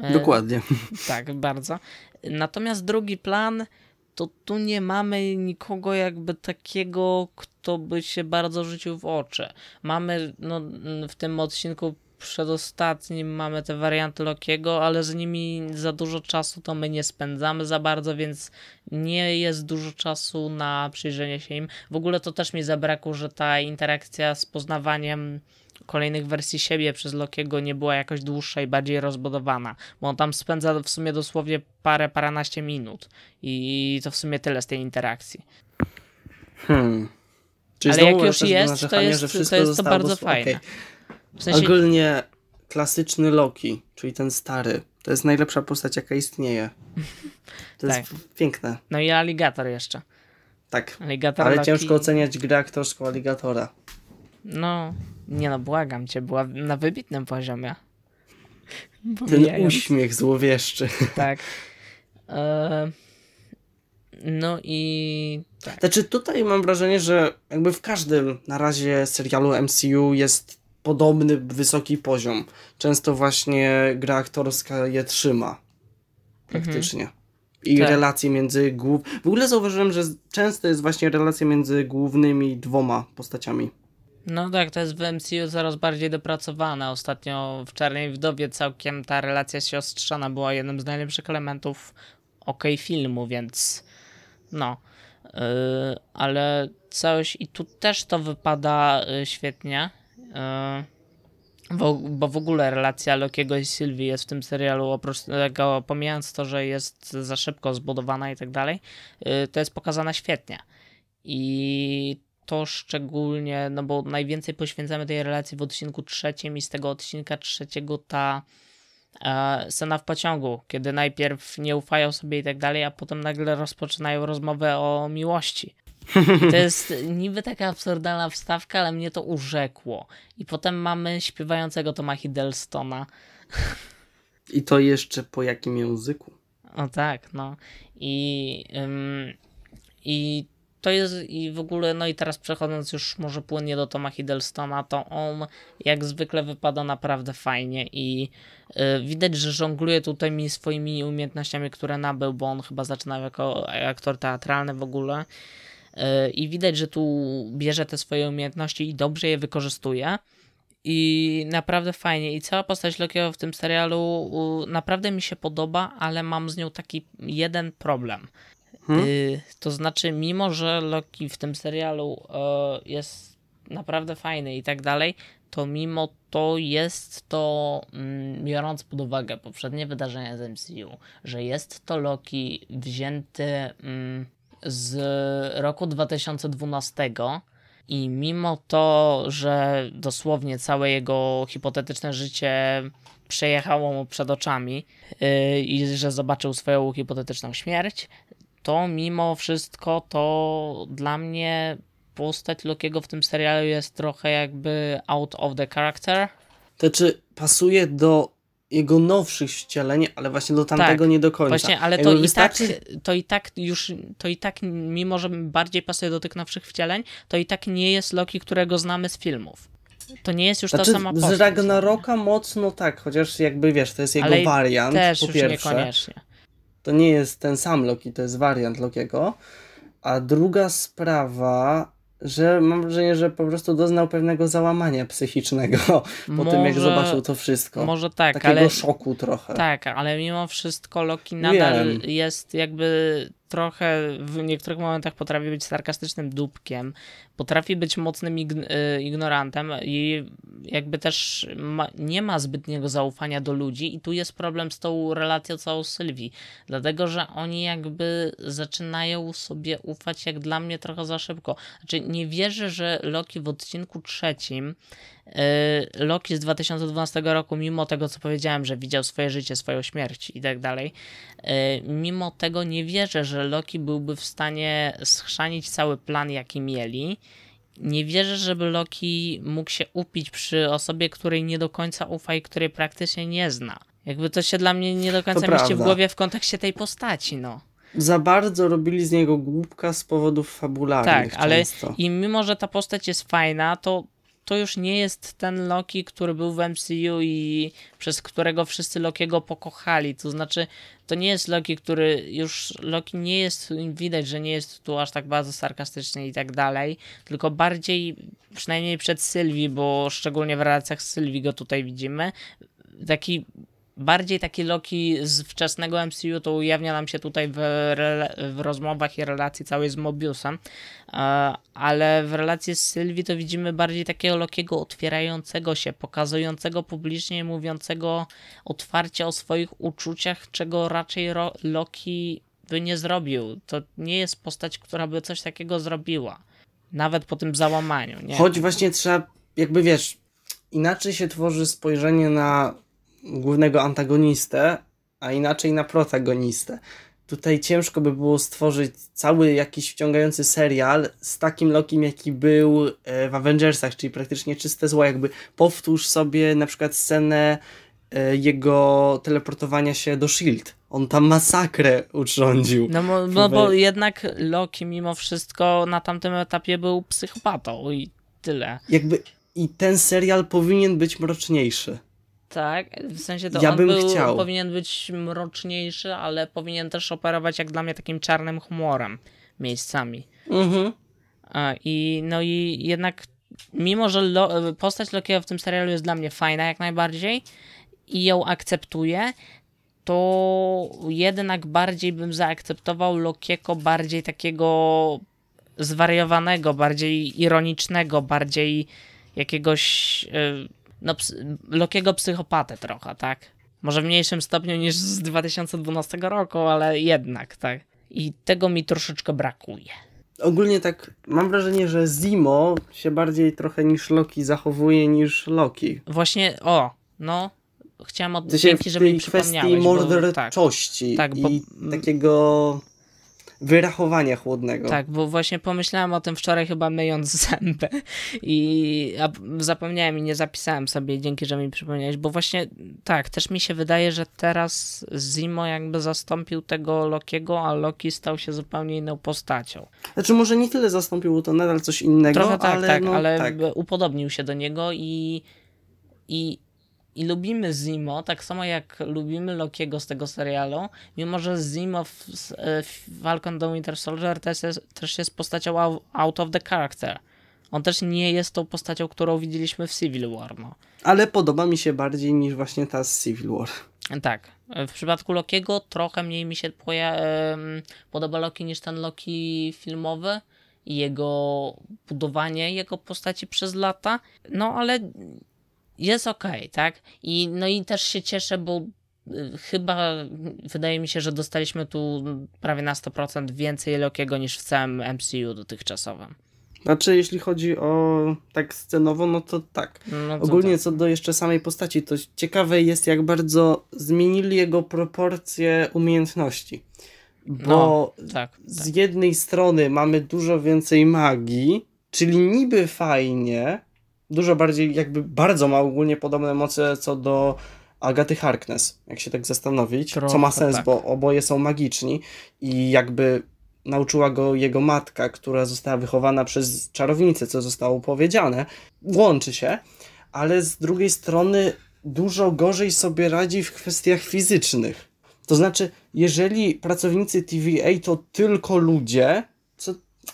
E, Dokładnie. tak, bardzo. Natomiast drugi plan, to tu nie mamy nikogo jakby takiego, kto by się bardzo rzucił w oczy. Mamy no, w tym odcinku przedostatnim mamy te warianty Lokiego, ale z nimi za dużo czasu to my nie spędzamy za bardzo, więc nie jest dużo czasu na przyjrzenie się im. W ogóle to też mi zabrakło, że ta interakcja z poznawaniem kolejnych wersji siebie przez Lokiego nie była jakoś dłuższa i bardziej rozbudowana, bo on tam spędza w sumie dosłownie parę, paręnaście minut i to w sumie tyle z tej interakcji. Hmm. Czyli Ale jak już jest, to jest- to jest to bardzo fajne. okej. W sensie, Ogólnie klasyczny Loki, czyli ten stary, to jest najlepsza postać, jaka istnieje. To Tak. jest piękne. no i aligator jeszcze. Tak. Aligator Ale Loki, ciężko oceniać grę aktorską aligatora. No, nie no, błagam cię, była na wybitnym poziomie. Ten uśmiech złowieszczy. Tak. E, no i tak. Znaczy tutaj mam wrażenie, że jakby w każdym na razie serialu MCU jest podobny wysoki poziom. Często właśnie gra aktorska je trzyma. Praktycznie. I Tak. relacje między głów... W ogóle zauważyłem, że często jest właśnie relacja między głównymi dwoma postaciami. No tak, to jest w MCU coraz bardziej dopracowane. Ostatnio w Czarnej Wdowie całkiem ta relacja siostrzana była jednym z najlepszych elementów OK filmu, więc no. Yy, ale coś i tu też to wypada yy, świetnie. Yy, bo, bo w ogóle relacja Lokiego i Sylwii jest w tym serialu, oprócz tego, pomijając to, że jest za szybko zbudowana i tak dalej, yy, to jest pokazana świetnie. I to szczególnie, no bo najwięcej poświęcamy tej relacji w odcinku trzecim i z tego odcinka trzeciego ta e, scena w pociągu, kiedy najpierw nie ufają sobie i tak dalej, a potem nagle rozpoczynają rozmowę o miłości. I to jest niby taka absurdalna wstawka, ale mnie to urzekło. I potem mamy śpiewającego Toma Hiddlestona, I to jeszcze po jakim języku? O tak, no. I, ym, i to jest i w ogóle, no i teraz przechodząc już może płynnie do Toma Hiddlestona, to on jak zwykle wypada naprawdę fajnie i y, widać, że żongluje tutaj mi swoimi umiejętnościami, które nabył, bo on chyba zaczynał jako aktor teatralny w ogóle y, i widać, że tu bierze te swoje umiejętności i dobrze je wykorzystuje. I naprawdę fajnie. I cała postać Lokiego w tym serialu naprawdę mi się podoba, ale mam z nią taki jeden problem. Hmm? Y, to znaczy, mimo że Loki w tym serialu y, jest naprawdę fajny i tak dalej, to mimo to jest to, mm, biorąc pod uwagę poprzednie wydarzenia z MCU, że jest to Loki wzięty mm, z roku 2012 i mimo to, że dosłownie całe jego hipotetyczne życie przejechało mu przed oczami yy, i że zobaczył swoją hipotetyczną śmierć, to mimo wszystko to dla mnie postać Lokiego w tym serialu jest trochę jakby out of the character. To czy pasuje do jego nowszych wcieleń, ale właśnie do tamtego Tak, nie do końca. Właśnie, ale Jakby to i, wystarczy... tak, to i tak już, to i tak, mimo że bardziej pasuje do tych nowszych wcieleń, to i tak nie jest Loki, którego znamy z filmów. To nie jest już Znaczy, ta sama postać. z Ragnaroka mocno tak, chociaż jakby wiesz, to jest jego Ale wariant, Też po już pierwsze. niekoniecznie. To nie jest ten sam Loki, to jest wariant Lokiego. A druga sprawa, że mam wrażenie, że po prostu doznał pewnego załamania psychicznego [LAUGHS] po tym, jak Może- zobaczył to wszystko. Może tak, Takiego ale szoku trochę. Tak, ale mimo wszystko Loki nadal Wiem. jest jakby trochę w niektórych momentach potrafi być sarkastycznym dupkiem, potrafi być mocnym ign- y, ignorantem i jakby też ma, nie ma zbytniego zaufania do ludzi i tu jest problem z tą relacją całą Sylwii, dlatego że oni jakby zaczynają sobie ufać jak dla mnie trochę za szybko. Znaczy nie wierzę, że Loki w odcinku trzecim Loki z 2012 roku, mimo tego, co powiedziałem, że widział swoje życie, swoją śmierć i tak dalej, yy, mimo tego nie wierzę, że Loki byłby w stanie schrzanić cały plan, jaki mieli. Nie wierzę, żeby Loki mógł się upić przy osobie, której nie do końca ufa i której praktycznie nie zna. Jakby to się dla mnie nie do końca mieści w prawda. głowie w kontekście tej postaci, no. Za bardzo robili z niego głupka z powodów fabularnych Tak, ale często. i mimo, że ta postać jest fajna, to to już nie jest ten Loki, który był w MCU i przez którego wszyscy Lokiego pokochali. To znaczy, to nie jest Loki, który już Loki nie jest, widać, że nie jest tu aż tak bardzo sarkastyczny i tak dalej, tylko bardziej, przynajmniej przed Sylwii, bo szczególnie w relacjach z Sylwii go tutaj widzimy, taki bardziej taki Loki z wczesnego MCU to ujawnia nam się tutaj w, w rozmowach i relacji całej z Mobiusem, e, ale w relacji z Sylwii to widzimy bardziej takiego Lokiego otwierającego się, pokazującego publicznie mówiącego otwarcie o swoich uczuciach, czego raczej Loki by nie zrobił. To nie jest postać, która by coś takiego zrobiła. Nawet po tym załamaniu, nie? Choć właśnie trzeba, jakby wiesz, inaczej się tworzy spojrzenie na głównego antagonistę, a inaczej na protagonistę. Tutaj ciężko by było stworzyć cały jakiś wciągający serial z takim Lokim, jaki był e, w Avengersach, czyli praktycznie czyste zło. Jakby powtórz sobie na przykład scenę e, jego teleportowania się do S.H.I.E.L.D. On tam masakrę urządził. No, bo, no bo jednak Loki mimo wszystko na tamtym etapie był psychopatą i tyle. Jakby i ten serial powinien być mroczniejszy. Tak, w sensie to Ja on bym był, chciał. powinien być mroczniejszy, ale powinien też operować jak dla mnie takim czarnym humorem miejscami. Mhm. A, I no i jednak mimo, że lo, postać Lokiego w tym serialu jest dla mnie fajna jak najbardziej i ją akceptuję, to jednak bardziej bym zaakceptował Lokiego bardziej takiego zwariowanego, bardziej ironicznego, bardziej jakiegoś y, no, ps- Lokiego psychopatę trochę, tak? Może w mniejszym stopniu niż z 2012 roku, ale jednak, tak. I tego mi troszeczkę brakuje. Ogólnie tak mam wrażenie, że Zimo się bardziej trochę niż Loki zachowuje niż Loki. Właśnie, o, no, chciałem od... Dzięki, w że mi tej kwestii przypomniałeś, bo, tak. morderczości Tak, bo- i takiego wyrachowania chłodnego. Tak, bo właśnie pomyślałem o tym wczoraj chyba myjąc [LAUGHS] zęby i zapomniałem i nie zapisałem sobie, dzięki, że mi przypomniałeś, bo właśnie tak, też mi się wydaje, że teraz Zimo jakby zastąpił tego Lokiego, a Loki stał się zupełnie inną postacią. Znaczy może nie tyle zastąpił, to nadal coś innego, Trochę tak, ale, tak, no, ale tak. upodobnił się do niego i, i i lubimy Zimo, tak samo jak lubimy Lokiego z tego serialu, mimo że Zimo w, w Falcon the Winter Soldier też jest, też jest postacią out of the character. On też nie jest tą postacią, którą widzieliśmy w Civil War. No. Ale podoba mi się bardziej niż właśnie ta z Civil War. Tak. W przypadku Lokiego trochę mniej mi się podoba Loki niż ten Loki filmowy i jego budowanie jego postaci przez lata. No ale jest ok, tak? I, no i też się cieszę, bo y, chyba wydaje mi się, że dostaliśmy tu prawie na 100% więcej Lokiego niż w całym MCU dotychczasowym. Znaczy, jeśli chodzi o tak scenowo, no to tak. No to Ogólnie tak. co do jeszcze samej postaci, to ciekawe jest, jak bardzo zmienili jego proporcje umiejętności. Bo no, tak, tak. z jednej strony mamy dużo więcej magii, czyli niby fajnie, dużo bardziej, jakby bardzo ma ogólnie podobne moce co do Agaty Harkness, jak się tak zastanowić, Trochę co ma sens, tak. bo oboje są magiczni i jakby nauczyła go jego matka, która została wychowana przez czarownicę, co zostało powiedziane, łączy się, ale z drugiej strony dużo gorzej sobie radzi w kwestiach fizycznych. To znaczy, jeżeli pracownicy TVA to tylko ludzie,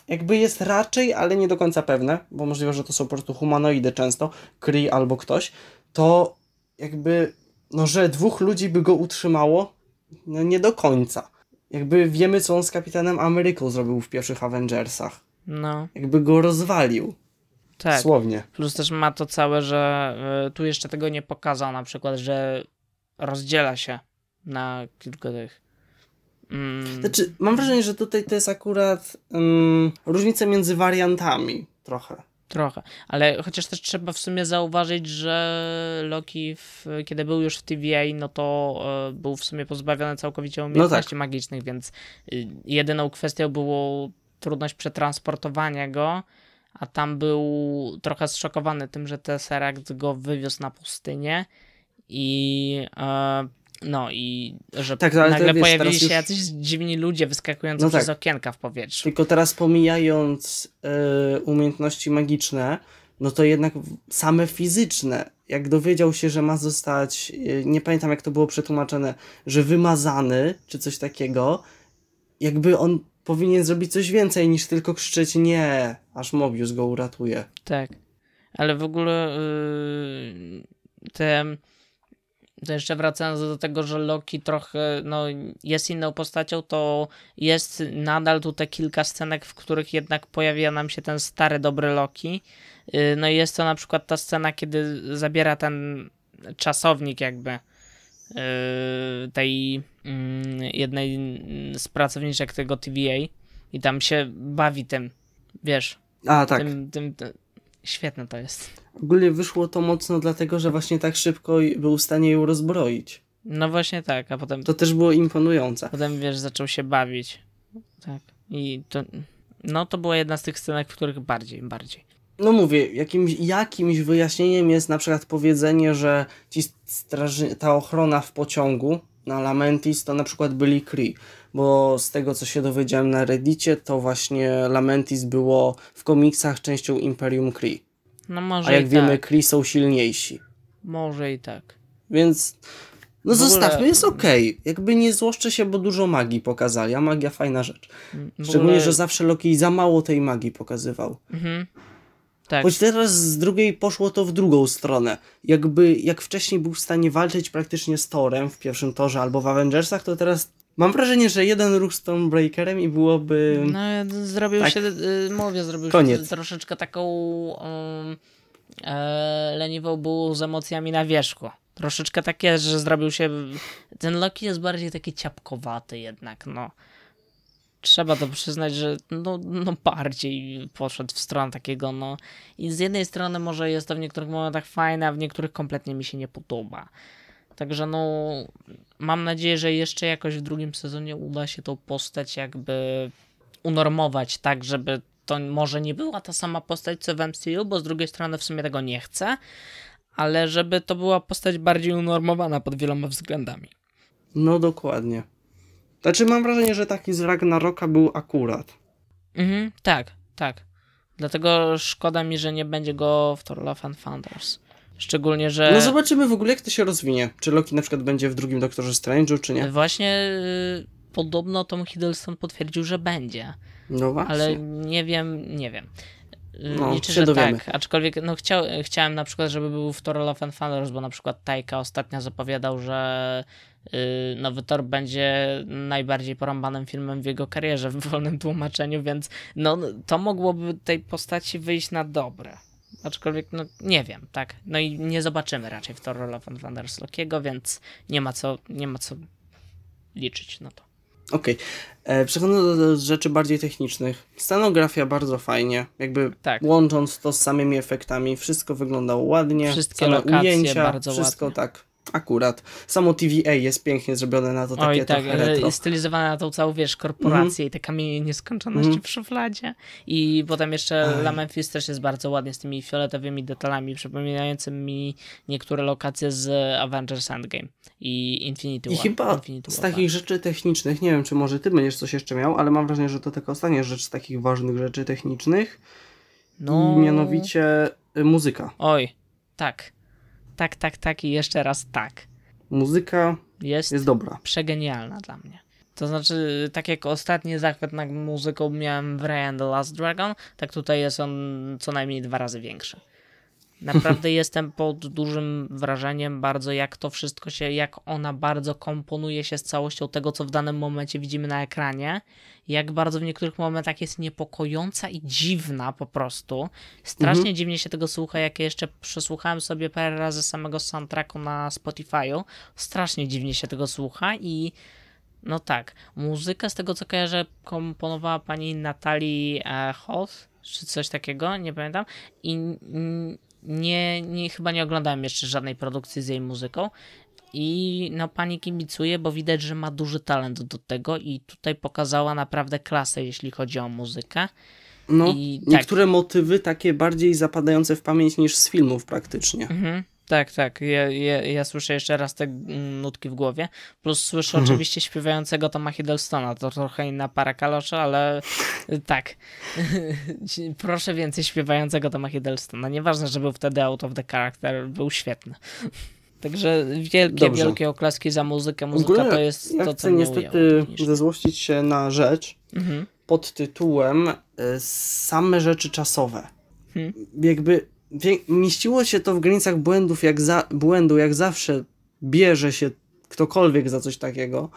jakby jest raczej, ale nie do końca pewne, bo możliwe, że to są po prostu humanoidy często, Kree albo ktoś, to jakby, no że dwóch ludzi by go utrzymało, no nie do końca. Jakby wiemy, co on z Kapitanem Ameryką zrobił w pierwszych Avengersach. No. Jakby go rozwalił. Tak. Słownie. Plus też ma to całe, że y, tu jeszcze tego nie pokazał, na przykład, że rozdziela się na kilka tych Mm. Znaczy, mam wrażenie, że tutaj to jest akurat um, różnica między wariantami trochę. Trochę, ale chociaż też trzeba w sumie zauważyć, że Loki, w, kiedy był już w TVA, no to e, był w sumie pozbawiony całkowicie umiejętności no tak. magicznych, więc y, jedyną kwestią było trudność przetransportowania go, a tam był trochę zszokowany tym, że Tesseract go wywiózł na pustynię i e, no i że tak, nagle wiesz, pojawili się już... jacyś dziwni ludzie wyskakujący no przez tak. okienka w powietrzu. Tylko teraz pomijając y, umiejętności magiczne, no to jednak same fizyczne. Jak dowiedział się, że ma zostać, y, nie pamiętam jak to było przetłumaczone, że wymazany, czy coś takiego, jakby on powinien zrobić coś więcej niż tylko krzyczeć nie, aż Mobius go uratuje. Tak, ale w ogóle yy, te to jeszcze wracając do tego, że Loki trochę no, jest inną postacią, to jest nadal tutaj kilka scenek, w których jednak pojawia nam się ten stary, dobry Loki. Y, no i jest to na przykład ta scena, kiedy zabiera ten czasownik jakby y, tej mm, jednej z pracowniczek tego TVA i tam się bawi tym, wiesz. A, tak. Tym, tym, tym, świetne to jest. Ogólnie wyszło to mocno dlatego, że właśnie tak szybko był w stanie ją rozbroić. No właśnie tak, a potem... To też było imponujące. Potem, wiesz, zaczął się bawić. Tak. I to... No to była jedna z tych scenek, w których bardziej, bardziej. No mówię, jakimś, jakimś wyjaśnieniem jest na przykład powiedzenie, że ci straży, ta ochrona w pociągu na Lamentis to na przykład byli Kree, bo z tego co się dowiedziałem na Reddicie, to właśnie Lamentis było w komiksach częścią Imperium Kree. No może A jak wiemy, tak. Kree są silniejsi. Może i tak. Więc no w zostawmy, ogóle... jest okej. Okay. Jakby nie złoszczę się, bo dużo magii pokazali, a magia fajna rzecz. Szczególnie, ogóle... że zawsze Loki za mało tej magii pokazywał. Mhm. Tak. Choć teraz z drugiej poszło to w drugą stronę. Jakby, jak wcześniej był w stanie walczyć praktycznie z Torem w pierwszym torze albo w Avengersach, to teraz Mam wrażenie, że jeden ruch z Breakerem i byłoby. No, zrobił tak. się, y, mówię, zrobił Koniec. się troszeczkę taką um, e, leniwą był z emocjami na wierzchu. Troszeczkę takie, że zrobił się. Ten Loki jest bardziej taki ciapkowaty jednak, no. Trzeba to przyznać, że no, no bardziej poszedł w stronę takiego, no. I z jednej strony może jest to w niektórych momentach fajne, a w niektórych kompletnie mi się nie podoba. Także no, mam nadzieję, że jeszcze jakoś w drugim sezonie uda się tą postać jakby unormować tak, żeby to może nie była ta sama postać co w MCU, bo z drugiej strony w sumie tego nie chcę, ale żeby to była postać bardziej unormowana pod wieloma względami. No dokładnie. Znaczy mam wrażenie, że taki z Ragnaroka był akurat. Mhm, tak, tak. Dlatego szkoda mi, że nie będzie go w Thor Love and Thunders. Szczególnie, że... No zobaczymy w ogóle, jak to się rozwinie. Czy Loki na przykład będzie w drugim Doktorze Strange'u, czy nie? Właśnie y, podobno Tom Hiddleston potwierdził, że będzie. No właśnie. Ale nie wiem, nie wiem. Y, No, Liczę, że dowiemy. tak, aczkolwiek no, chciał, chciałem na przykład, żeby był w Thor Love and Thunders, bo na przykład Taika ostatnio zapowiadał, że y, nowy Thor będzie najbardziej porąbanym filmem w jego karierze w wolnym tłumaczeniu, więc no, to mogłoby tej postaci wyjść na dobre. Aczkolwiek, no nie wiem, tak. No i nie zobaczymy raczej w and Thunders Lokiego, więc nie ma co, nie ma co liczyć na to. Okej. E, Przechodząc do, rzeczy bardziej technicznych. Scenografia bardzo fajnie. Jakby Tak. łącząc to z samymi efektami, wszystko wyglądało ładnie. Wszystkie same lokacje ujęcia, bardzo wszystko ładnie. tak. Akurat. Samo TVA jest pięknie zrobione na to takie Oj, tak, retro. e, stylizowana na tą całą, wiesz, korporację i te kamienie nieskończoności Mhm. w szufladzie. I potem jeszcze Aj. La Memphis też jest bardzo ładnie z tymi fioletowymi detalami, przypominającymi niektóre lokacje z Avengers Endgame i Infinity I War. chyba Infinity z War, takich rzeczy technicznych, nie wiem czy może ty będziesz coś jeszcze miał, ale mam wrażenie, że to taka ostatnia rzecz z takich ważnych rzeczy technicznych. No, I mianowicie y, muzyka. Oj, tak. Tak, tak, tak i jeszcze raz tak. Muzyka Jest, jest dobra. przegenialna dla mnie. To znaczy, tak jak ostatni zachwyt nad muzyką miałem w Ray and the Last Dragon, tak tutaj jest on co najmniej dwa razy większy. Naprawdę [LAUGHS] jestem pod dużym wrażeniem bardzo, jak to wszystko się, jak ona bardzo komponuje się z całością tego, co w danym momencie widzimy na ekranie. Jak bardzo w niektórych momentach jest niepokojąca i dziwna po prostu. Strasznie dziwnie się tego słucha, jak jeszcze przesłuchałem sobie parę razy samego soundtracku na Spotify'u. Strasznie dziwnie się tego słucha i no tak, muzykę z tego co kojarzę komponowała pani Natalii e, Hoth, czy coś takiego, nie pamiętam. I nie, nie, chyba nie oglądałem jeszcze żadnej produkcji z jej muzyką. I no pani kibicuje, bo widać, że ma duży talent do tego i tutaj pokazała naprawdę klasę, jeśli chodzi o muzykę. No, I tak. niektóre motywy takie bardziej zapadające w pamięć niż z filmów praktycznie. Mhm. Tak, tak. Ja, ja, ja słyszę jeszcze raz te mm, nutki w głowie. Plus słyszę oczywiście śpiewającego Toma Hiddlestona. To trochę inna para kaloszy, ale y, tak. [LAUGHS] Proszę więcej śpiewającego Toma Hiddlestona. Nieważne, że był wtedy out of the character. Był świetny. [LAUGHS] Także wielkie, Dobrze. wielkie oklaski za muzykę. Muzyka ogóle to jest ja to, chcę co niestety zezłościć się na rzecz Mhm. pod tytułem y, same rzeczy czasowe. Hmm. Jakby mieściło się to w granicach błędów, jak za, błędu, jak zawsze bierze się ktokolwiek za coś takiego,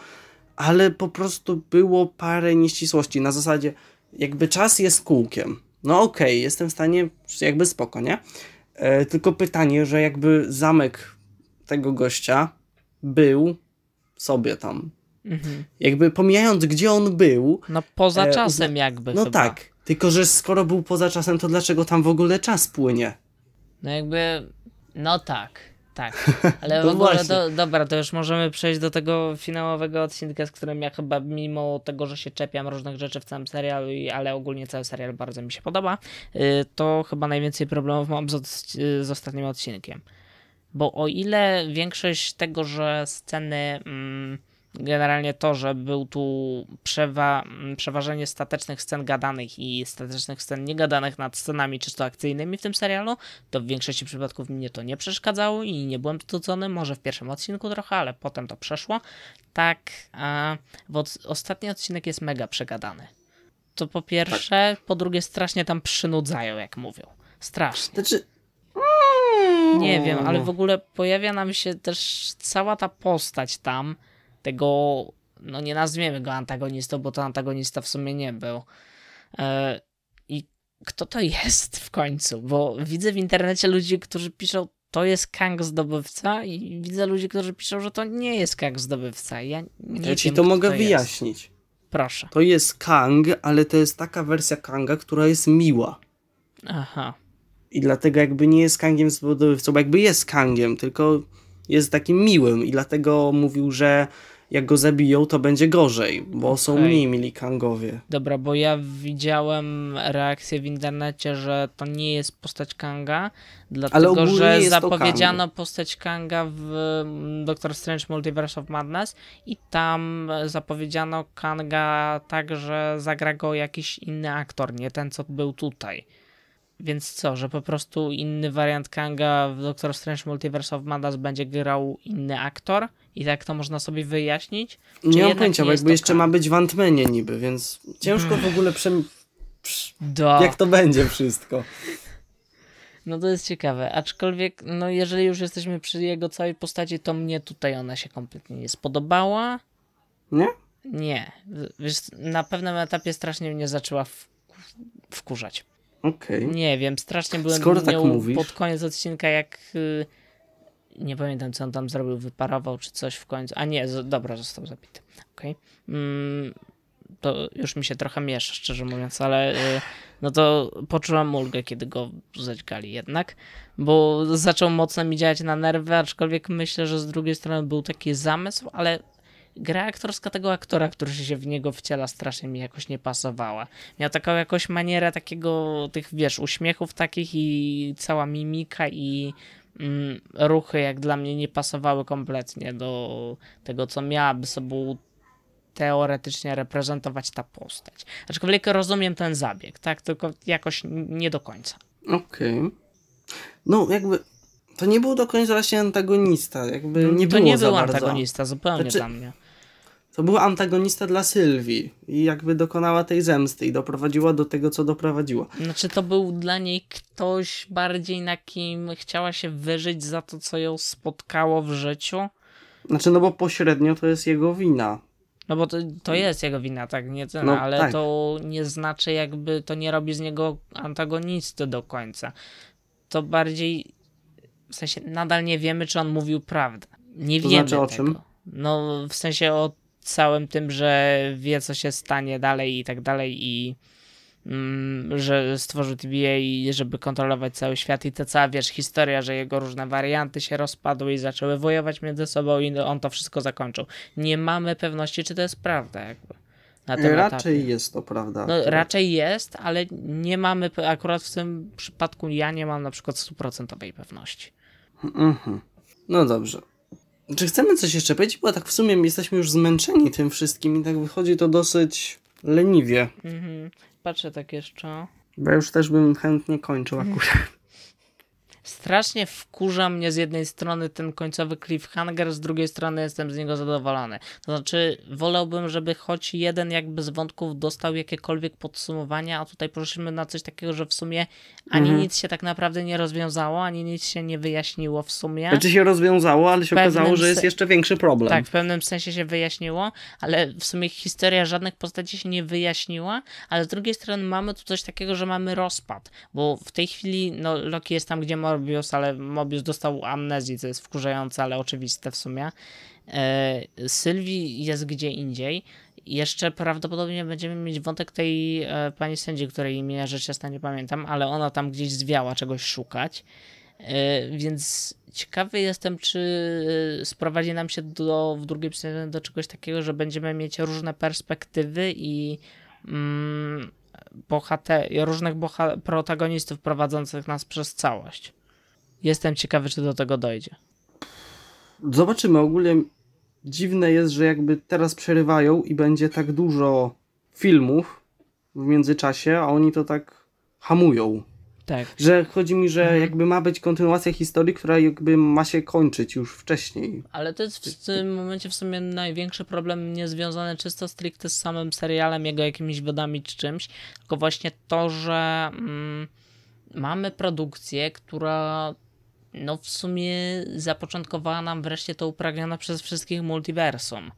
ale po prostu było parę nieścisłości na zasadzie jakby czas jest kółkiem. No okej, jestem w stanie, jakby spoko, nie? E, tylko pytanie, że jakby zamek tego gościa był sobie tam. Mhm. Jakby pomijając, gdzie on był, No poza E, czasem jakby no chyba. tak. Tylko, że skoro był poza czasem, to dlaczego tam w ogóle czas płynie? No jakby, no tak, tak. [LAUGHS] Ale w To ogóle, do, dobra, to już możemy przejść do tego finałowego odcinka, z którym ja chyba, mimo tego, że się czepiam różnych rzeczy w całym serialu, ale ogólnie cały serial bardzo mi się podoba, y, to chyba najwięcej problemów mam z, y, z ostatnim odcinkiem. Bo o ile większość tego, że sceny, mm, generalnie to, że był tu przewa- mm, przeważenie statecznych scen gadanych i statecznych scen niegadanych nad scenami czysto akcyjnymi w tym serialu, to w większości przypadków mnie to nie przeszkadzało i nie byłem studzony, może w pierwszym odcinku trochę, ale potem to przeszło. Tak, a od- ostatni odcinek jest mega przegadany. To po pierwsze, po drugie strasznie tam przynudzają, jak mówią. Strasznie. Znaczy. Nie wiem, ale w ogóle pojawia nam się też cała ta postać tam, tego, no nie nazwiemy go antagonistą, bo to antagonista w sumie nie był. E, I kto to jest w końcu? Bo widzę w internecie ludzi, którzy piszą, to jest Kang zdobywca i widzę ludzi, którzy piszą, że to nie jest Kang zdobywca. Ja nie Ja ci wiem, to mogę jest. wyjaśnić. Proszę. To jest Kang, ale to jest taka wersja Kanga, która jest miła. Aha. I dlatego jakby nie jest Kangiem zdobywcą, bo jakby jest Kangiem, tylko jest takim miłym i dlatego mówił, że jak go zabiją, to będzie gorzej, bo są Okej. mniej mili Kangowie. Dobra, bo ja widziałem reakcję w internecie, że to nie jest postać Kanga, dlatego że zapowiedziano postać Kanga w mm, Doctor Strange Multiverse of Madness i tam zapowiedziano Kanga tak, że zagra go jakiś inny aktor, nie ten, co był tutaj. Więc co, że po prostu inny wariant Kanga w Doctor Strange Multiverse of Madness będzie grał inny aktor? I tak to można sobie wyjaśnić? Nie mam pojęcia, bo jakby jeszcze ma być w Antmenie niby, więc ciężko w ogóle przem... Do. jak to będzie wszystko. No to jest ciekawe, aczkolwiek, no jeżeli już jesteśmy przy jego całej postaci, to mnie tutaj ona się kompletnie nie spodobała. Nie? Nie, wiesz, na pewnym etapie strasznie mnie zaczęła w, wkurzać. Okej. Nie wiem, strasznie byłem Skoro tak pod koniec odcinka, jak y, nie pamiętam co on tam zrobił, wyparował czy coś w końcu. A nie, dobra, został zabity. Okej. Mm, to już mi się trochę miesza, szczerze mówiąc, ale y, no to poczułam ulgę, kiedy go zadźgali jednak, bo zaczął mocno mi działać na nerwy, aczkolwiek myślę, że z drugiej strony był taki zamysł, ale gra aktorska tego aktora, który się w niego wciela, strasznie mi jakoś nie pasowała. Miał taką jakąś manierę takiego, tych wiesz, uśmiechów takich i cała mimika i ruchy jak dla mnie nie pasowały kompletnie do tego, co miałaby sobą teoretycznie reprezentować ta postać. Aczkolwiek rozumiem ten zabieg, tak? Tylko jakoś nie do końca. Okej. No jakby to nie był do końca właśnie antagonista, jakby nie to było nie był antagonista, zupełnie Znaczy- dla mnie. To był antagonista dla Sylwii i jakby dokonała tej zemsty i doprowadziła do tego, co doprowadziła. Znaczy, to był dla niej ktoś bardziej, na kim chciała się wyżyć za to, co ją spotkało w życiu. Znaczy, no bo pośrednio to jest jego wina. No bo to, to jest jego wina, tak, nie ten, No, ale tak. to nie znaczy jakby, to nie robi z niego antagonisty do końca. To bardziej, w sensie nadal nie wiemy, czy on mówił prawdę. Nie To wiemy znaczy o tego. czym? No w sensie o całym tym, że wie, co się stanie dalej i tak dalej i mm, że stworzył TVA i żeby kontrolować cały świat i ta cała, wiesz, historia, że jego różne warianty się rozpadły i zaczęły wojować między sobą i on to wszystko zakończył. Nie mamy pewności, czy to jest prawda jakby. Raczej etapie. jest to prawda. No, raczej jest, ale nie mamy, akurat w tym przypadku ja nie mam na przykład stuprocentowej pewności. Mhm. No dobrze. Czy chcemy coś jeszcze powiedzieć? Bo tak w sumie jesteśmy już zmęczeni tym wszystkim i tak wychodzi to dosyć leniwie. Mhm. Patrzę tak jeszcze. Bo ja już też bym chętnie kończył akurat. Strasznie wkurza mnie z jednej strony ten końcowy cliffhanger, z drugiej strony jestem z niego zadowolony. To znaczy, wolałbym, żeby choć jeden jakby z wątków dostał jakiekolwiek podsumowania, a tutaj poszliśmy na coś takiego, że w sumie ani Mhm. nic się tak naprawdę nie rozwiązało, ani nic się nie wyjaśniło w sumie. Znaczy się rozwiązało, ale się okazało, że jest jeszcze większy problem. Tak, w pewnym sensie się wyjaśniło, ale w sumie historia żadnych postaci się nie wyjaśniła, ale z drugiej strony mamy tu coś takiego, że mamy rozpad, bo w tej chwili no, Loki jest tam, gdzie Morbius, ale Mobius dostał amnezji, co jest wkurzające, ale oczywiste w sumie. E, Sylwii jest gdzie indziej. Jeszcze prawdopodobnie będziemy mieć wątek tej e, pani sędzi, której imienia rzecz jasna nie pamiętam, ale ona tam gdzieś zwiała czegoś szukać. E, Więc ciekawy jestem, czy sprowadzi nam się do, w drugiej stronie do czegoś takiego, że będziemy mieć różne perspektywy i mm, bohater, różnych boha- protagonistów prowadzących nas przez całość. Jestem ciekawy, czy do tego dojdzie. Zobaczymy. Ogólnie dziwne jest, że jakby teraz przerywają i będzie tak dużo filmów w międzyczasie, a oni to tak hamują. Tak. Że chodzi mi, że Mhm. jakby ma być kontynuacja historii, która jakby ma się kończyć już wcześniej. Ale to jest w tym momencie w sumie największy problem niezwiązany czysto stricte z samym serialem, jego jakimiś wodami czy czymś, tylko właśnie to, że mm, mamy produkcję, która no w sumie zapoczątkowała nam wreszcie to upragnione przez wszystkich multiversum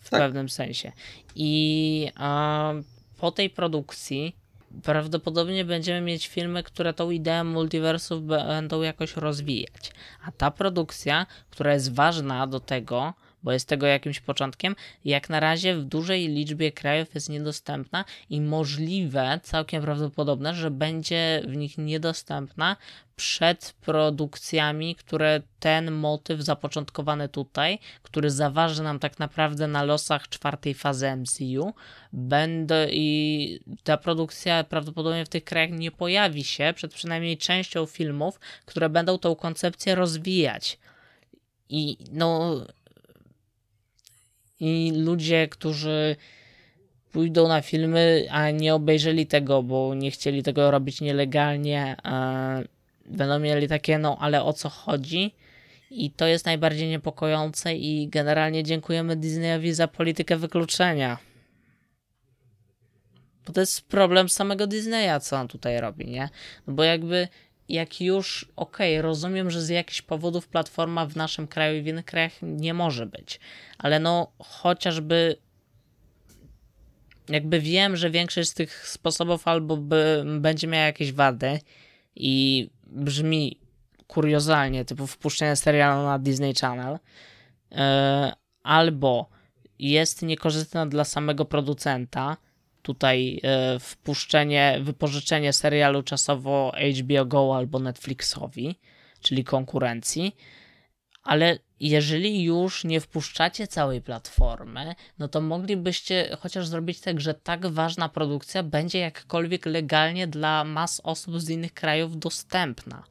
w Tak. pewnym sensie. I a, po tej produkcji prawdopodobnie będziemy mieć filmy, które tą ideę multiversów będą jakoś rozwijać. A ta produkcja, która jest ważna do tego, bo jest tego jakimś początkiem. Jak na razie w dużej liczbie krajów jest niedostępna i możliwe, całkiem prawdopodobne, że będzie w nich niedostępna przed produkcjami, które ten motyw zapoczątkowany tutaj, który zaważy nam tak naprawdę na losach czwartej fazy MCU, będę i ta produkcja prawdopodobnie w tych krajach nie pojawi się przed przynajmniej częścią filmów, które będą tą koncepcję rozwijać. I no i ludzie, którzy pójdą na filmy, a nie obejrzeli tego, bo nie chcieli tego robić nielegalnie, będą mieli takie, no ale o co chodzi? I to jest najbardziej niepokojące i generalnie dziękujemy Disneyowi za politykę wykluczenia. Bo to jest problem samego Disneya, co on tutaj robi, nie? No bo jakby jak już, okej, okay, rozumiem, że z jakichś powodów platforma w naszym kraju i w innych krajach nie może być, ale no chociażby jakby wiem, że większość z tych sposobów albo by, będzie miała jakieś wady i brzmi kuriozalnie, typu wpuszczenie serialu na Disney Channel, yy, albo jest niekorzystna dla samego producenta, tutaj yy, wpuszczenie, wypożyczenie serialu czasowo HBO Go albo Netflixowi, czyli konkurencji, ale jeżeli już nie wpuszczacie całej platformy, no to moglibyście chociaż zrobić tak, że tak ważna produkcja będzie jakkolwiek legalnie dla mas osób z innych krajów dostępna.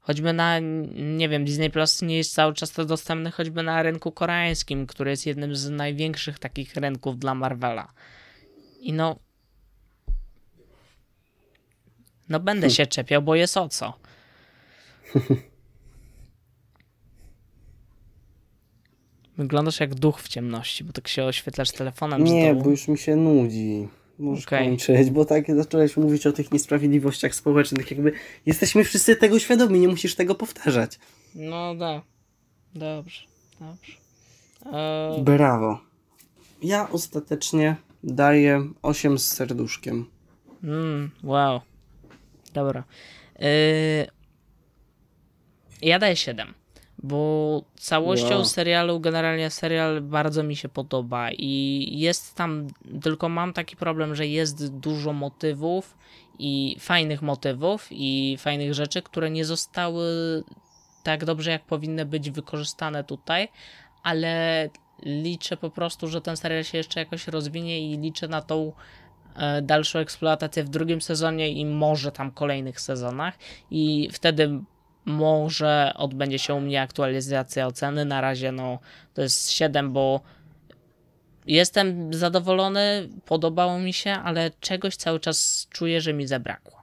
Choćby na, nie wiem, Disney Plus nie jest cały czas to dostępny, choćby na rynku koreańskim, który jest jednym z największych takich rynków dla Marvela. I no. No będę się czepiał, bo jest o co. [LAUGHS] Wyglądasz jak duch w ciemności, bo tak się oświetlasz telefonem. Nie, bo już mi się nudzi. Możesz okay. kończyć, bo tak zacząłeś mówić o tych niesprawiedliwościach społecznych, jakby jesteśmy wszyscy tego świadomi, nie musisz tego powtarzać. No da. Dobrze, dobrze. E... Brawo. Ja ostatecznie daję 8 z serduszkiem. Mm, wow. Dobra. Yy... Ja daję 7 bo całością wow. serialu, generalnie serial bardzo mi się podoba i jest tam, tylko mam taki problem, że jest dużo motywów i fajnych motywów i fajnych rzeczy, które nie zostały tak dobrze, jak powinny być wykorzystane tutaj, ale liczę po prostu, że ten serial się jeszcze jakoś rozwinie i liczę na tą e, dalszą eksploatację w drugim sezonie i może tam kolejnych sezonach i wtedy może odbędzie się u mnie aktualizacja oceny. Na razie no, to jest 7, bo jestem zadowolony, podobało mi się, ale czegoś cały czas czuję, że mi zabrakło.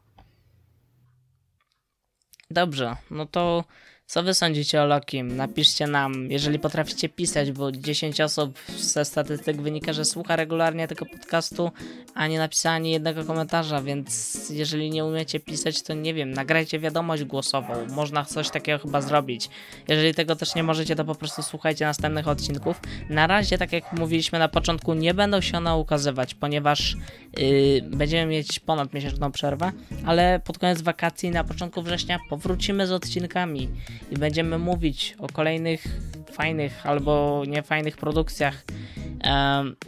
Dobrze, no to co wy sądzicie o Lokim? Napiszcie nam, jeżeli potraficie pisać, bo 10 osób ze statystyk wynika, że słucha regularnie tego podcastu, a nie napisała ani jednego komentarza, więc jeżeli nie umiecie pisać, to nie wiem, nagrajcie wiadomość głosową. Można coś takiego chyba zrobić. Jeżeli tego też nie możecie, to po prostu słuchajcie następnych odcinków. Na razie, tak jak mówiliśmy na początku, nie będą się one ukazywać, ponieważ yy, będziemy mieć ponad miesięczną przerwę, ale pod koniec wakacji, na początku września powrócimy z odcinkami i będziemy mówić o kolejnych fajnych albo niefajnych produkcjach,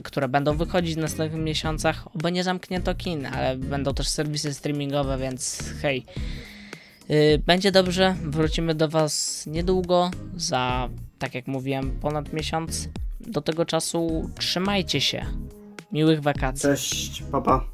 które będą wychodzić w następnych miesiącach. Oby nie zamknięto kin, ale będą też serwisy streamingowe, więc hej. Yy, będzie dobrze, wrócimy do Was niedługo, za, tak jak mówiłem, ponad miesiąc. Do tego czasu trzymajcie się. Miłych wakacji. Cześć, papa.